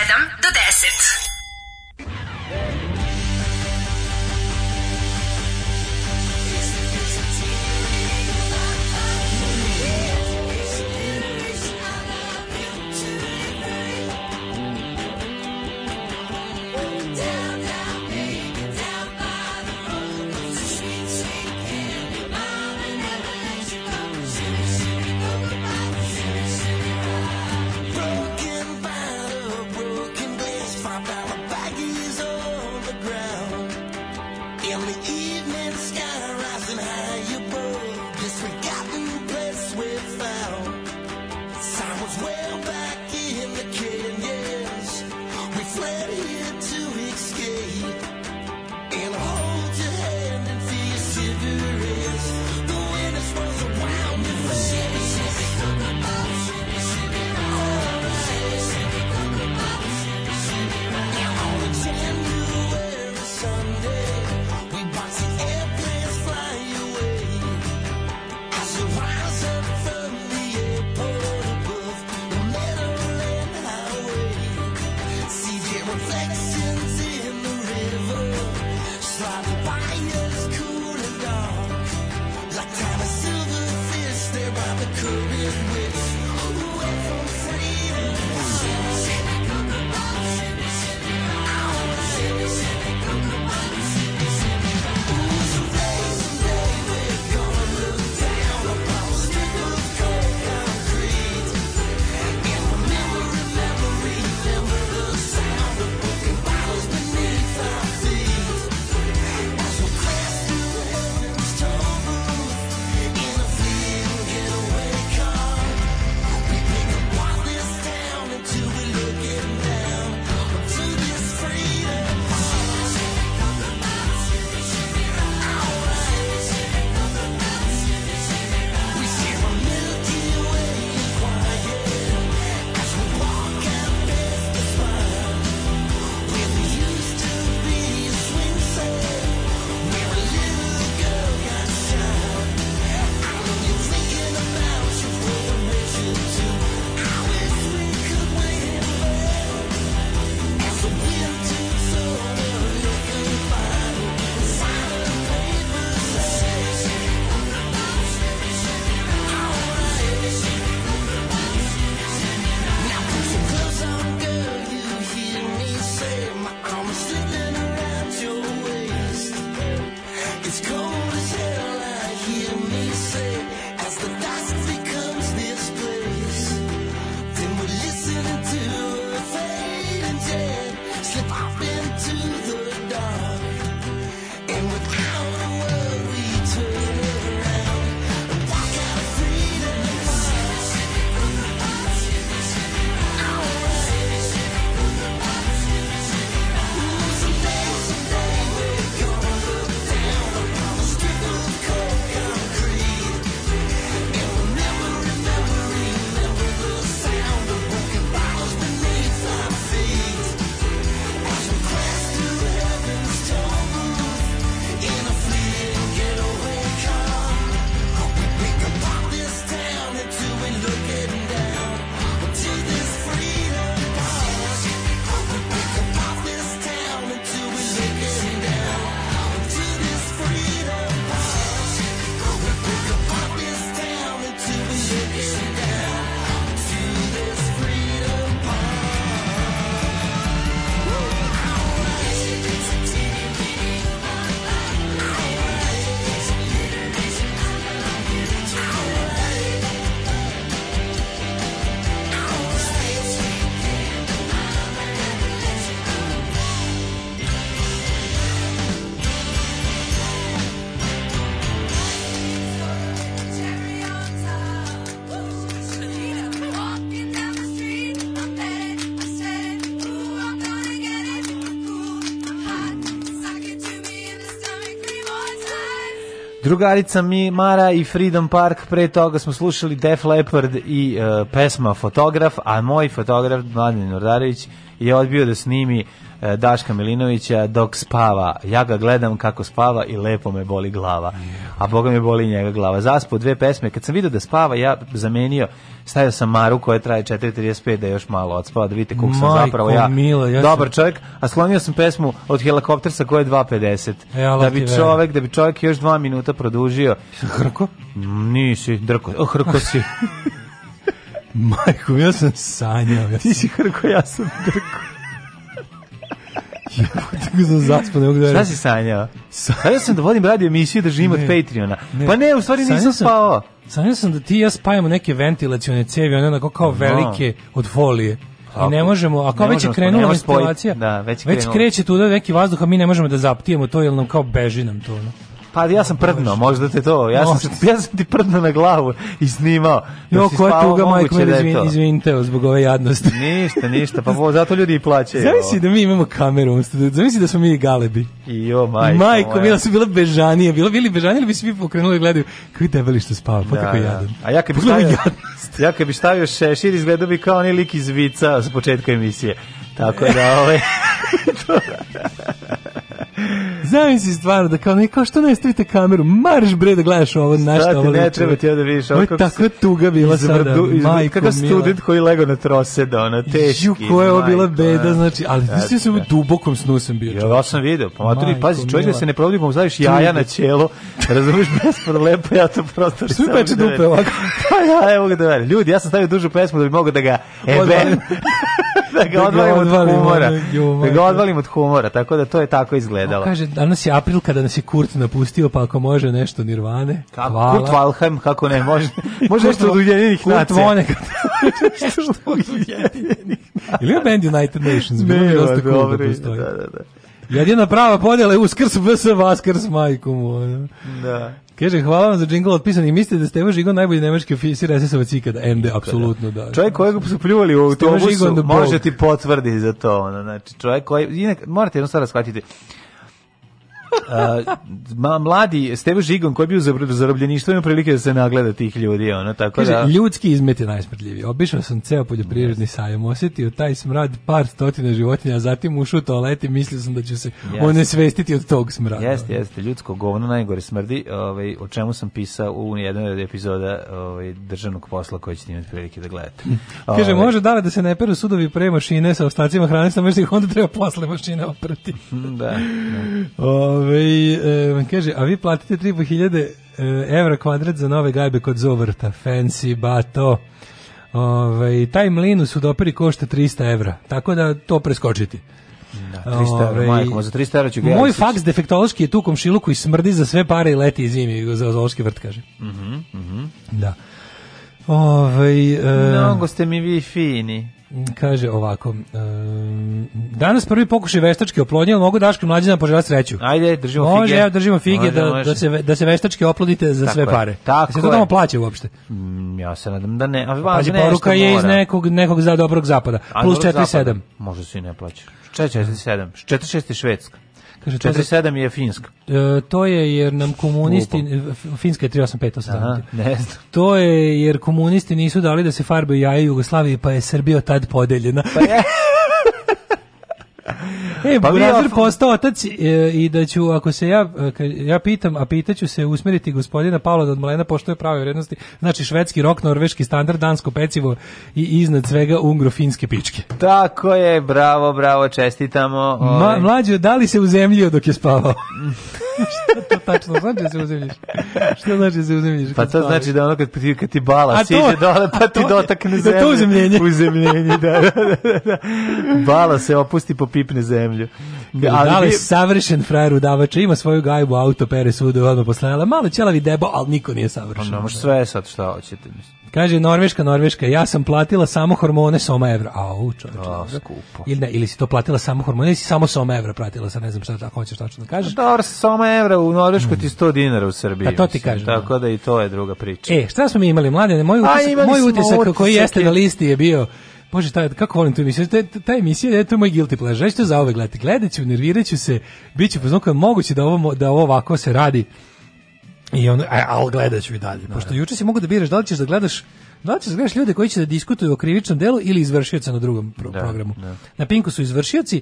Drugarica mi Mara i Freedom Park, pre toga smo slušali Def Leppard i uh, pesma Fotograf, a moj fotograf Mladen Nordarević je odbio da snimi e, Daška Milinovića dok spava. Ja ga gledam kako spava i lepo me boli glava. A boga me boli njega glava. Zaspo dve pesme. Kad sam vidio da spava, ja zamenio stavio sam Maru koja traje 4.35 da još malo odspava, da vidite koliko sam zapravo ja, milo, ja dobar sam... čovjek, a slonio sam pesmu od helikoptersa koja je 2.50 e, da bi čovjek, da bi čovjek još dva minuta produžio. Hrko? Nisi, drko, oh, hrko si. Majko, ja sam sanjao. Ja Ti si hrko, ja sam drko. Tako sam zaspan, ne mogu da Šta si sanjao? Sanjao sam da vodim radio emisiju da živim od Patreona. Ne. Pa ne, u stvari sanjao nisam spavao. Sanjao sam da ti i ja spajamo neke ventilacione cevi, one onako kao velike od folije. I ne možemo, a kao ne već je krenula ventilacija, da, već, već kreće tuda neki vazduh, a mi ne možemo da zaptijemo to, jer nam kao beži nam to. No? Pa ja sam prdno, možda te to. Ja sam, ja sam ti prdno na glavu i snimao. Jo, ko je tuga, majko, da me izvin, izvinite zbog ove jadnosti. ništa, ništa, pa zato ljudi i plaćaju. Zamisli da mi imamo kameru, da- zavisi da smo mi galebi. I jo, majko. Majko, bila su bila bežanije, bila bili bežanije, ili bi mi pokrenuli i gledaju kako debeli što spava, pa da, kako da. jadan. A ja kad bi stavio, ja kad bi stavio šešir, izgledao bi kao onaj lik iz Vica sa početka emisije. Tako da, ovaj... Znam si stvarno da kao neko što ne stavite kameru, marš bre da gledaš ovo na šta ti ne treba ti da vidiš. Ovo je takva tuga bila sada. Majko Kakav student koji lego na trose da ona teški. Ju koja je bila beda, znači, ali mislim da se u dubokom snu sam bio. Ja sam video, pa maturi pazi, čovjek da se ne probudimo, zaviš jaja na ćelo. Razumeš bez lepo, ja to prosto. Sve peče dupe ovako. Pa ja, evo ga da Ljudi, ja sam stavio dužu pesmu da bi mogao da ga. Eben. da ga odvalim od humora. Da ga odvalim da od humora, tako da to je tako izgledalo. Kaže, danas je april kada nas je Kurt napustio, pa ako može nešto Nirvane. Kako, hvala. Kurt Valheim, kako ne, može, može nešto od Ujedinjenih nacija. Kurt Vonnegut. nešto od Ujedinjenih Ili je Band United Nations, bilo je dosta cool da postoji. Da, da, da. Jedina prava podjela je uskrs vs. vaskrs majkom. Da. Kaže, hvala vam za džingl otpisan i mislite da Stevo Žigon najbolji nemački oficir SS-ovac ikada. MD, apsolutno, da. Čovjek kojeg su pljuvali u autobusu, može ti potvrdi za to. Ono, znači, čovjek koji, inak, morate jednu stvar da shvatiti, ma mladi Stevo Žigon koji bi bio za zarobljeništvo ima prilike da se nagleda tih ljudi ono tako Kaže, da ljudski izmet je najsmrtljiviji obišao sam ceo poljoprivredni sajam osjetio taj smrad par stotina životinja a zatim ušao u toalet i mislio sam da ću se yes. onesvestiti od tog smrada jeste jeste ljudsko govno najgore smrdi ovaj o čemu sam pisao u jednoj od epizoda ovaj državnog posla koji ćete imati prilike da gledate kaže ove, ovaj. može da da se ne peru sudovi pre mašine sa ostacima hrane sa što onda treba posle mašine oprati da, da. Ovaj, Ove, ovaj, vam kaže, a vi platite 3.500 e, evra kvadrat za nove gajbe kod Zovrta. Fancy bato. Ove, ovaj, taj mlin u sudoperi košta 300 evra. Tako da to preskočiti. Da, 300 evra, ovaj, majko, za 300 evra ću gledati. Moj faks defektološki je tu komšiluku i smrdi za sve pare i leti i zimi za zoološki vrt, kaže. Mhm, mm mhm. Mm da. Ove, e, Mnogo ste mi vi fini. Kaže ovako, um, danas prvi pokušaj veštačke oplodnje, ali mogu Daško mlađi požela sreću. Ajde, držimo može, fige. Može, ja, držimo fige može, da, može. da, se, da se veštačke oplodite za tako sve pare. Tako se da to tamo plaća uopšte? Mm, ja se nadam da ne. A, Pazi, poruka je mora. iz nekog, nekog za dobrog zapada. A, Plus 4,7. Može se i ne plaćaš. 4,7. 4,6 je Švedska. Kaže, 47 je Finska. E, to je jer nam komunisti... Lupo. Finska je 385, Aha, To je jer komunisti nisu dali da se farbaju jaje Jugoslavije, pa je Srbija tad podeljena. Pa je... E, pa Burazir ja... postao otac e, i da ću, ako se ja, e, ja pitam, a pitaću se usmeriti gospodina Pavla da od malena poštoje prave vrednosti, znači švedski rok, norveški standard, dansko pecivo i iznad svega ungrofinske pičke. Tako je, bravo, bravo, čestitamo. Ma, ovaj. mlađo, da li se uzemljio dok je spavao? Šta to tačno znači da se uzemljiš? Šta znači da se uzemljiš? Pa to znači da ono kad, kad ti bala siđe dole, pa ti dotakne zemlje. Da to uzemljenje. Uzemljenje, da, da, da, da. Bala se opusti, po popipne zemlje zemlju. Da, ali bi... savršen frajer udavač, ima svoju gajbu, auto pere svuda, odmah postajala, malo ćelavi debo, ali niko nije savršen. Ono, pa da. sve sad šta hoćete, mislim. Kaže Norveška, Norveška, ja sam platila samo hormone Soma evra. Au, čoveče. skupo. Ili, ne, ili si to platila samo hormone, ili samo Soma evra platila, sad ne znam šta tako hoćeš tačno da kažeš. Pa dobro, Soma evra u Norvešku mm. ti 100 dinara u Srbiji. A pa to ti kažem. Tako da. da i to je druga priča. E, šta smo mi imali mlade? Moj utisak, A, moj utisak, utisak koji jeste na listi je bio Bože, taj, kako volim tu emisiju? Ta, ta emisija, je, to moj guilty pleasure. što za to zaovek gledati. Gledat nerviraću se, bit ću poznako moguće da ovo, da ovo ovako se radi. I on, e, ali gledat ću i dalje. Naravno. Da. Pošto juče si mogu da biraš da li ćeš da gledaš da li ćeš da gledaš ljude koji će da diskutuju o krivičnom delu ili izvršioca na drugom pro da, programu. Da. Na Pinku su izvršioci,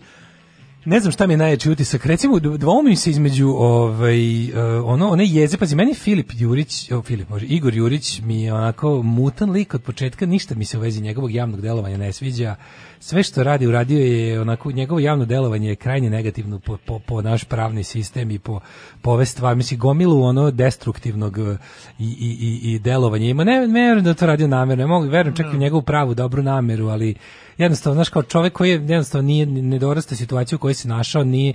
ne znam šta mi je najjači utisak. Recimo, dvomi se između ovaj, eh, ono, one jeze. Pazi, meni Filip Jurić, oh, Filip, može, Igor Jurić mi je onako mutan lik od početka. Ništa mi se u vezi njegovog javnog delovanja ne sviđa. Sve što radi, uradio je onako, njegovo javno delovanje je krajnje negativno po, po, po naš pravni sistem i po, po ove stvari. Mislim, gomilu ono destruktivnog eh, i, i, i, i delovanja. Ima, ne, ne verujem da to radio namjerno. Ne mogu, verujem čak i u da. njegovu pravu, dobru nameru, ali jednostavno, znaš, kao čovjek koji jednostavno nije, ne dorasta situaciju u kojoj se našao, ni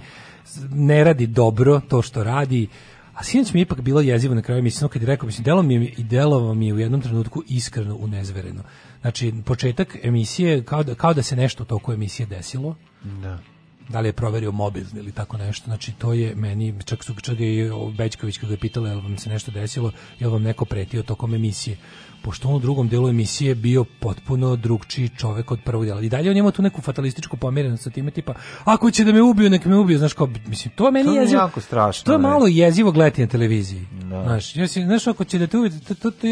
ne radi dobro to što radi, a sinoć mi je ipak bilo jezivo na kraju mislim kad je rekao, mislim, delo mi je i delo mi je u jednom trenutku iskreno unezvereno. Znači, početak emisije, kao da, kao da se nešto u toku emisije desilo. Da. Da li je proverio mobilni ili tako nešto. Znači, to je meni, čak su čak i Bečković kada je pitala, jel vam se nešto desilo, jel vam neko pretio tokom emisije pošto on u drugom delu emisije bio potpuno drugčiji čovek od prvog dela. I dalje on ima tu neku fatalističku pomerenost sa time tipa ako će da me ubiju, nek me ubiju, znaš kao mislim to meni to je jezivo. Jako strašno. To je malo jezivo gledati na televiziji. Da. Znaš, jesi, znaš ako će da te ubiju, to, to, to,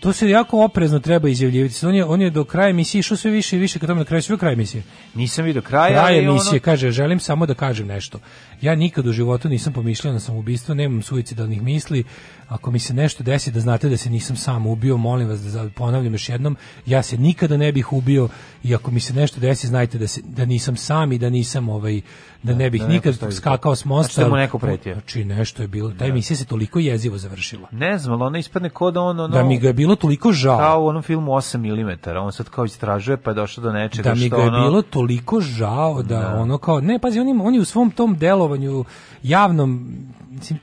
to se jako oprezno treba izjavljivati. On je, on je do kraja emisije išao sve više i više ka tome na kraju sve kraj emisije. Nisam vidio kraja, kraj emisije ono... kaže želim samo da kažem nešto. Ja nikad u životu nisam pomišljao na samoubistvo, nemam suicidalnih misli, ako mi se nešto desi da znate da se nisam sam ubio, molim vas da ponavljam još jednom, ja se nikada ne bih ubio i ako mi se nešto desi, znajte da, se, da nisam sam i da nisam ovaj, da, da ne bih da nikad skakao s mosta. Znači da mu neko pretio. Znači nešto je bilo, ta da. emisija se toliko jezivo završila. Ne znam, ali ona ispadne kao da ono... Da mi ga je bilo toliko žao. Kao u onom filmu 8 mm, on sad kao istražuje pa je došao do nečega da što ono... Da mi ga je bilo toliko žao da, da. ono kao... Ne, pazi, on, je, on je u svom tom delovanju javnom mislim,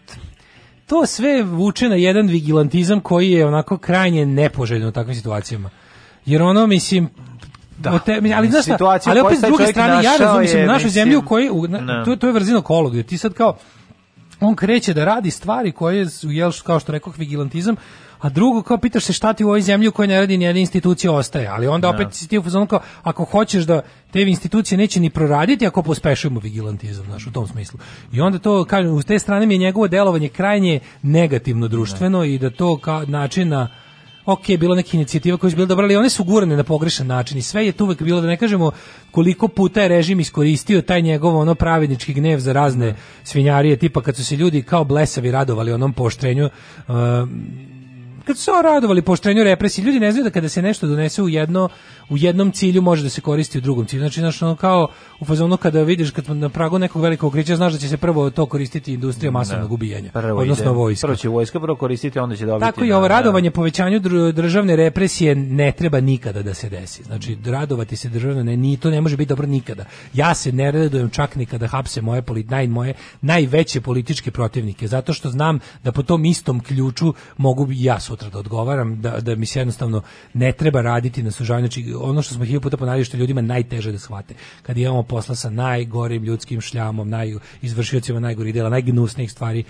to sve vuče na jedan vigilantizam koji je onako krajnje nepoželjno u takvim situacijama. Jer ono, mislim, da. Te, ali znaš šta, ali opet s druge strane, ja razumim se našu zemlju u kojoj, u, na, da. to, to je vrzino kolo, gdje ti sad kao, on kreće da radi stvari koje su, jel, kao što rekao, vigilantizam, a drugo kao pitaš se šta ti u ovoj zemlji u kojoj ne radi nijedna institucija ostaje, ali onda da. opet si ti u fazonu kao ako hoćeš da te institucije neće ni proraditi ako pospešujemo vigilantizam, znaš, u tom smislu. I onda to, kažem, uz te strane mi je njegovo delovanje krajnje negativno društveno ne. Da. i da to kao način na ok, bilo neke inicijativa koje su bile dobre, ali one su gurane na pogrešan način i sve je tu uvek bilo, da ne kažemo koliko puta je režim iskoristio taj njegov ono pravednički gnev za razne da. svinjarije, tipa kad su se ljudi kao blesavi radovali onom poštrenju um, kad su radovali poštenju represije, ljudi ne znaju da kada se nešto donese u jedno u jednom cilju može da se koristi u drugom cilju. Znači, znači ono kao u fazonu kada vidiš kad na pragu nekog velikog krića znaš da će se prvo to koristiti industrija da, masovnog ubijanja, prvo odnosno ide. vojska. Prvo će vojska prvo koristiti, onda će dobiti. Tako i da, ovo da. radovanje povećanju državne represije ne treba nikada da se desi. Znači, radovati se državno ne, ni to ne može biti dobro nikada. Ja se ne radujem čak ni kada hapse moje polit naj moje najveće političke protivnike zato što znam da po tom istom ključu mogu ja sutra da odgovaram, da, da mi se jednostavno ne treba raditi na sužavanju. Znači, ono što smo hiljadu puta ponavljali što ljudima najteže da shvate. Kad imamo posla sa najgorim ljudskim šljamom, naj, izvršiocima najgorih dela, najgnusnijih stvari,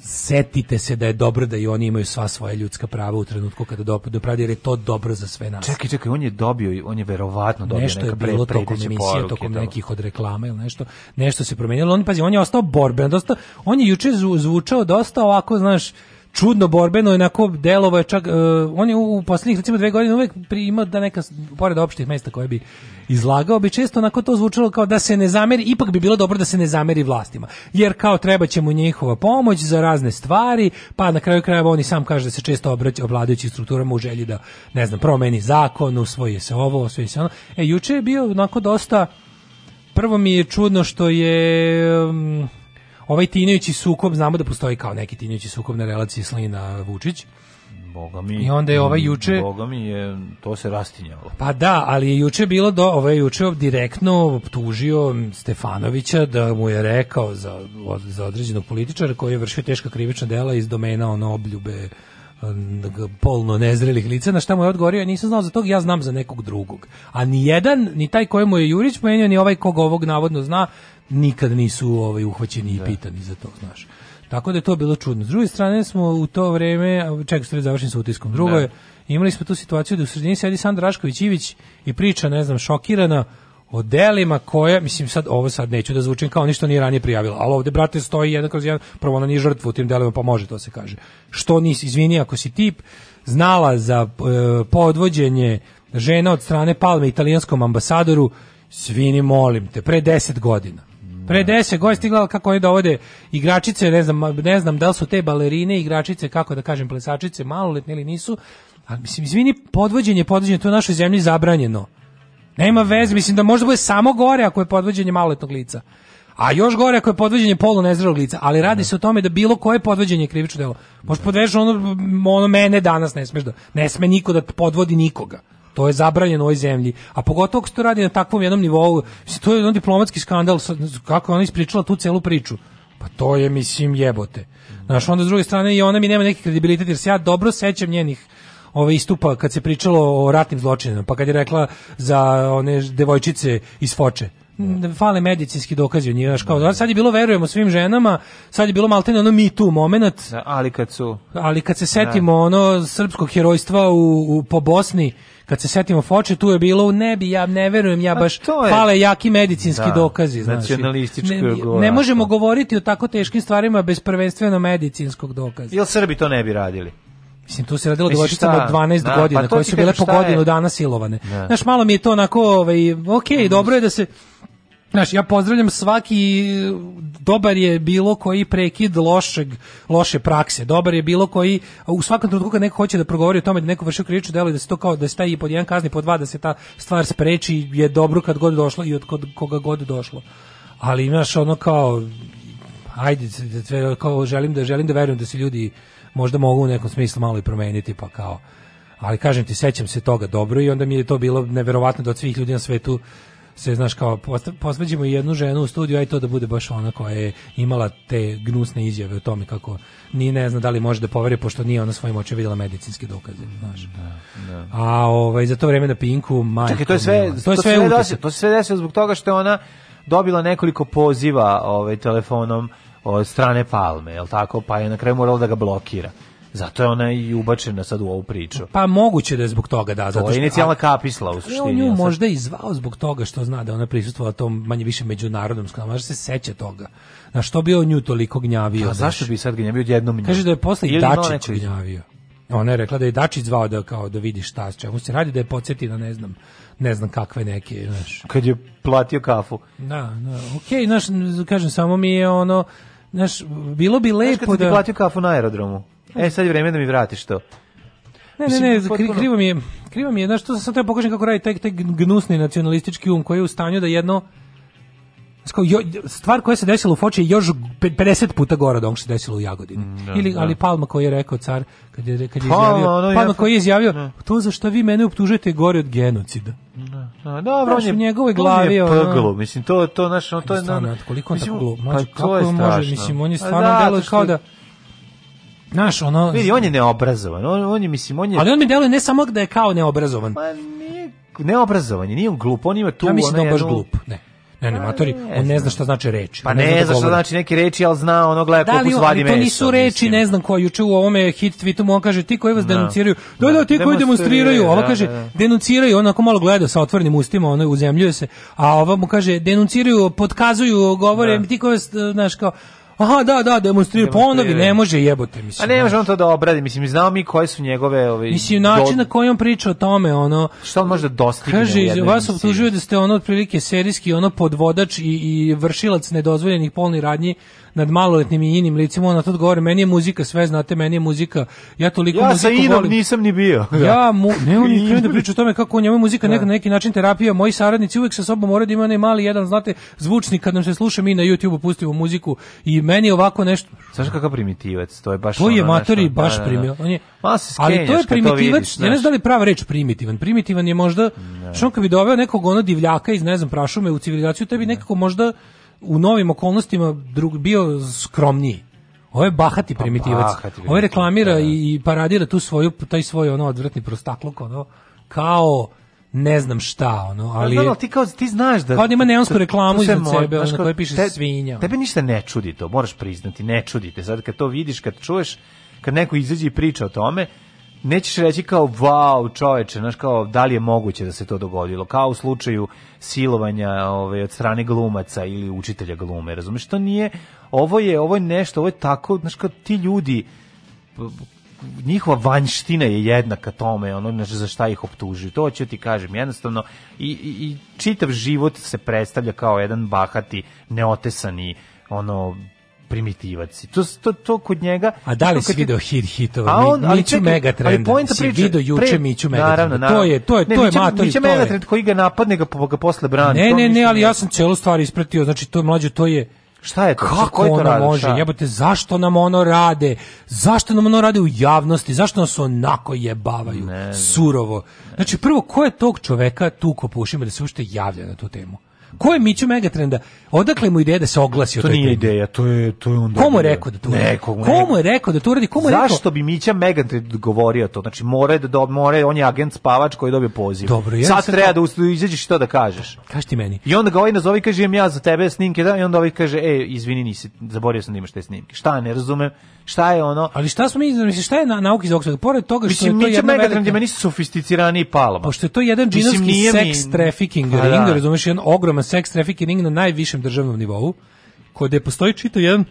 setite se da je dobro da i oni imaju sva svoja ljudska prava u trenutku kada do, dopravlja, jer je to dobro za sve nas. Čekaj, čekaj, on je dobio, on je verovatno dobio nešto neka je bilo pre, tokom emisije, tokom da. nekih od reklama ili nešto, nešto se promenilo. On, pazi, on je ostao borben, dosta, on je juče zvučao dosta ovako, znaš, čudno borbeno, onako delovo je čak, uh, on je u, poslednjih recimo dve godine uvek primao da neka, pored opštih mesta koje bi izlagao, bi često onako to zvučalo kao da se ne zameri, ipak bi bilo dobro da se ne zameri vlastima, jer kao treba će mu njihova pomoć za razne stvari, pa na kraju krajeva oni sam kaže da se često obraća vladajućim strukturama u želji da, ne znam, promeni zakon, usvoji se ovo, usvoji se ono. E, juče je bio onako dosta, prvo mi je čudno što je... Um, ovaj tinajući sukob, znamo da postoji kao neki tinajući sukob na relaciji Slina-Vučić, Boga mi. I onda je ovaj mm, juče Boga mi je to se rastinjalo. Pa da, ali je juče bilo do ovaj juče direktno optužio Stefanovića da mu je rekao za za određenog političara koji je vršio teška krivična dela iz domena ono obljube polno nezrelih lica, na šta mu je odgovorio, ja nisam znao za tog, ja znam za nekog drugog. A ni jedan, ni taj kojemu je Jurić pomenio, ni ovaj kog ovog navodno zna, nikad nisu ovaj, uhvaćeni i da. pitani za to, znaš. Tako da je to bilo čudno. S druge strane smo u to vreme, čekaj, stvari završim sa utiskom. Drugo da. je, imali smo tu situaciju da u sredini sedi Sandra Rašković Ivić i priča, ne znam, šokirana o delima koja, mislim sad ovo sad neću da zvučim kao ništa nije ranije prijavila, ali ovde brate stoji jedan kroz jedan, prvo ona nije žrtva u tim delima, pa može to se kaže. Što nisi, izvini ako si tip, znala za e, podvođenje žena od strane Palme italijanskom ambasadoru, svini molim te, pre deset godina. Da. Pre 10 godina stigla kako je dovode igračice, ne znam, ne znam da li su te balerine, igračice, kako da kažem, plesačice, maloletne ili nisu. Ali mislim, izvini, podvođenje, podvođenje, to je našoj zemlji zabranjeno. Nema veze, mislim da možda bude samo gore ako je podvođenje maloletnog lica. A još gore ako je podvođenje polu nezrelog lica, ali radi ne. Da. se o tome da bilo koje podvođenje krivično delo. Možeš da. podvežeš ono, ono mene danas ne smeš da, ne sme niko da podvodi nikoga. To je zabranjeno u ovoj zemlji. A pogotovo ako se to radi na takvom jednom nivou, to je jedan diplomatski skandal, kako je ona ispričala tu celu priču. Pa to je, mislim, jebote. Znaš, onda s druge strane i ona mi nema neke kredibilitete, jer se ja dobro sećam njenih ove istupa kad se pričalo o ratnim zločinima, pa kad je rekla za one devojčice iz Foče da. fale medicinski dokazi od njih, znaš, kao, sad je bilo verujemo svim ženama, sad je bilo maltene ono mi tu moment, da, ali kad su ali kad se da. setimo da. ono srpskog herojstva u, u po Bosni kad se setimo Foče, tu je bilo u nebi, ja ne verujem, ja baš je... pale jaki medicinski da, dokazi. Znači, ne, ne možemo govoriti o tako teškim stvarima bez prvenstveno medicinskog dokaza. Jel Srbi to ne bi radili? Mislim, tu se radilo devojčicama od 12 da, pa godina, pa koje su bile po godinu je... dana silovane. Da. Znaš, malo mi je to onako, ovaj, ok, mm. dobro je da se Znaš, ja pozdravljam svaki dobar je bilo koji prekid lošeg, loše prakse. Dobar je bilo koji u svakom trenutku kad neko hoće da progovori o tome da neko vrši krivično delo i da se to kao da se taj i pod jedan kazni, pod dva da se ta stvar spreči je dobro kad god došlo i od kod koga god došlo. Ali imaš ono kao ajde, kao želim da želim da verujem da se ljudi možda mogu u nekom smislu malo i promeniti pa kao ali kažem ti sećam se toga dobro i onda mi je to bilo neverovatno da od svih ljudi na svetu se, znaš, kao posveđimo jednu ženu u studiju, aj to da bude baš ona koja je imala te gnusne izjave o tome kako ni ne zna da li može da poveri, pošto nije ona svojim očima videla medicinske dokaze, znaš. Da, da. A ovaj, za to vreme na Pinku, majka... Čekaj, to je sve, to, to je sve, sve to se sve desilo zbog toga što je ona dobila nekoliko poziva ovaj, telefonom od strane Palme, je tako? Pa je na kraju morala da ga blokira. Zato je ona i ubačena sad u ovu priču. Pa moguće da je zbog toga, da. To zato je inicijalna kapisla u suštini. On nju sad... možda i zvao zbog toga što zna da ona prisustvovala tom manje više međunarodnom sklamu. Možda se seća toga. Na što bi on nju toliko gnjavio? A pa zašto bi sad gnjavio jednom nju? Kaže da je posle i Dačić gnjavio. Ona je rekla da je Dačić zvao da kao da vidi šta s čemu se radi, da je podsjeti na ne znam ne znam kakve neke, znaš. Kad je platio kafu. Da, da, okej, okay, znaš, kažem, samo mi je ono, znaš, bilo bi lepo znaš kad da... ti platio kafu na aerodromu? E, sad je vreme da mi vratiš to. Ne, ne, ne, potpuno... krivo mi je, krivo mi je, znaš, to sam teo pokažem kako radi taj, taj gnusni nacionalistički um koji je u stanju da jedno, stvar koja se desila u Foči je još 50 puta gora od onog što se desilo u Jagodini. No, mm, da, Ili no. Da. ali Palma koji je rekao car kad je kad je izjavio Palma, no, koji je izjavio da. to za što vi mene optužujete gore od genocida. Da, Da, dobro, on je u njegovoj glavi Je Poglo, mislim to to naš on to je na koliko on mislim, tako glup, pa, kako je može, mislim on je pa stvarno delo kao da Naš ono Vidi, on je neobrazovan. On, on je mislim on je Ali on mi deluje ne samo da je kao neobrazovan. Pa nije neobrazovan, nije on glup, on ima tu ja mislim da on baš jednu... glup, ne. Ne, ne, matori, on ne zna šta znači reči. Pa ne, ne zna da šta znači neke reči, ali zna ono gleda koliko da svadi meso. to nisu reči, mislim. ne znam koja juče u ovome hit tweetu mu on kaže ti koji vas da. denunciraju. Da, da, ti da, koji demonstriraju. Ova da, kaže da, da. denunciraju, onako malo gleda sa otvorenim ustima, ono uzemljuje se. A ova mu kaže denunciraju, podkazuju, govore ti koji vas, e, znaš kao Aha, da, da, demonstriraju ponovi, pa ne može jebote, mislim. A ne može on to da obradi, mislim, znao mi koje su njegove... Ove, ovaj, mislim, način do... na koji on priča o tome, ono... Što on možda da dostigne? Kaže, vas optužuju da ste ono otprilike serijski ono podvodač i, i vršilac nedozvoljenih polnih radnji nad maloletnim i inim licima, ona to odgovore, meni je muzika, sve znate, meni je muzika, ja toliko ja muziku volim. Ja sa Inom nisam ni bio. Ja, mu, ne, oni krenu da priča o tome kako njemu muzika da. neka, na neki način terapija, moji saradnici uvek sa sobom moraju da imaju onaj mali jedan, znate, zvučnik, kad nam se sluša mi na YouTube-u pustimo muziku i meni ovako nešto... Znaš kakav primitivac, to je baš... To ono je matori baš da, da, da, primio. On je, ali to je primitivac, ja ne znam da li prava reč primitivan. Primitivan je možda, što on kad bi doveo nekog ono divljaka iz, ne znam, prašume u civilizaciju, tebi nekako možda u novim okolnostima drug, bio skromniji. Ovo je bahati pa primitivac. Bahati Ovo reklamira da, da. i, i paradira tu svoju, taj svoj ono odvratni prostakluk, ono, kao ne znam šta, ono, pa ali... Znam, da, ali ti, kao, ti znaš da... Kao da ima neonsku reklamu iznad sebe, ono, na piše te, svinja. Tebe ništa ne čudi to, moraš priznati, ne čudi te. Sad kad to vidiš, kad čuješ, kad neko izađe i priča o tome, nećeš reći kao wow, čoveče, znaš kao da li je moguće da se to dogodilo, kao u slučaju silovanja ovaj, od strane glumaca ili učitelja glume, razumeš, to nije, ovo je, ovo je nešto, ovo je tako, znaš kao ti ljudi, njihova vanština je jednaka tome, ono znači za šta ih optužuju. To ću ti kažem, jednostavno i, i, i čitav život se predstavlja kao jedan bahati, neotesani ono primitivac. To, to, to kod njega... A da li si video hit hitova? A on, ali Miću Megatrenda. Ali pojenta priča... Si video juče Miću Megatrenda. To je, to je, ne, to je Mića, matori. Mića trend koji ga napadne, ga, ga posle brani. Ne, ne, ne, ali da- ja sam celu stvar ispratio. Znači, to je mlađe, to je... Šta je to? Kako Koji to ona radi? može? Šta? Jebote, zašto nam ono rade? Zašto nam ono rade u javnosti? Zašto nas onako jebavaju? Ne, ne, surovo. Znači, prvo, ko je tog čoveka tu ko pušima da se ušte javlja na tu temu? Ko je Miću Megatrenda? Odakle mu ideja da se oglasi to o toj To nije temi? ideja, to je to je onda. Komu je rekao da to uradi? Nekog, nekog. Komu je rekao da to uradi? Komu je rekao? Zašto bi Mića Megatrenda govorio to? Znači mora da, da mora on je agent spavač koji dobio poziv. Dobro, ja sad treba da, da izađeš što da kažeš. Kaži ti meni. I onda ga ovaj nazovi kaže imam ja za tebe snimke da i onda ovaj kaže ej izvini nisi zaborio sam da imaš te snimke. Šta ne razumem? Šta je ono? Ali šta smo mi znači šta je na, nauka iz Oxforda? Pored toga što Mislim, je to Mića Megatrend je meni sofisticirani palama. Pošto je to jedan džinovski seks trafficking pa ring, da. razumeš, jedan ogroman seks trafficking na najvišem državnom nivou, kod je postoji čitav jedan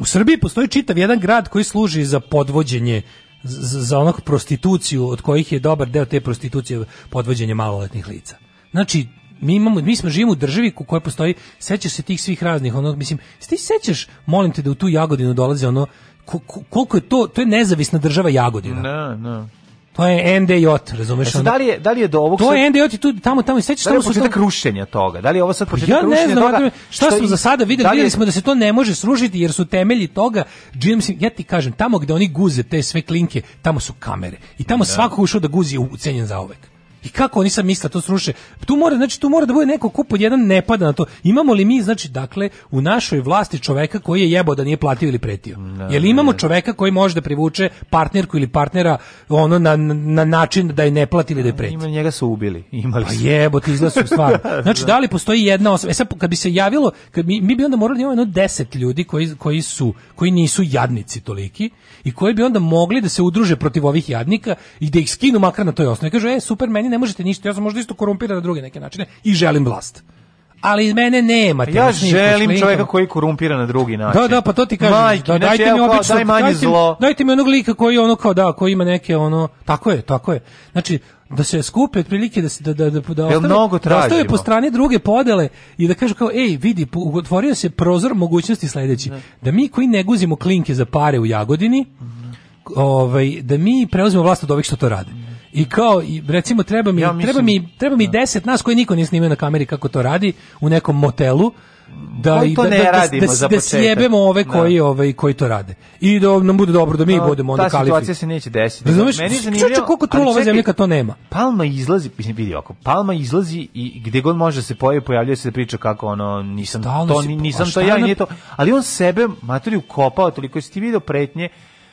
u Srbiji postoji čitav jedan grad koji služi za podvođenje za onak prostituciju od kojih je dobar deo te prostitucije podvođenje maloletnih lica. Znači, mi imamo mi smo živimo u državi u kojoj postoji sećaš se tih svih raznih onog mislim ti sećaš molim te da u tu Jagodinu dolazi ono koliko je to to je nezavisna država Jagodina. Ne, no, ne. No. To je NDJ, razumeš? E da li je da li je do ovog To sad... je NDJ tu tamo tamo sećaš da tamo su početak rušenja toga. Da li je ovo sad pa početak ja ne znam, toga? Šta smo i... za sada videli? Da je... Videli smo da se to ne može srušiti jer su temelji toga James ja ti kažem, tamo gde oni guze te sve klinke, tamo su kamere. I tamo da. svako ušao da guzi ucenjen za uvek. I kako oni sad misle da to sruše? Tu mora, znači tu mora da bude neko ko pod jedan ne pada na to. Imamo li mi znači dakle u našoj vlasti čoveka koji je jebao da nije platio ili pretio? No, da, Jel da, imamo čoveka koji može da privuče partnerku ili partnera ono na, na način da je ne plati ili da je preti? Ima njega su ubili. Imali pa su. Pa jebote, izlasu stvar. Znači da li postoji jedna osoba? E sad kad bi se javilo, kad mi, mi bi onda morali imamo jedno 10 ljudi koji, koji su koji nisu jadnici toliki i koji bi onda mogli da se udruže protiv ovih jadnika i da ih skinu makar na toj osnovi. Kažu, e, super, meni ne možete ništa, ja sam možda isto korumpiran na druge neke načine i želim vlast ali iz mene nema. Pa ja želim čovjeka koji korumpira na drugi način. Da, da, pa to ti kažem. Majke, da, dajte znači, mi obično, daj manje zlo. Dajte mi onog lika koji ono kao da, koji ima neke ono, tako je, tako je. Znači, da se skupe otprilike da se da da da da ostave, mnogo da ostave po strani druge podele i da kažu kao ej vidi otvorio se prozor mogućnosti sledeći ne. Da. da mi koji ne guzimo klinke za pare u Jagodini ne. Mhm. ovaj da mi preuzmemo vlast od ovih što to rade da i kao i recimo treba mi ja mislim, treba mi treba mi 10 da. nas koji niko nije snimio na kameri kako to radi u nekom motelu da i da-, da, da, da, radimo da, za da sjebemo ove da. koji da. ove koji to rade. I da nam bude dobro da mi no, budemo onda kalifi. Ta situacija se neće desiti. Razumeš? Meni je zanimljivo koliko trula ova zemlja kad to nema. Palma izlazi, mislim vidi oko. Palma izlazi i gde god može se pojavi, pojavljuje se da priča kako ono nisam Stalno to si, nisam to ja, nije to. Ali on sebe materiju kopao toliko jesi ti video pretnje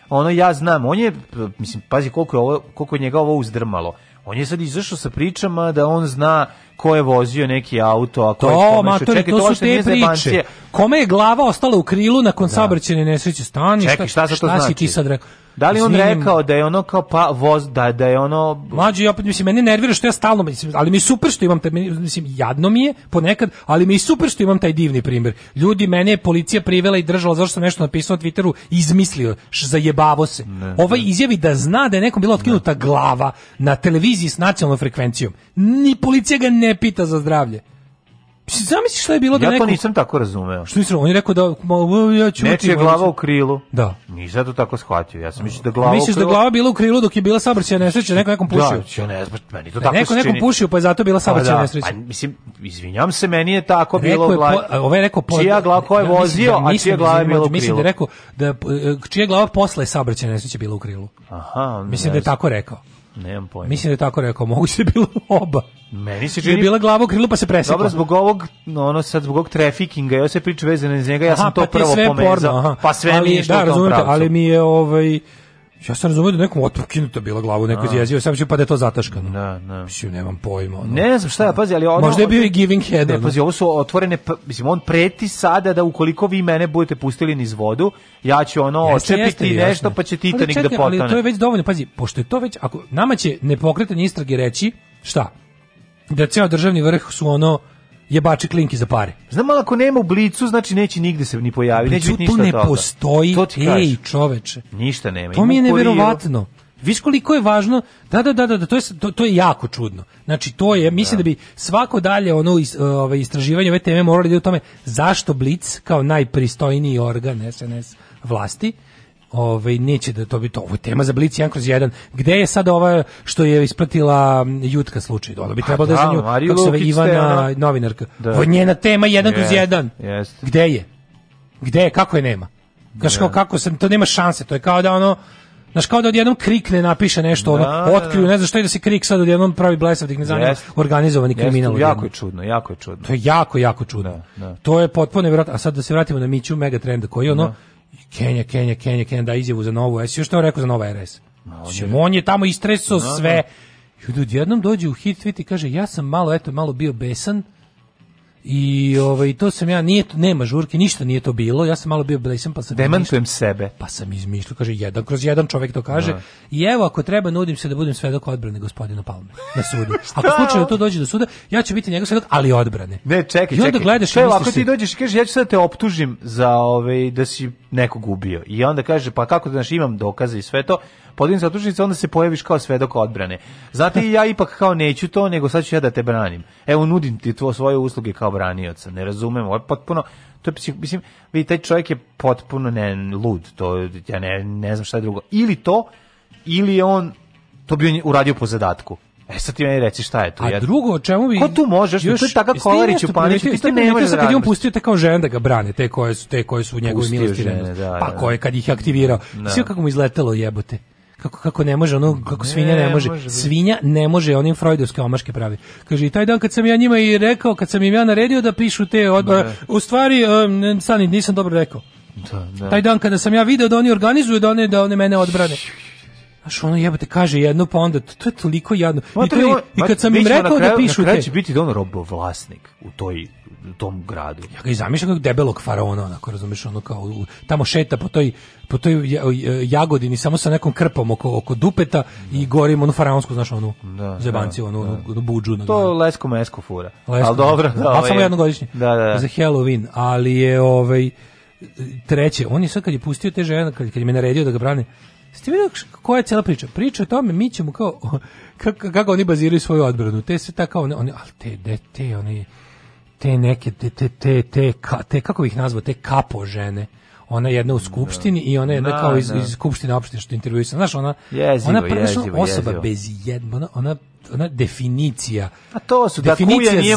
ono ja znam, on je, mislim, pazi koliko je, ovo, koliko je njega ovo uzdrmalo. On je sad izašao sa pričama da on zna ko je vozio neki auto, a ko to, je pomešao. Matori, Čekaj, to, to su te priče. Kome je glava ostala u krilu nakon da. saobraćajne nesreće stani? Čekaj, šta, šta, šta, to šta znači? si ti znači? sad rekao? Da li on njim... rekao da je ono kao pa voz da da je ono Mlađi ja mislim meni nervira što ja stalno mislim, ali mi super što imam taj mislim jadno mi je ponekad, ali mi je super što imam taj divni primer. Ljudi mene je policija privela i držala zašto sam nešto napisao na Twitteru, izmislio, š, zajebavo se. ovaj izjavi da zna da je nekom bila otkinuta ne. glava na televiziji s nacionalnom frekvencijom. Ni policija ga ne pita za zdravlje. Zamisli što je bilo da neko... Ja to nisam tako razumeo. Što nisam, on je rekao da ja ću... Nečija glava u krilu. Da. Nisam to tako shvatio. Ja sam mislio da glava Misliš da glava bila u krilu dok je bila saobraćajna nesreća, neko nekom pušio. Da, ne znam, meni to da, tako Neko nekom pušio, pa je zato bila da, saobraćajna nesreća. Pa, mislim, izvinjam se, meni je tako rekao bilo glava. Ovaj rekao po, čija da, glava ko je ja, vozio, da, a čija da glava je bila u krilu. Mislim da je rekao da e, čija glava posle saobraćajne nesreće bila u krilu. Aha, mislim da je tako rekao. Nemam pojma. Mislim da je tako rekao, moguće da je bilo oba. Meni se čini... Da je bila glava u krilu pa se presekla. Dobro, zbog ovog, no, ono sad, zbog ovog trafikinga, ja se priča vezane iz njega, ja sam aha, to pa prvo pomezao. Pa sve Pa ali, mi je što da, u tom razumete, pravcu. Ali mi je, ovaj, Ja sam razumio da nekom otpukinuta bila glavu, neko je da. jezio, sam će pa da je to zataškano. Da, da. Mislim, nemam pojma. Ono. Ne znam šta, ja, pazi, ali ono... Možda je bio i giving head. Ne, ono. pazi, ovo su otvorene, mislim, on preti sada da ukoliko vi mene budete pustili niz vodu, ja ću ono jeste, očepiti jeste, nešto, jasne. pa će Titanik da potane. Ali to je već dovoljno, pazi, pošto je to već, ako nama će nepokretanje istrage reći, šta? Da ceo državni vrh su ono, je jebači klinki za pare. Znam, ali ako nema u blicu, znači neće nigde se ni pojaviti. Neće tu ne toga. postoji, to ej čoveče. Ništa nema. To mi je neverovatno. Viš koliko je važno, da, da, da, da, to je, to, to je jako čudno. Znači, to je, mislim da, da bi svako dalje ono is, ove, istraživanje ove teme morali da u tome zašto Blic kao najpristojniji organ SNS vlasti, Ove ovaj, neće da to bi to. Ovo je tema za Blic 1 kroz 1. Gde je sad ova što je ispratila Jutka slučaj? Ona bi pa trebalo da, da za nju Mariju kako se ove, Ivana novinarka. Da. Ovo njena tema 1 kroz 1. Jeste. Gde je? Gde je? Kako je nema? Znaš da. kao kako se to nema šanse, to je kao da ono, Znaš, kao da odjednom krik napiše nešto, da, ono, da, otkriju, da. ne znam što je da se krik sad odjednom pravi blesav, dik ne znam, yes. organizovani yes, kriminal. Odjednom. jako je čudno, jako je čudno. To je jako, jako čudno. Da, da. To je potpuno A sad da se vratimo na Miću, mega trend koji je ono, Kenja, Kenja, Kenja, Kenja da izjavu za novu S. Još što je rekao za nova RS? On on je tamo istresao da, sve. Da. I da odjednom dođe u hit tweet i kaže ja sam malo, eto, malo bio besan i ovaj, to sam ja, nije, nema žurke, ništa nije to bilo, ja sam malo bio besan, pa sam... Demantujem sebe. Pa sam izmišljao, kaže, jedan kroz jedan čovjek to kaže. Da. I evo, ako treba, nudim se da budem svedok odbrane gospodina Palme na sudu. ako slučajno to dođe do suda, ja ću biti njegov svedok, ali odbrane. Ne, čekaj, I onda čekaj. gledaš Te, i misliš... Ako ti dođeš i kažeš, ja ću sad te optužim za ovaj, da si nekog ubio. I onda kaže, pa kako znaš, imam dokaze i sve to, podignu sa tužnice, onda se pojaviš kao svedok odbrane. Znate, ja ipak kao neću to, nego sad ću ja da te branim. Evo, nudim ti tvo svoje usluge kao branioca. Ne razumem, ovo je potpuno, to je, mislim, vidi, taj čovjek je potpuno ne, lud, to, ja ne, ne znam šta je drugo. Ili to, ili je on to bi on uradio po zadatku. E sad ti meni reci šta je to. A drugo o čemu bi Ko tu možeš? Još, to je taka kolarić u panici, ti to ne možeš. Da kad je on pustio te kao žene da ga brane, te koje su te koje su u njegovoj milosti. Da, pa da. ko je kad ih aktivirao? Sve kako mu izletelo jebote kako kako ne može ono kako ne, svinja ne može. može svinja ne može onim freudovske omaške pravi kaže i taj dan kad sam ja njima i rekao kad sam im ja naredio da pišu te odbore u stvari um, stani nisam dobro rekao da, da. taj dan kada sam ja video da oni organizuju da one da one mene odbrane Znaš, ono jebote, kaže jedno, pa onda, to je toliko jadno. I, pa to je, I kad pa sam im rekao da kraju, da pišu te... će biti on robovlasnik u toj tom gradu. Ja ga i zamišljam kako debelog faraona, onako, razumiješ, ono kao, tamo šeta po toj, po toj e, jagodini, samo sa nekom krpom oko, oko dupeta da. i gorim onu faraonsku, znaš, onu da, da zebanci, onu, da. onu buđu. To lesko mesko fura. Lesko, ali dobro. Da, ali ovaj, samo jednogodišnje. Da, da, da. Za Halloween, ali je, ovaj, treće, on je sad kad je pustio te žene, kad, kad je me naredio da ga brane, Ste vidio koja je cijela priča? Priča o tome, mi ćemo kao, kako, kako oni baziraju svoju odbranu. Te se tako, oni, ali te, de, te, oni, te neke, te, te, te, te, ka, te kako bih nazvao, te kapo žene ona je jedna u skupštini da. i ona je jedna da, kao iz, da. iz skupštine opštine što intervjuisam. Znaš, ona, jezivo, ona prvišno osoba jezivo. bez jednog, ona, ona ona definicija. A to su da definicija da nije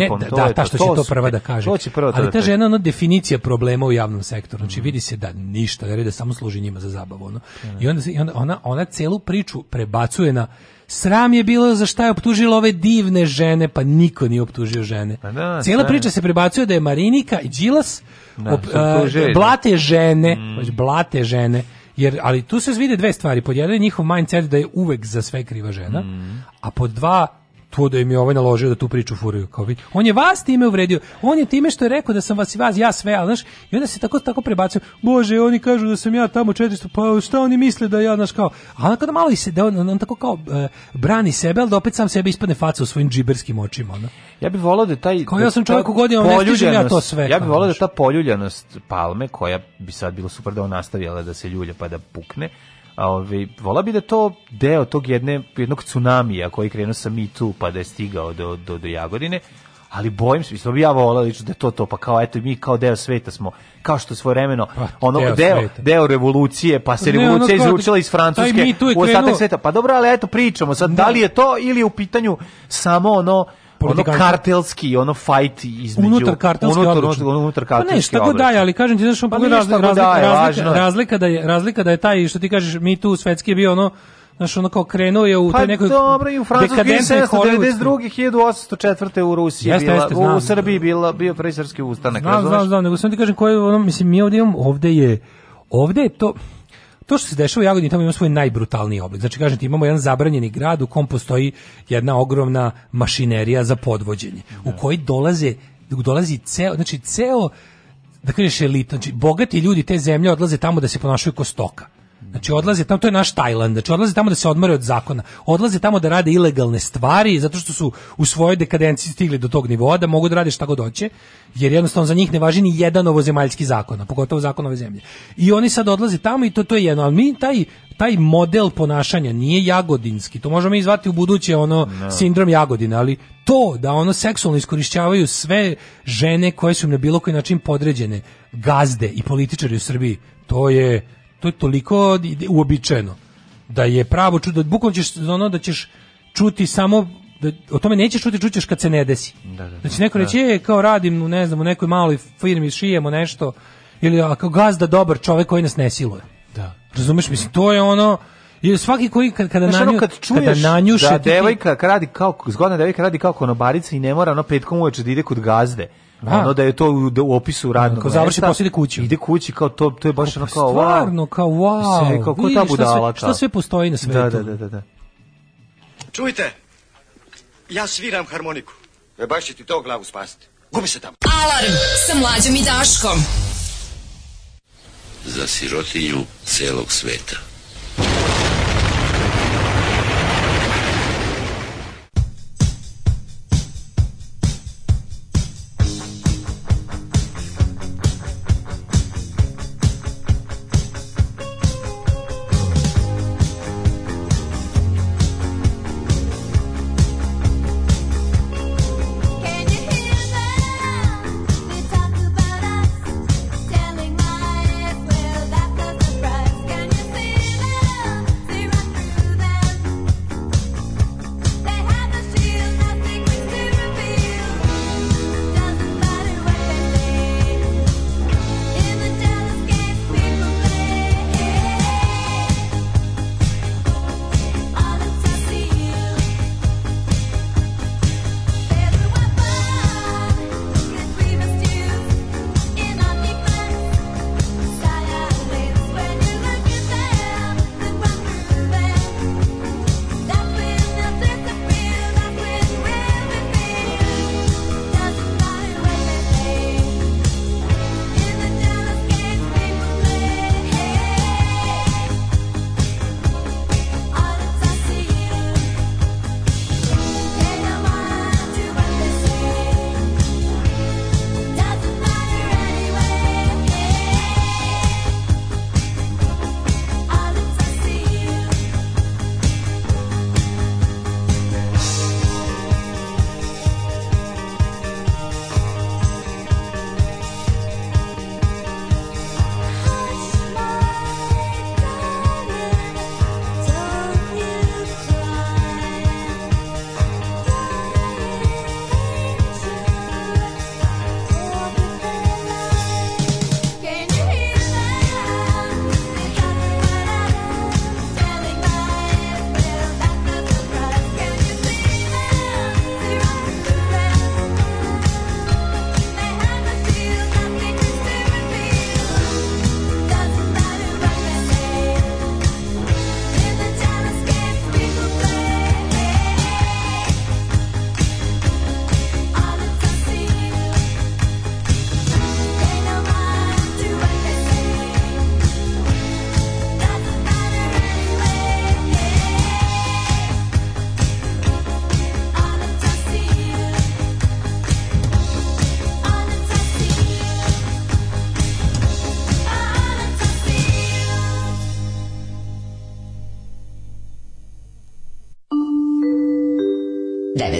repom, ne, to da, pa to, ta što to, to prva da kaže. To će prvo Ali da ta žena ona definicija problema u javnom sektoru. Znači mhm. vidi se da ništa, da reda samo služi njima za zabavu, ono. Da, I onda, i onda ona ona celu priču prebacuje na Sram je bilo za šta je optužila ove divne žene, pa niko nije optužio žene. Pa da, Cijela priča se prebacuje da je Marinika i Đilas da, op, uh, blate žene, mm. blate žene. Jer, ali tu se vide dve stvari. Pod jedan je njihov mindset da je uvek za sve kriva žena, mm. a pod dva to da im je ovaj naložio da tu priču furaju. Kao, vi. on je vas time uvredio. On je time što je rekao da sam vas i vas, ja sve, ali znaš, i onda se tako tako prebacio. Bože, oni kažu da sam ja tamo 400, pa šta oni misle da ja, znaš, kao. A onda kada malo i se, da on, on, tako kao e, brani sebe, al da opet sam sebe ispadne faca u svojim džiberskim očima. ona. Ja bih voleo da taj... Kao da ja sam čovjek godinama ne stižem ja to sve. Ja bih voleo da ta poljuljanost palme, koja bi sad bilo super da on nastavila da se ljulja pa da pukne, Ove, ovaj, vola bi da to deo tog jedne, jednog tsunamija koji krenuo sa Me Too pa da je stigao do, do, do Jagodine, ali bojim se, mislim, da bi ja volao lično da je to to, pa kao, eto, mi kao deo sveta smo, kao što svoje vremeno, pa, ono, deo, deo, deo, revolucije, pa se ne, revolucija ono izručila iz Francuske u ostatak sveta, pa dobro, ali eto, pričamo sad, da. da li je to ili je u pitanju samo ono, politikanstvo. Ono kartelski, ono fight između... Unutar kartelski unutar, unutar, unutar kartelski Pa ne, šta god daje, ali kažem ti, znaš, on pa pogleda razlika, razlika, razlika, razlika, da je, razlika da je taj, što ti kažeš, mi tu svetski je bio ono, Znaš, ono kao krenuo je u pa, te nekoj dobro, i u Francuskoj 1792. 1804. u Rusiji jeste, bila, jeste, znam, u Srbiji bila, bio prvi srpski ustanak. Znam, znam, znam, nego sam ti kažem, koji, ono, mislim, mi ovdje imamo, ovdje je, ovdje je to, to što se dešava u Jagodini tamo ima svoj najbrutalniji oblik. Znači kažem ti imamo jedan zabranjeni grad u kom postoji jedna ogromna mašinerija za podvođenje da. u koji dolaze dolazi ceo znači ceo da kažeš elita, znači bogati ljudi te zemlje odlaze tamo da se ponašaju kao stoka. Znači odlaze tamo, to je naš Tajland, znači odlaze tamo da se odmore od zakona, odlaze tamo da rade ilegalne stvari, zato što su u svojoj dekadenciji stigli do tog nivoa da mogu da rade šta god hoće, jer jednostavno za njih ne važi ni jedan ovozemaljski zakon, a pogotovo zakon ove zemlje. I oni sad odlaze tamo i to, to je jedno, ali mi taj, taj model ponašanja nije jagodinski, to možemo mi zvati u buduće ono no. Da. sindrom jagodina, ali to da ono seksualno iskorišćavaju sve žene koje su im na bilo koji način podređene, gazde i političari u Srbiji, to je to je toliko uobičajeno da je pravo čudo, da bukvalno ćeš ono da ćeš čuti samo da, o tome nećeš čuti, čućeš kad se ne desi. Da, da, da. da neko reče da. je, kao radim, u ne znam, u nekoj maloj firmi, šijemo nešto, ili a kao gazda dobar čovjek koji nas ne siluje. Da. Razumeš, mislim, to je ono, jer svaki koji kad kada znači, nanju, kad čuješ kada nanjuše, da devojka radi kao zgodna devojka radi kao konobarica i ne mora ono petkom uveče da ide kod gazde Da. ono da je to u, da u opisu radnog Ko završi posjede kući. Ide kući kao to, to je baš ono kao wow. Stvarno, kao wow. Sve, kao, ko ta budala. Šta sve, šta sve postoji na da, svetu. Da, da, da, da. da. Čujte, ja sviram harmoniku. E baš će ti to glavu spasiti. Gubi se tamo. Alarm sa mlađom i Daškom. Za sirotinju celog sveta.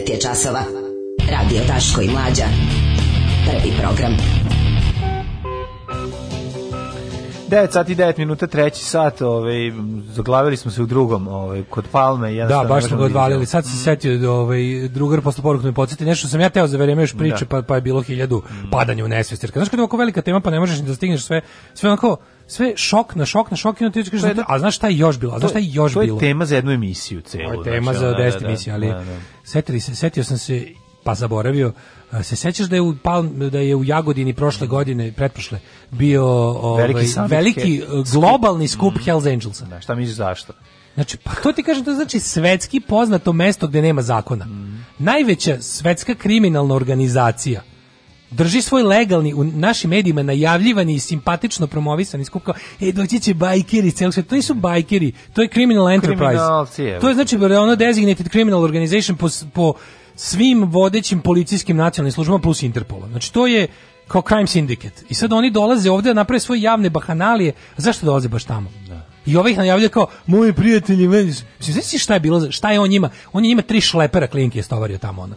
9 je časova. Radio Daško i Mlađa. Prvi program. 9 sati 9 minuta, treći sat, ovaj, zaglavili smo se u drugom, ovaj, kod Palme. Da, baš smo ga odvalili. Sad se mm. setio, ovaj, drugar posle poruk me podsjeti, nešto sam ja teo za vreme još da. priče, da. pa, pa je bilo hiljadu mm. padanja u nesvest. Jer, znaš kada je ovako velika tema, pa ne možeš ni da stigneš sve, sve onako, sve šok na šok na šok i ti kažeš, a znaš šta je još bilo? A znaš šta je još to je, bilo? To je tema za jednu emisiju celu. To je tema znači, za 10 da, da, emisija, ali da, da, setili se, setio sam se pa zaboravio, se sećaš da je u Palm, da je u Jagodini prošle godine, pretprošle, bio ovaj, veliki, veliki e, globalni skup mm Hells Angelsa. Da, šta misliš zašto? Znači, pa to ti kažem, to znači svetski poznato mesto gde nema zakona. Mm. Najveća svetska kriminalna organizacija drži svoj legalni, u našim medijima najavljivani i simpatično promovisani skup kao, e, doći će bajkeri, celo sve, to nisu mhm. bajkeri, to je criminal enterprise. to je znači, ono designated criminal organization po, po svim vodećim policijskim nacionalnim službama plus Interpola. Znači to je kao crime syndicate. I sad oni dolaze ovde da naprave svoje javne bahanalije. Zašto dolaze baš tamo? Da. I ovaj ih najavljuje kao moji prijatelji meni. Mislim, znaš šta je bilo, šta je on njima? On je njima tri šlepera klinke stovario tamo ona.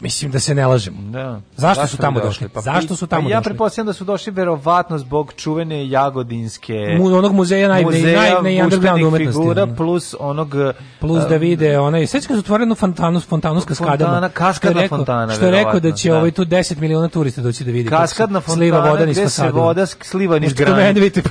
Mislim da se ne lažemo. Da. Zašto, su tamo došli? Pa, Zašto su tamo pa ja pretpostavljam da su došli verovatno zbog čuvene jagodinske Mu, onog muzeja najne najne underground umetnosti. plus onog plus da um, vide onaj sećaš kad fontanu spontanu kaskadama. Fontana, kaskadna rekao, fontana. Što je rekao da će ovaj da. tu 10 miliona turista doći da vidi. Kaskadna fontana. Sliva voda nisko se voda sliva niz da granit. Što mene vidite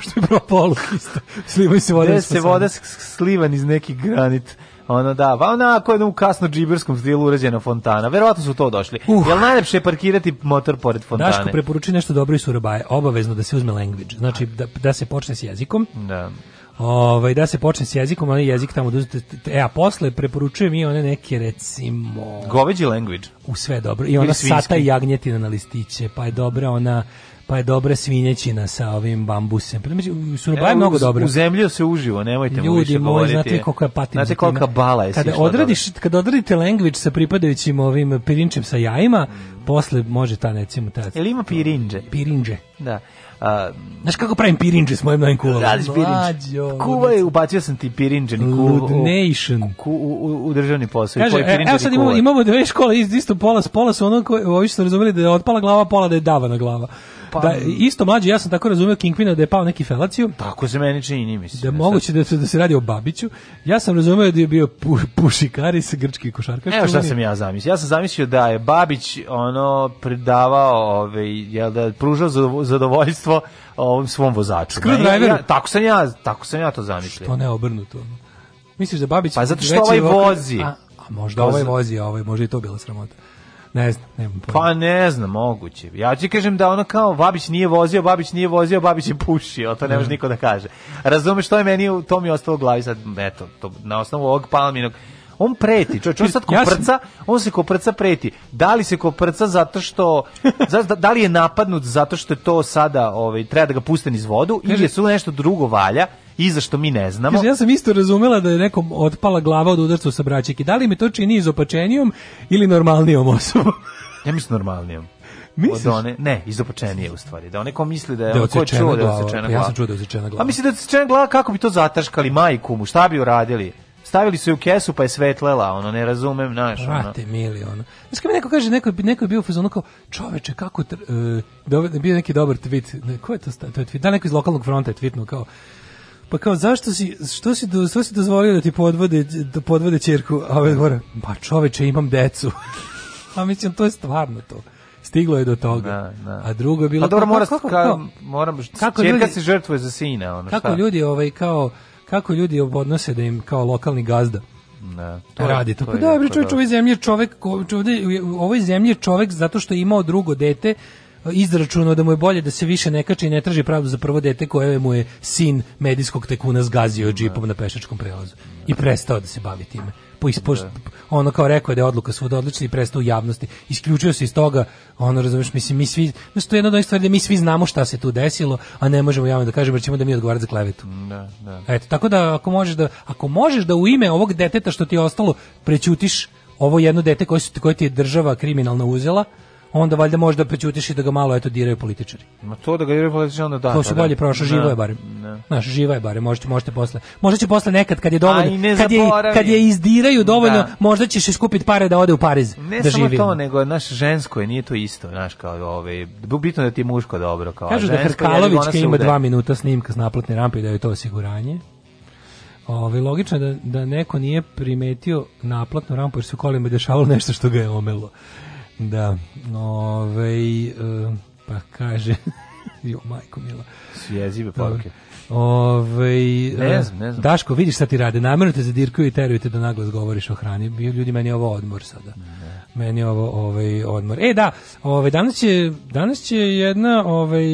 polu isto. Sliva se voda. Gde se voda sliva niz neki granit Ono da, va pa onako jednom kasno džiberskom stilu urađena fontana. Verovatno su to došli. Uh. Jel najlepše je parkirati motor pored fontane? Daško preporuči nešto dobro iz Surabaje, obavezno da se uzme language. Znači da, da se počne s jezikom. Da. Ovaj da se počne s jezikom, ali jezik tamo oduzete. Da e a posle preporučujem i one neke recimo goveđi language. U sve dobro. I ona sata i jagnjetina na listiće, pa je dobra ona pa je dobra svinjećina sa ovim bambusem. Znači, pa su je mnogo dobra. U zemlji se uživo, nemojte Ljudi mu više moj, govoriti. Ljudi moji, znate koliko je patim. Znate kolika bala je kada odradiš, dobra. Kada odradite language sa pripadajućim ovim pirinčem sa jajima, mm. posle može ta recimo ta... Jel ima pirinđe? Pirinđe. Da. A, Znaš kako pravim pirinđe s mojim novim kulama? Radiš pirinđe. Pa kuva je, ubacio sam ti pirinđe. kuva. Ludnation. Ku, u, u, u državni posao. Kaže, e, evo sad imamo, imamo dve škole, isto pola, pola su ono koji, ovi su razumeli da je otpala glava, pola da je davana glava. Pa, da, isto mlađi, ja sam tako razumeo Kingpina da je pao neki felaciju. Tako se meni čini, mislim. Da, da moguće da se, da se radi o Babiću. Ja sam razumeo da je bio pu, sa grčki košarkaš. Evo šta sam ja zamislio. Ja sam zamislio da je Babić ono predavao, ovaj, je da pružao zadovoljstvo ovom svom vozaču. Screwdriver. Ja, tako sam ja, tako sam ja to zamislio. Što ne obrnuto. Misliš da Babić... Pa zato što ovaj vozi. A, a možda to ovaj vozi, a ovaj možda i to bila sramota. Ne znam, nemam pojma. Pa ne znam, moguće. Ja ti kažem da ono kao Babić nije vozio, Babić nije vozio, Babić je pušio, to ne može da. niko da kaže. Razumeš, to je meni, to mi je ostalo u glavi sad, eto, to, na osnovu ovog palminog on preti, čovječ, on sad koprca, on se koprca preti. Da li se koprca zato što, zato, da, da li je napadnut zato što je to sada, ovaj, treba da ga pusten iz vodu, ili je su nešto drugo valja, i zašto mi ne znamo. Kaže, ja sam isto razumela da je nekom otpala glava od udarca sa braćike. Da li mi to čini izopačenijom ili normalnijom osobom? ja mislim normalnijom. Misliš? Od one, ne, izopačenije u stvari. Da one ko misli da je da ko čuo da je odsečena glava. Ja sam čuo da je odsečena glava. A misli da je odsečena glava, kako bi to zataškali majku mu, šta bi uradili? Stavili su je u kesu pa je svetlela, ono, ne razumem, znaš, ono. Vrate, mili, ono. Znaš, mi neko kaže, neko, neko je bio u fazonu kao, čoveče, kako, tr, uh, bio neki dobar tweet, ne, ko je to, to je tweet, da, neko iz lokalnog fronta je tweetnuo kao, Pa kao zašto si što si do, što si dozvolio da ti podvode da podvode ćerku, a ovaj gore, pa čoveče imam decu. a pa mislim to je stvarno to stiglo je do toga. Na, da, na. Da. A drugo je bilo... Pa dobro, mora, kako, kako, moram, kako ljudi, se žrtvuje za sina. Ono, kako ljudi ovaj, kao, kako ljudi odnose da im kao lokalni gazda ne, da, to radi to. Pa dobro, čovjek u ovoj zemlji je čovjek, u ovoj zemlji je čovjek zato što je imao drugo dete izračunao da mu je bolje da se više ne kače i ne traži pravdu za prvo dete koje mu je sin medijskog tekuna zgazio džipom na pešačkom prelazu i prestao da se bavi time. Po ispošt, da. ono kao rekao da je odluka svuda odlična i prestao u javnosti. Isključio se iz toga, ono razumeš, mislim, mi svi, znači to je jedna od stvari da mi svi znamo šta se tu desilo, a ne možemo javno da kažemo, jer da ćemo da mi odgovarati za klevetu. Da, da. Eto, tako da ako možeš da, ako možeš da u ime ovog deteta što ti je ostalo prećutiš ovo jedno dete koje, su, koje ti je država kriminalno uzela, onda valjda možda prećutiš i da ga malo eto diraju političari. Ma to da ga diraju političari onda da. To su pa da. bolje prošlo, živo je da, barem. Da. Naš živa je barem, možete, možete posle. Možda će posle nekad kad je dovoljno, kad je, kad je izdiraju dovoljno, da. možda ćeš iskupiti pare da ode u Pariz. Ne da samo to, nego naš žensko je, nije to isto, znaš, kao ove, ovaj, bitno da ti je muško dobro. Kao, Kažu da Hrkalovićka ima 2 minuta snimka s naplatne rampe i da je to osiguranje. Ove, ovaj, logično je da, da neko nije primetio naplatnu rampu jer su kolima dešavalo nešto što ga je omelo. Da, ovej, uh, pa kaže, jo majko mila. Su jezive poruke. Ove, ne e, znam, ne znam. Daško, vidiš šta ti rade, namjerno te zadirkuju i terujete da naglas govoriš o hrani. Ljudi, meni je ovo odmor sada. Ne. Meni je ovo ovaj, odmor. E, da, ovaj, danas, će, danas će jedna ovaj,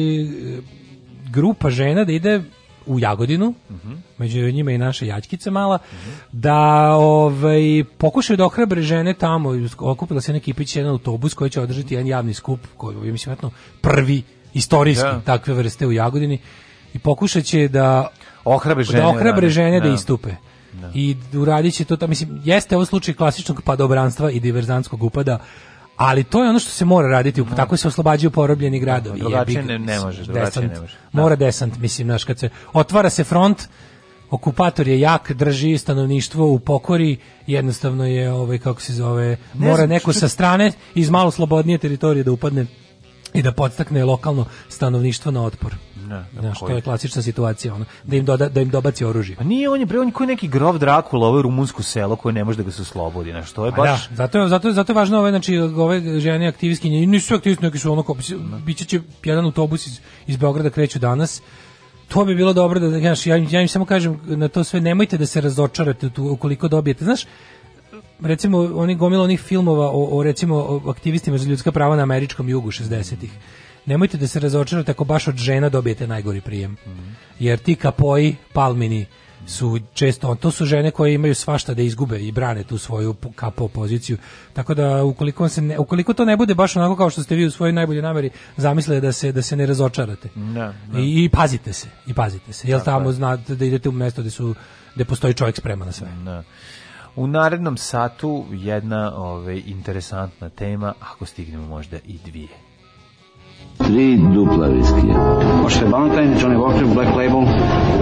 grupa žena da ide u Jagodinu, uh -huh. među njima i naša Jačkica mala, uh -huh. da ovaj, pokušaju da ohrabre žene tamo, okupila se jedna ekipić, jedan autobus koji će održati jedan javni skup, koji je, mislim, vjetno, prvi istorijski da. takve vrste u Jagodini, i pokušat će da ohrabre da žene, da, ohrabre da. žene da, da istupe. Da. I uradit će to, ta, mislim, jeste ovo slučaj klasičnog padobranstva i diverzanskog upada, Ali to je ono što se mora raditi, no. Mhm. tako se oslobađaju porobljeni gradovi. Drugačije ne, ne može, drugačije ne može. Da. Mora desant, mislim, znaš, kad se otvara se front, okupator je jak, drži stanovništvo u pokori, jednostavno je ovaj kako se zove, ne mora znam, neko što... sa strane iz malo slobodnije teritorije da upadne i da podstakne lokalno stanovništvo na otpor. Ne, ne, što je klasična situacija ono, da im doda, da im dobaci oružje. A pa nije on je bre on koji neki grov Drakula, ovo je rumunsko selo koje ne može da ga se oslobodi, znači to je pa da, baš. Da, zato je zato zato je važno ove znači ove žene aktivistkinje, nisu aktivisti, neki su ono kao da. biće će jedan autobus iz, iz Beograda kreću danas to bi bilo dobro da znaš, ja, im, ja im samo kažem na to sve nemojte da se razočarate tu ukoliko dobijete znaš recimo oni gomilo onih filmova o, o recimo o aktivistima za ljudska prava na američkom jugu 60-ih nemojte da se razočarate ako baš od žena dobijete najgori prijem. Mm -hmm. Jer ti kapoji, palmini, su često to su žene koje imaju svašta da izgube i brane tu svoju kapo poziciju. Tako da ukoliko se ne, ukoliko to ne bude baš onako kao što ste vi u svojoj najboljoj nameri zamislili da se da se ne razočarate. Da, da. I, I, pazite se, i pazite se. Jel tamo znate da idete u mesto gde su gde postoji čovjek spreman na sve. Da. U narednom satu jedna ove ovaj, interesantna tema, ako stignemo možda i dvije. Tri dupla viskija. Možete Valentine, Johnny Walker, Black Label,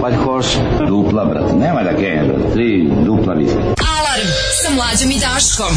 White Horse. Dupla, brate. Nema da gajem, brate. Tri dupla viskija. Alarm sa mlađom i Daškom.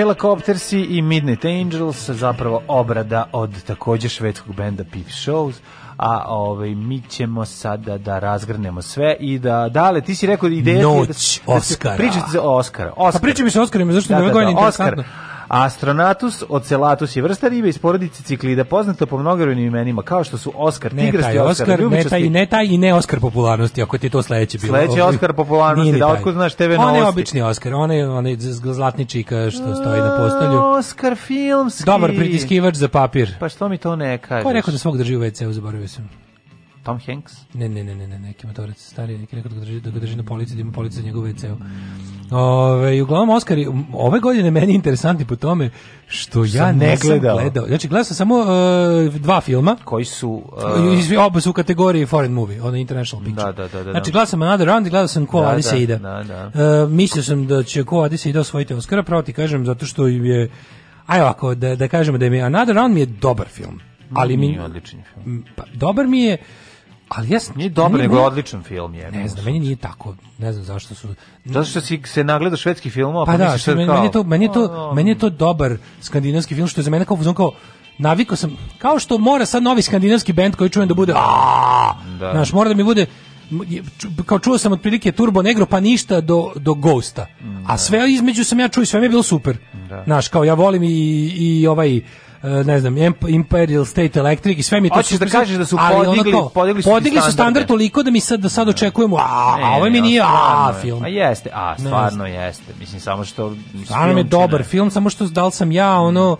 Helicoptersi i Midnight Angels, zapravo obrada od takođe švedskog benda Peep Shows, a ovaj mi ćemo sada da razgrnemo sve i da dale ti si rekao ideja Noć da, Oscara. da se pričate za Oscara. Oscar. Pa mi se o Oscarima zašto da, da, da, Oskar. Astronatus, Ocelatus je vrsta ribe iz porodice ciklida, poznata po mnogorojnim imenima, kao što su Oskar, ne Tigrasti, Oskar, Oskar ne taj, ne taj i ne Oskar popularnosti, ako ti to sledeće bilo. Sledeće ovaj, Oskar popularnosti, da otkud znaš TV novosti. On je obični Oskar, on je onaj zlatni čika što stoji na postolju. Oskar filmski. Dobar pritiskivač za papir. Pa što mi to ne kažeš? Ko je rekao da svog drži u WC-u, zaboravio sam. Tom Hanks? Ne, ne, ne, ne, ne neki motorac stari, neki rekao da ga drži, da ga drži na polici, da ima polica njegov WC-u. Mm. Ove, uglavnom, Oskari, ove godine meni je interesantni po tome što ja ne nisam gledao. gledao. Znači, gledao sam samo uh, dva filma. Koji su... Uh... Oba su u kategoriji foreign movie, ono international picture. Da, da, da, da, Znači, da. gledao sam Another Round i gledao sam Ko da, da ide. Da, da, da. Uh, mislio sam da će Ko Adiseida osvojiti Oskara, pravo ti kažem, zato što je... Aj ovako, da, da kažemo da je mi... Another Round mi je dobar film. Ali mi... Nije odličan film. Pa, dobar mi je... Ali jes, nije dobar, nego je odličan film je. Ne znam, meni nije tako. Ne znam zašto su. Zato što si se nagleda švedski film, a pa, pa da, što meni, meni, to, meni je to, meni je to mm. dobar skandinavski film što je za mene kao kao navikao sam kao što mora sad novi skandinavski bend koji čujem da bude da. Znaš, mora da mi bude kao čuo sam otprilike Turbo Negro pa ništa do, do Ghosta. A da. sve između sam ja čuo i sve mi je bilo super. Da. Znaš, kao ja volim i, i ovaj E, ne znam, Imperial State Electric i sve mi to Hoćeš da kažeš da su podigli, to, podigli su, podigli su standard toliko da mi sad da sad očekujemo a, ne, a ovo ovaj mi nije a film. A jeste, a stvarno jeste. Mislim samo što stvarno je dobar film, samo što da sam ja ono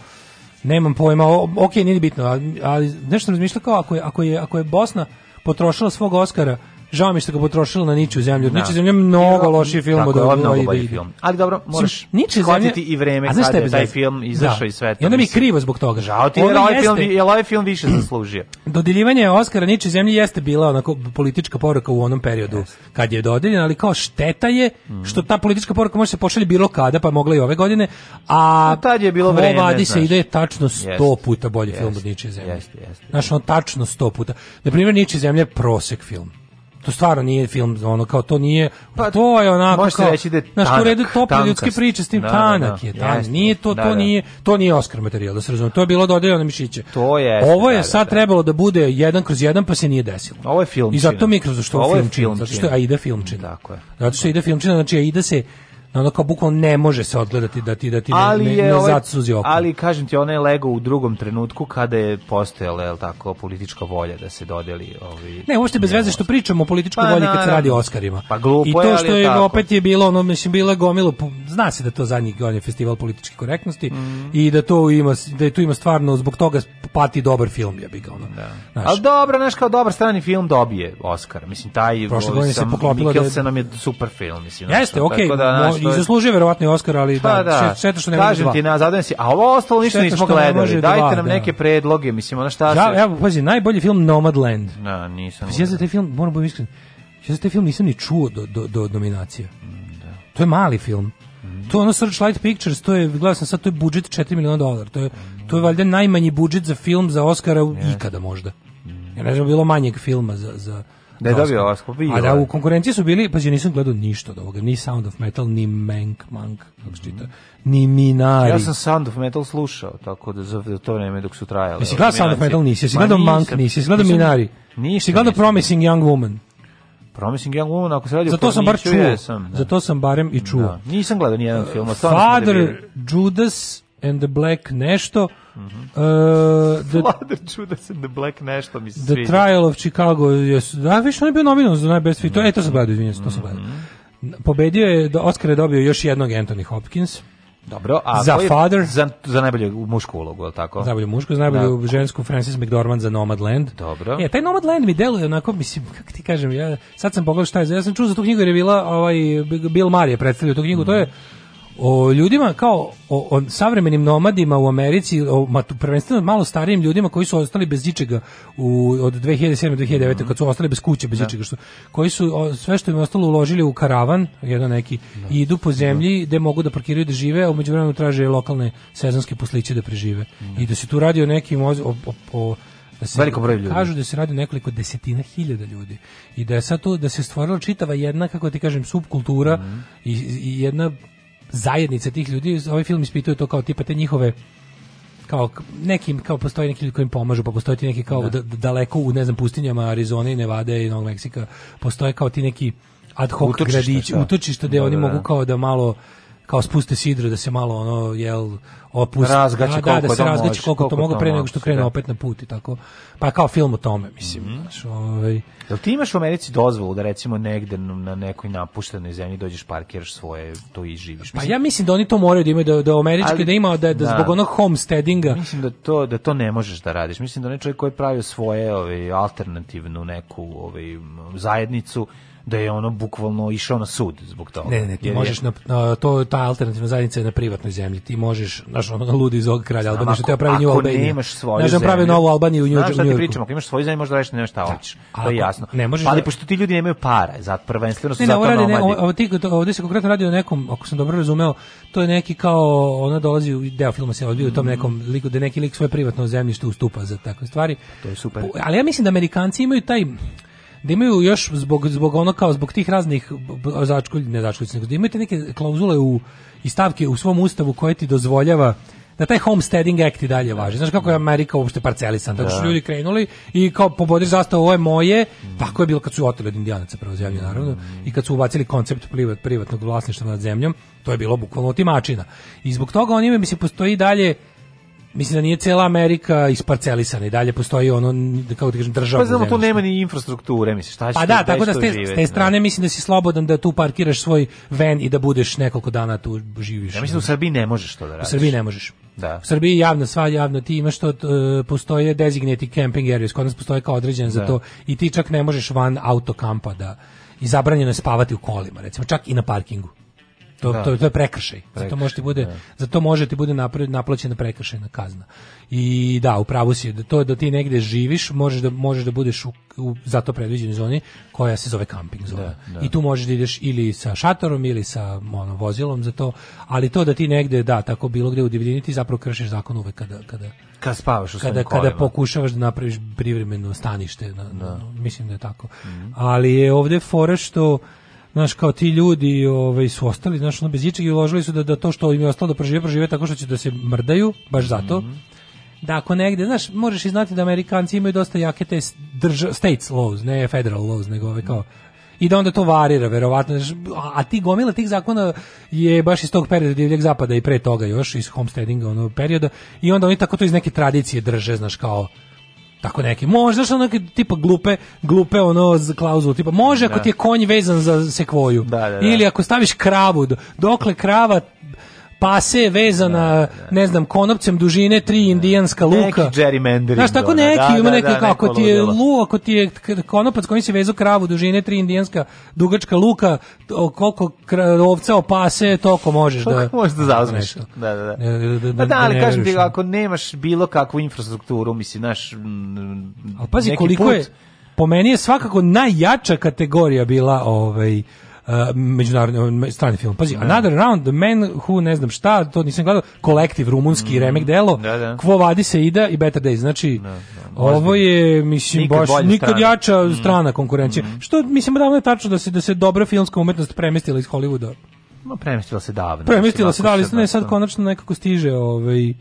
nemam pojma, o, ok, nije bitno, ali, ali nešto razmišljao kao ako je, ako je, ako je Bosna potrošila svog Oscara Žao mi što ga potrošilo na Niču zemlju. Da. Niču zemlja je mnogo lošiji film od ovog mnogo bolji film. Ali dobro, možeš Niču zemlju... i vreme kada je taj film da. izašao da. iz sveta. I onda mi je krivo zbog toga. Žao ti jer ovaj film, je ovaj film više zaslužio. Dodeljivanje Oscara Niču zemlji jeste bila onako politička poruka u onom periodu yes. kad je dodeljen, ali kao šteta je što ta politička poruka može se pošalje bilo kada, pa mogla i ove godine, a no, pa tad je bilo vreme. Ovadi se ide tačno 100 puta bolji film od Ničije zemlje. Jeste, jeste. Znaš, on tačno 100 puta. Na primjer, Ničije zemlje je prosek film to stvarno nije film ono kao to nije pa to je onako možete kao, reći da je znaš, tanak, redu tople ljudske priče s tim da, da, da. tanak da, je tanak, jest, nije to da, to da. nije to nije oskar materijal da se razume to je bilo dodeljeno mišiće to je ovo je da, da sad trebalo da bude jedan kroz jedan pa se nije desilo ovo je film i zato mi kroz što film, čini čin, zato što film čini tako je zato što Aida filmčina znači Aida se ono kao bukvalno ne može se odgledati da ti da ti ali ne, ne, ne ovaj- zacuzi oko. Ali kažem ti, ona je lego u drugom trenutku kada je postojala je tako politička volja da se dodeli ovi Ne, uopšte bez veze što pričamo o političkoj pa, volji kad se radi o Oskarima. Pa glupo I to što je, je opet je bilo ono mislim bila gomilo zna se da to zadnji on festival političke korektnosti mm. i da to ima da je tu ima stvarno zbog toga pati dobar film ja bih ga ono. Da. Ali dobro, znaš kao dobar strani film dobije Oskar. Mislim taj Prošle ovaj godine se poklopilo da je... nam je super film, mislim. Jeste, okej. Okay, da, znaš, što je... I zaslužio verovatno i Oscar, ali pa, da, da. Šet, što ne Kažem dva. ti, na, zadovoljan si, a ovo ostalo ništa nismo gledali. Ne Dajte nam da. neke predloge, mislim, ona šta ja, se... Evo, pazi, najbolji film Nomadland. Da, nisam. Pa, ja za taj film, moram biti iskren, ja za taj film nisam ni čuo do, do, do nominacije. Mm, da. To je mali film. Mm. To je ono Searchlight Pictures, to je, gledao sam sad, to je budžet 4 miliona dolara. To je, to je valjda najmanji budžet za film za Oscara yes. ikada možda. Mm. Ja ne znam, bilo manjeg filma za, za, Da je dobio Oscar. A da u konkurenciji su bili, pa nisam gledao ništa od ovoga, ni Sound of Metal, ni Mank, Mank, kako se čita, ni Minari. Ja sam Sound of Metal slušao, tako da za to vreme dok su trajale. Jesi gledao Sound of Metal nisi, jesi gledao Mank nisi, jesi gledao Minari. Nisi gledao Promising Young Woman. Promising Young Woman, ako se radi Zato sam bar čuo. Sam, da. Zato sam barem i čuo. Da. Nisam gledao nijedan film. Father Judas and the Black nešto. Mm -hmm. uh, the, Vlada Judas and the Black nešto mi se The sviđa. Trial of Chicago. Yes, da, više on je bio nominovan za najbest film. Mm -hmm. To, e, to sam gledao, izvinjam se, to sam gledao. Mm -hmm. Pobedio je, Oscar je dobio još jednog Anthony Hopkins. Dobro, a za Father za za najbolju mušku ulogu, al tako. Za najbolju mušku, za najbolju da. žensku Frances McDormand za Nomadland. Dobro. E, taj Nomadland mi deluje onako mislim kako ti kažem, ja sad sam pogledao šta je, ja sam čuo za tu knjigu jer je bila ovaj Bill Maher je predstavio tu knjigu, mm. to je mhm o ljudima kao o, o savremenim nomadima u Americi, o ma, prvenstveno malo starijim ljudima koji su ostali bez ičega u, od 2007 do 2009 mm kad su ostali bez kuće, bez da. ičega, što, koji su o, sve što im ostalo uložili u karavan, jedan neki, da. i idu po da. zemlji da. gde mogu da parkiraju da žive, a umeđu vremenu traže lokalne sezonske posliće da prežive. Da. I da se tu radi o nekim o, o, o da se veliko broj ljudi. Kažu da se radi nekoliko desetina hiljada ljudi i da je sad to da se stvorila čitava jedna kako ti kažem subkultura mm i, i jedna zajednica tih ljudi, ovaj film ispituje to kao tipa te njihove kao nekim kao postoji neki ljudi koji im pomažu, pa postoji ti neki kao da. daleko u ne znam pustinjama Arizone i Nevade i Novog Meksika, postoje kao ti neki ad hoc utočišta, gradić, da. utočišta gde da, oni da, da, mogu kao da malo kao spuste sidro da se malo ono jel opust, razgaće da, da, da se razgaće koliko, koliko, to mogu pre nego što krene da. opet na put i tako. Pa kao film o tome, mislim. Mm -hmm. Znaš, ovaj... Jel ti imaš u Americi dozvolu da recimo negde na nekoj napuštenoj zemlji dođeš parkiraš svoje, to i živiš? Pa mislim. Pa ja mislim da oni to moraju da imaju, da, da Američke Ali, da ima, da, da, da, zbog onog homesteadinga. Mislim da to, da to ne možeš da radiš. Mislim da onaj čovjek koji je pravio svoje ovaj, alternativnu neku ovaj, zajednicu, da je ono bukvalno išao na sud zbog toga. Ne, ne, ti Jer možeš je... na, to ta alternativna zajednica je na privatnoj zemlji. Ti možeš, znaš, ono ludi iz ovog kralja Albanije što te pravi nju Albaniju. Ako nemaš svoju znaš, pravi novu Albaniju u Njujorku. Znaš šta ti pričamo, ako imaš svoju zemlju možda radiš nešto da. hoćeš. To je jasno. Ne možeš. Pa da- ali da... pošto ti ljudi nemaju para, za prvenstveno su ne, ne, zato ovdje, nomadi. Ne, ovdje, ovdje se konkretno radi o nekom, ako sam dobro razumeo, to je neki kao ona dolazi u deo filma se odvija u tom mm. nekom liku da neki lik svoje privatno zemljište ustupa za takve stvari. To je super. Ali ja mislim da Amerikanci imaju taj da imaju još zbog, zbog ono kao zbog tih raznih začkolj, ne začkolj, da imate neke klauzule u, i stavke u svom ustavu koje ti dozvoljava da taj homesteading act i dalje važi. Znaš kako je Amerika uopšte parcelisan, tako su da. ljudi krenuli i kao pobodiš zastavu, ovo je moje, tako je bilo kad su oteli od indijanaca preuzemlje, naravno, i kad su ubacili koncept privat, privatnog vlasništva nad zemljom, to je bilo bukvalno otimačina. I zbog toga on ime, mislim, postoji dalje mislim da nije cela Amerika isparcelisana i dalje postoji ono kako da kažem država. Pa znamo tu nema ni infrastrukture, misliš, šta će. Pa da, tako da s te, s te strane ne. mislim da si slobodan da tu parkiraš svoj van i da budeš nekoliko dana tu živiš. Ja mislim da u Srbiji ne možeš to da radiš. U Srbiji ne možeš. Da. U Srbiji javno, sva javno, ti imaš to, uh, postoje designated camping areas, kod nas postoje kao određen da. za to i ti čak ne možeš van autokampa da i zabranjeno je spavati u kolima, recimo, čak i na parkingu. To, da. to, to je prekršaj. prekršaj. Zato možete bude, da. za to može ti bude naplaćena prekršajna kazna. I da, u pravu si, da to da ti negde živiš, možeš da možeš da budeš u, u zato predviđenoj zoni koja se zove kamping zona. Da, da. I tu možeš da ideš ili sa šatorom ili sa ono, vozilom za to, ali to da ti negde da tako bilo gde u divljini ti zapravo kršiš zakon uvek kada kada kad spavaš u kada kada pokušavaš da napraviš privremeno stanište na, da. mislim da je tako. Mm -hmm. Ali je ovde fora što znaš, kao ti ljudi ovaj, su ostali, znaš, ono, bez ičeg i uložili su da, da to što im je ostalo da prožive, prožive tako što će da se mrdaju, baš zato. Mm -hmm. Da ako negde, znaš, možeš i znati da Amerikanci imaju dosta jake te drža, states laws, ne federal laws, nego ove ovaj, kao i da onda to varira verovatno a ti gomila tih zakona je baš iz tog perioda divljeg zapada i pre toga još iz homesteadinga onog perioda i onda oni tako to iz neke tradicije drže znaš kao tako neki. Možda što ono tipa glupe, glupe ono za klauzulu, tipa može ako da. ti je konj vezan za sekvoju. Da, da, da. Ili ako staviš kravu, dokle krava pase je vezana, da, da, da. ne znam, konopcem dužine tri indijanska luka. Neki gerrymandering. Znaš, tako neki, da, ima neki, da, da, ako ti je lu, ako ti je konopac kojim si vezu kravu dužine tri indijanska dugačka luka, koliko ovca opase, toliko možeš da... Možeš da zauzmeš. Da, da, da. Pa da, da, ali kažem ti, ako nemaš bilo kakvu infrastrukturu, mislim, naš Ali pazi koliko je, po meni je svakako najjača kategorija bila ovaj međunarodni um, strani film. Pazi, da. Another Round, The Man Who, ne znam šta, to nisam gledao, kolektiv rumunski mm. remek delo, da, da. Kvo vadi se ida i Better Days. Znači, da, da. ovo je, mislim, nikad, baš, nikad strana. jača mhm. strana mm. konkurencija. Mm. Što, mislim, davno je tačno da se, da se dobra filmska umetnost premestila iz Hollywooda. Ma premestila se davno. Premestila se davno, ne, sad konačno nekako stiže ovaj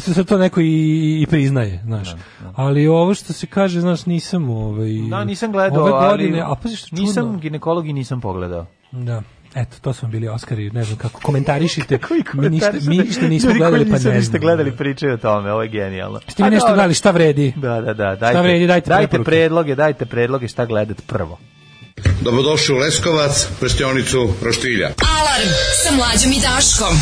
se sad to neko i, i priznaje, znaš. Da, da. Ali ovo što se kaže, znaš, nisam ovaj Da, nisam gledao, ove godine, ali a pazi, što čudno. Nisam ginekolog i nisam pogledao. Da. Eto, to su vam bili Oskari, ne znam kako komentarišite. mi ništa, mi ništa nismo gledali, pa ne znam. Ništa gledali priče o tome, ovo je genijalno. Ste mi nešto da, gledali, šta vredi? Da, da, da. Dajte, šta vredi, dajte, dajte predloge, dajte predloge šta gledati prvo. Dobrodošli u Leskovac, prštionicu Roštilja. Alarm sa mlađom i Daškom.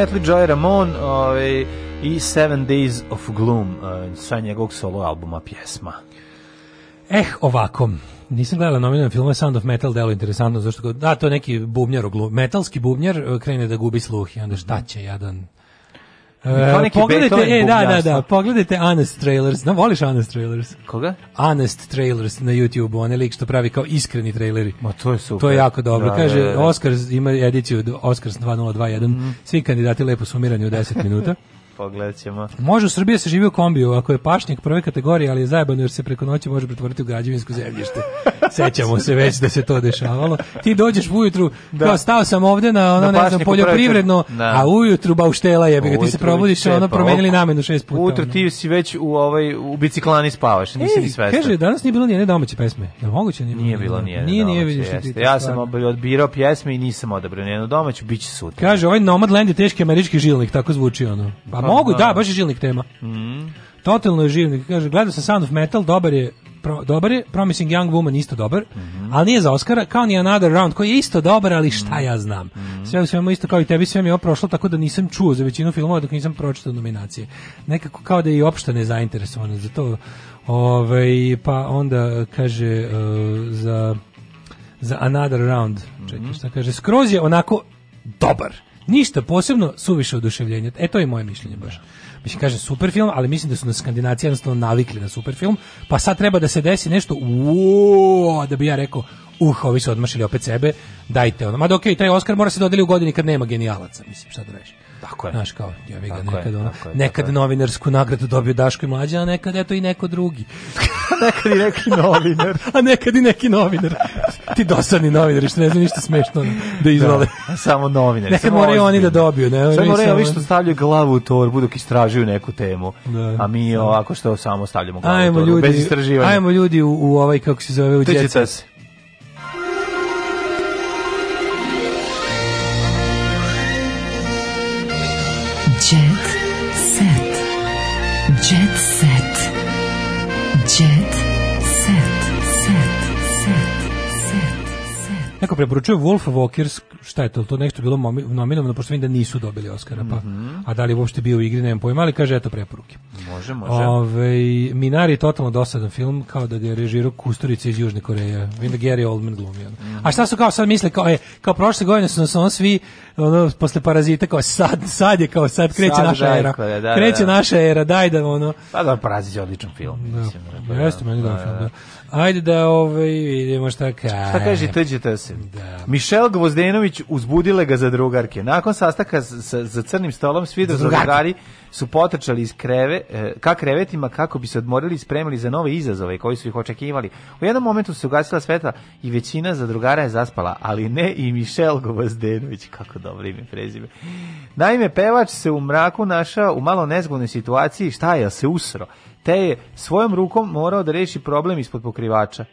Metli Joy Ramon ovaj, i Seven Days of Gloom, eh, sa njegovog solo albuma pjesma. Eh, ovako, nisam gledala nominalne filmove Sound of Metal, delo interesantno, zašto da, to je neki bubnjar, metalski bubnjar eh, krene da gubi sluh i onda šta mhm. će jadan E, pogledajte, e, da, da, da, pogledajte Honest Trailers. No, da, voliš Honest Trailers? Koga? Honest Trailers na YouTube-u, onaj lik što pravi kao iskreni traileri. Ma to je super. To je jako dobro. Da, Kaže, da, da, da. Oscars ima ediciju Oscars 2021, mm. svi kandidati lepo sumirani u 10 minuta. pogledaćemo. Može u Srbiji se živi u kombiju, ako je pašnjak prve kategorije, ali je zajebano jer se preko noći može pretvoriti u građevinsko zemljište. Sećamo se već da se to dešavalo. Ti dođeš ujutru, da. kao stao sam ovde na ono, na ne znam, poljoprivredno, da. a ujutru bauštela je, ga ti se probudiš, ono pa promenili namenu šest puta. Ujutru ti si već u ovaj u biciklani spavaš, nisi Ej, ni svestan. Kaže, danas nije bilo ni jedne domaće pesme. Je moguće nije. Nije bilo ni jedne. Nije, nije, nije Ja sam odbirao pjesme i nisam odabrao ni jednu domaću, biće sutra. Kaže, ovaj Nomadland je teški američki žilnik, tako zvuči ono. Pa Mogu, da. da, baš je žilnik tema. Mm. Totalno je žilnik. Kaže, gledao sam Sound of Metal, dobar je, pro, dobar je, Promising Young Woman isto dobar, mm -hmm. ali nije za Oscara, kao ni Another Round, koji je isto dobar, ali šta mhm. ja znam. Mm -hmm. Sve u svemu isto kao i tebi, sve mi je oprošlo, tako da nisam čuo za većinu filmova dok nisam pročitao nominacije. Nekako kao da je i opšta nezainteresovana za to. Ove, ovaj, pa onda kaže uh, za, za Another Round, čekaj mhm. šta kaže, skroz je onako dobar Ništa posebno suviše oduševljenje. E to je moje mišljenje baš. Da. Mislim kaže super film, ali mislim da su na Skandinavci jednostavno navikli na super film, pa sad treba da se desi nešto uo, da bi ja rekao uh, ovi su odmašili opet sebe, dajte ono. Ma da okej, okay, taj Oscar mora se dodeli u godini kad nema genijalaca, mislim, šta da reći. Tako je. Znaš, kao, ja ga nekad, ono, nekad je. novinarsku nagradu dobio Daško i mlađa, a nekad eto i neko drugi. nekad i neki novinar. a nekad i neki novinar. Ti dosadni novinari, što ne znam ništa smešno da izvale. Da, samo novinari. Nekad moraju oni da dobiju. Ne, samo moraju ovi što stavljaju glavu u torbu dok istražuju neku temu. Da, a mi da. ovako što samo stavljamo glavu ajmo u torbu, ljudi, bez istraživanja. Ajmo ljudi u, u ovaj, kako se zove, u djeca. Neko preporučuje Wolf Walkers, šta je to, to nešto bilo nominovano, pošto vidim da nisu dobili Oscara, pa, mm -hmm. a da li uopšte bio u igri, nemam pojma, ali kaže, eto preporuke. Može, može. Ove, Minari je totalno dosadan film, kao da ga je režirao Kusturica iz Južne Koreje, vidim da Gary Oldman glumi. Mm -hmm. A šta su kao sad misle, kao, e, kao prošle godine su nas on svi, ono, posle parazita, kao sad, sad je, kao sad, kreće sad naša era. Da, da, da. Kreće da. naša era, daj da, ono. Pa da, Parazit je odličan film. Da. Mislim, da, da. Jeste, meni da, da, da, da. da. Ajde da ovaj vidimo šta kaže. Šta kaže tođete se? Da. Mišel Gvozdenović uzbudile ga za drugarke. Nakon sastaka sa, za crnim stolom svi da drugari su potrčali iz kreve, e, ka krevetima kako bi se odmorili i spremili za nove izazove koji su ih očekivali. U jednom momentu se ugasila sveta i većina za drugara je zaspala, ali ne i Mišel Gvozdenović, kako dobro ime prezime. Naime, pevač se u mraku našao u malo nezgodnoj situaciji, šta je, se usro te je svojom rukom morao da reši problem ispod pokrivača.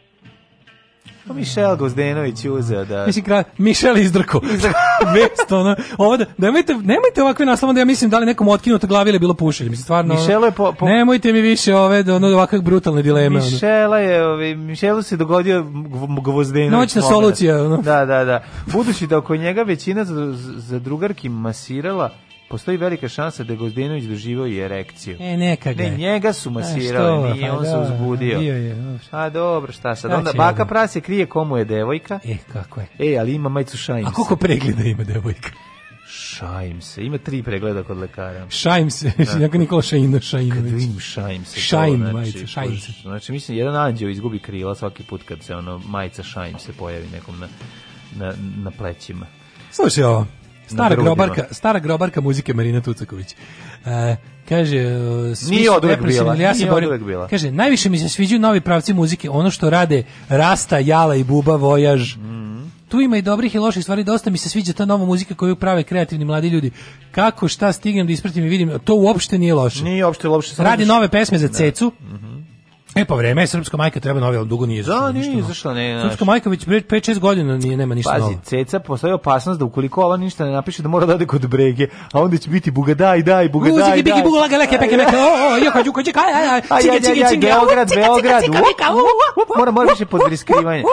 Pa Mišel Gozdenović uzeo da... Mislim, kraj, Mišel izdrko. Vest, ono, ovo da- nemojte, nemojte ovakve naslova da ja mislim da li nekom otkinuto glavi ili bilo pušenje. Mislim, stvarno, Mišelo je po, po... nemojte mi više ove, da, ono, ovakve brutalne dileme. Mišela je, ove, ovaj, Mišelu se dogodio Gozdenović. Noćna solucija, ono. Da, da, da. Budući da oko njega većina za, za drugarki masirala postoji velika šansa da je Gozdinović doživio i erekciju. E, neka ga. Ne, njega su masirali, nije, on se da, uzbudio. Bio je, A dobro, šta sad? Onda baka prase krije komu je devojka. E, kako je. E, ali ima majcu šajim A koliko pregleda ima devojka? Šajim se. Ima tri pregleda kod lekara. Šajim se. Da. Jako Nikola Šajino, Šajinović. Kad vidim šajim se. Šajim znači, majica, šajim se. Znači, mislim, jedan anđeo izgubi krila svaki put kad se ono majica šajim se pojavi nekom na, na, na plećima. Slušaj ovo. Stara grobarka, stara grobarka muzike Marina Tucaković. E, kaže, e, nije od uvek bila, ja se borim, bila. Kaže, najviše mi se sviđaju novi pravci muzike, ono što rade Rasta, Jala i Buba, Vojaž. Mm. Tu ima i dobrih i loših stvari, dosta mi se sviđa ta nova muzika koju prave kreativni mladi ljudi. Kako, šta stignem da ispratim i vidim, to uopšte nije loše. Nije uopšte loše. Radi da nove pesme za da. cecu. Mm -hmm E pa vreme je srpska majka treba novi, ali dugo nije izašlo. Da, nije izašla, ne. Znaš. Srpska majka već 5-6 godina nije, nema ništa Pazi, novo. Pazi, ceca postoji opasnost da ukoliko ova ništa ne napiše da mora da ode kod brege, a onda će biti bugadaj, daj, bugadaj, daj. Uzi, bigi, bugalaga, leke, peke, peke, o, o, joka, đuka, đuka, aj, aj, cige, cige, cige, Beograd, Beograd, mora, mora više podriskrivanje.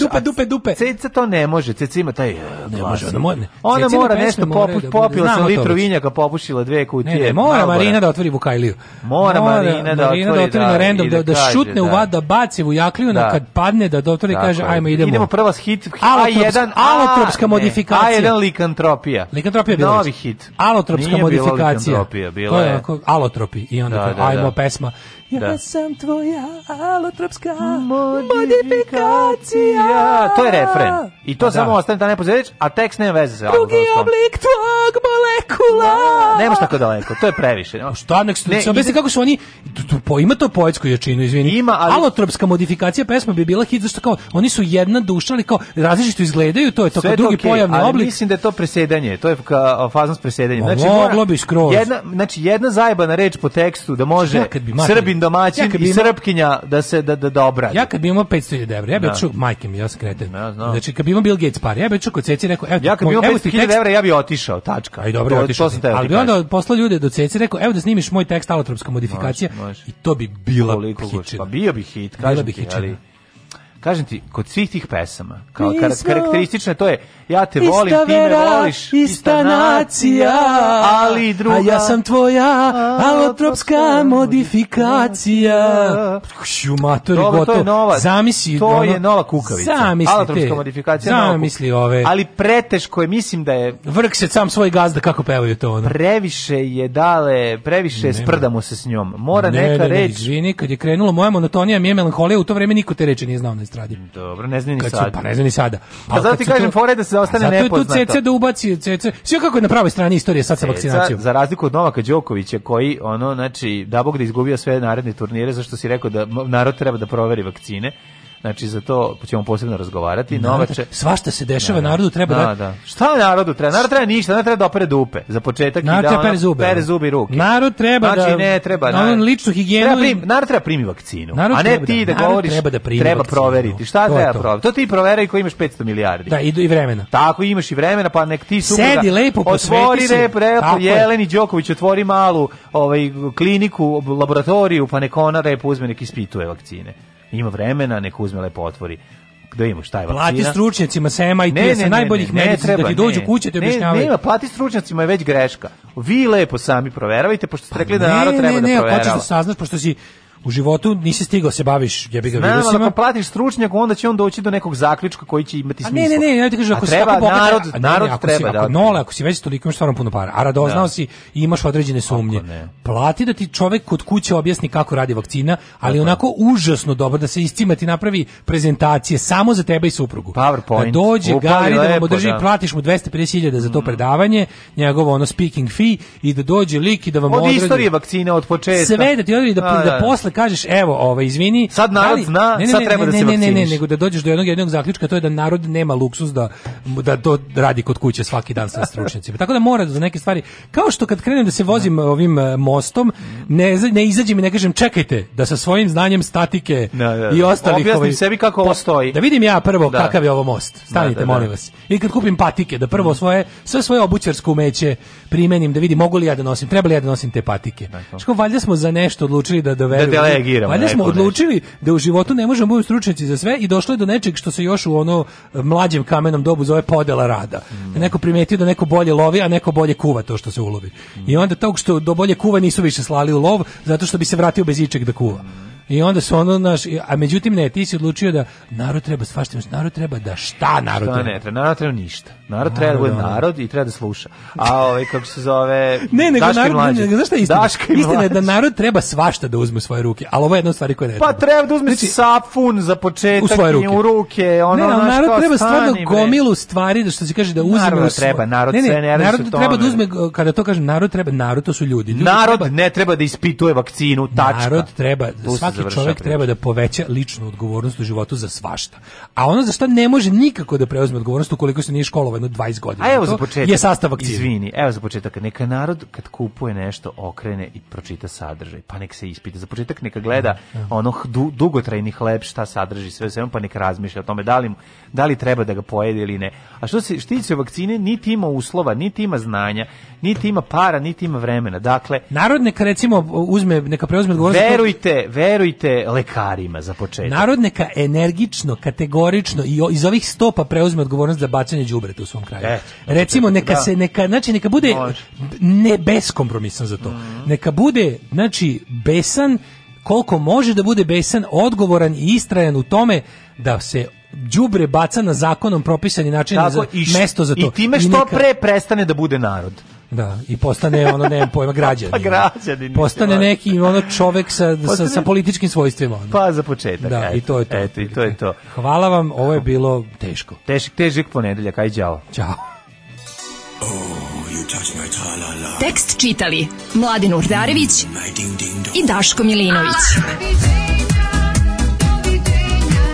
Dupe, dupe, dupe. Ceca to ne može, ceca ima taj e, ne može, ona mora. Ona mora nešto popuš, da popila sam litru vinjaka, popušila dve kutije. Ne, mora Marina da otvori Vukajliju. Mora da Marina da otvori na da, random da traži, šutne da. u vada, baci u jakliju, da. kad padne, da doktor dakle, kaže, ajmo, idemo. Idemo prva hit, Alotrops, A1, alotropska a, modifikacija. A1 likantropija. Likantropija bila. Novi hit. Alotropska Nije modifikacija. Nije bilo likantropija, bila je. To je alotropi, i onda da, kao, da, ajmo, da. pesma. Ja da. sam tvoja alotropska modifikacija. To je refren. I to pa da. samo ostane da pa ne pozoriš, a tekst nema veze sa Drugi oblik tvog molekula. Da. Nemoš tako daleko, to je previše. Šta, nek ne, sam misli kako su oni, tu, po, ima to poetsku jačinu, izvini. Ima, ali... Alotropska modifikacija pesma bi bila hit, zašto kao, oni su jedna duša, ali kao različito izgledaju, to je to kao drugi okay, pojavni ali oblik. mislim da je to presedanje, to je ka, faznost presedanja. Znači, pa moglo bi skroz. Jedna, znači, jedna zajebana reč po tekstu da može Srbin Mislim domaćin ja i Srpkinja da se da da, da obradi. Ja kad bi imao 500.000 evra, ja bih da. otišao majke mi, ja sam Ja, znači kad bi imao Bill Gates par, ja bih otišao kod Ceci rekao, evo, ja kad bi imao 500.000 evra, ja bih otišao, tačka. Aj dobro, to, otišao. To ali bi onda poslao ljude do Ceci rekao, evo da snimiš moj tekst alotropska modifikacija može, može. i to bi bila hit. Pa bio bi hit, kažem bi ti, ali kažem ti, kod svih tih pesama, kao karakteristične, to je ja te ista volim, ti me voliš. Ista nacija, ali druga. A ja sam tvoja alotropska modifikacija. Šumatori, gotovo. To je nova, zamisli, to je nova kukavica. Zamisli Alotropska te, modifikacija. Zamisli ove. Ali preteško je, mislim da je... Vrk se sam svoj gazda, kako pevaju to ono. Previše je dale, previše Nema. sprdamo se s njom. Mora ne, neka ne, reč. izvini, kad je krenula moja monotonija, mi je melanholija, u to vreme niko te reče nije znao na estradi. Dobro, ne znam ni sad. Pa ne znam ni sada. Pa, pa zato ti kažem, to... fore da se da ostane Zato nepoznato. Zato je tu CC da ubaci, CC, sve kako je na pravoj strani istorije sad sa e, vakcinacijom. Za razliku od Novaka Đokovića koji, ono, znači, da bog da izgubio sve naredne turnire, zašto si rekao da narod treba da proveri vakcine, Znači za to ćemo posebno razgovarati. Novače. Svašta se dešava da, da, narodu treba da, da, da. Šta narodu treba? Narod treba ništa, narod treba da opere dupe. Za početak narod i da pere zube. Pere zubi i ruke. Narod treba znači, da ne treba na on ličnu higijenu. Treba prim, narod treba da primi vakcinu. Narod a ne ti da, da govoriš treba da primi treba proveriti. Šta to treba proveriti? To ti proveraj ko imaš 500 milijardi. Da, i, i vremena. Tako imaš i vremena, pa nek ti su Sedi lepo, otvori rep, repo, Jeleni Đoković otvori malu ovaj kliniku, laboratoriju, pa nek ona rep uzme nek ispituje vakcine ima vremena, nek uzme lepo otvori da imo šta je vakcina. Plati stručnjacima sema i ti sa najboljih ne, da ti dođu kući te objašnjavaju. Ne, nema, plati stručnjacima je već greška. Vi lepo sami proveravajte, pošto ste pa rekli da narod treba da proverava. Ne, ne, hoćeš da saznaš, pošto si u životu nisi stigao da se baviš jebi ga virusima. Znam, ako platiš stručnjaka, onda će on doći do nekog zaključka koji će imati smisla. A ne, ne, ne, ja ti kažem, ako si tako bogat, narod, a, ne, narod ne, ako treba, si, ako da. nole, ako si već toliko imaš stvarno puno para, a radoznao da. si i imaš određene sumnje. Plati da ti čovek kod kuće objasni kako radi vakcina, ali Tako. onako užasno dobro da se iscima ti napravi prezentacije samo za tebe i suprugu. PowerPoint. Da dođe Upali Gari da vam održi, da. platiš mu 250.000 za to mm. predavanje, njegovo ono speaking fee i da dođe lik i da vam od odredi. Od istorije vakcine od početka. Sve da ti odredi da, da, da posle posle da kažeš evo, ovaj izvini, sad da narod ali, zna, ne, ne, sad treba ne, da se vakciniš. Ne, ne, ne, nego da dođeš do jednog jednog zaključka, to je da narod nema luksuz da da to radi kod kuće svaki dan sa stručnjacima. Tako da mora da za neke stvari, kao što kad krenem da se vozim ovim eh, mostom, ne ne izađem i ne kažem čekajte da sa svojim znanjem statike da, da, da. i ostalih ovaj, sebi kako ovo pa, stoji. Da vidim ja prvo da. kakav je ovo most. Stanite molim vas. I kad kupim patike da prvo svoje sve svoje obućarsko umeće primenim da vidim mogu li ja da nosim, treba li ja da nosim te patike. znači valjda smo za nešto odlučili da dovedemo delegiramo. Valjda smo odlučili da u životu ne možemo biti stručnjaci za sve i došlo je do nečeg što se još u ono e, mlađem kamenom dobu zove podela rada. Mm. Neko primetio da neko bolje lovi, a neko bolje kuva to što se ulovi. Mm. I onda tog što do bolje kuva nisu više slali u lov zato što bi se vratio bez ičeg da kuva. I onda su ono naš a međutim ne, ti si odlučio da narod treba svašta, narod treba da šta narod šta treba. ne treba, narod treba ništa. Narod, treba da bude narod i treba da sluša. A ovaj kako se zove Ne, nego Daška narod, ne, znaš šta istina? Daška istina je da narod treba svašta da uzme u svoje ruke, al ovo je jedna stvar koja ne pa treba. Pa treba da uzme znači, sapfun za početak u svoje ruke. U ruke ono, ne, narod treba stvarno gomilu stvari da što se kaže da uzme narod da treba, narod ne, ne, narod treba da uzme kada to kaže narod treba, narod to su ljudi. ljudi narod treba, ne treba da ispituje vakcinu, tačka. Narod treba, svaki završava. Čovjek treba da poveća ličnu odgovornost u životu za svašta. A ono za što ne može nikako da preuzme odgovornost ukoliko se nije školovao jedno 20 godina. evo za početak, je sastav vakcine. Izvini, evo za početak, neka narod kad kupuje nešto okrene i pročita sadržaj, pa nek se ispita. Za početak neka gleda mm, mm. ono dugotrajni hleb šta sadrži sve sve, pa nek razmišlja o tome da li mu da li treba da ga pojede ili ne. A što se štiće vakcine, niti ima uslova, niti ima znanja, niti ima para, niti ima vremena. Dakle, narod neka recimo uzme, neka preuzme odgovornost. Verujte, verujte lekarima za početak. Narod neka energično, kategorično i iz ovih stopa preuzme odgovornost za bacanje đubreta u svom kraju. E, recimo neka da. se neka znači neka bude nebeskompromisan za to. Mm -hmm. Neka bude znači besan koliko može da bude besan, odgovoran i istrajan u tome da se đubre baca na zakonom propisani način Tako, za i š, mesto za to. I time što I pre prestane da bude narod. Da, i postane ono ne pojma građanin. pa građanin. Postane neki ono čovek sa, postane... sa, sa političkim svojstvima. Ono. Pa za početak. Da, eto, i to je to. Eto, i to je to. Hvala vam, ovo je bilo teško. Tešak, težak ponedeljak, aj đavo. Ćao. Oh, Tekst čitali Mladin Urdarević i Daško Milinović.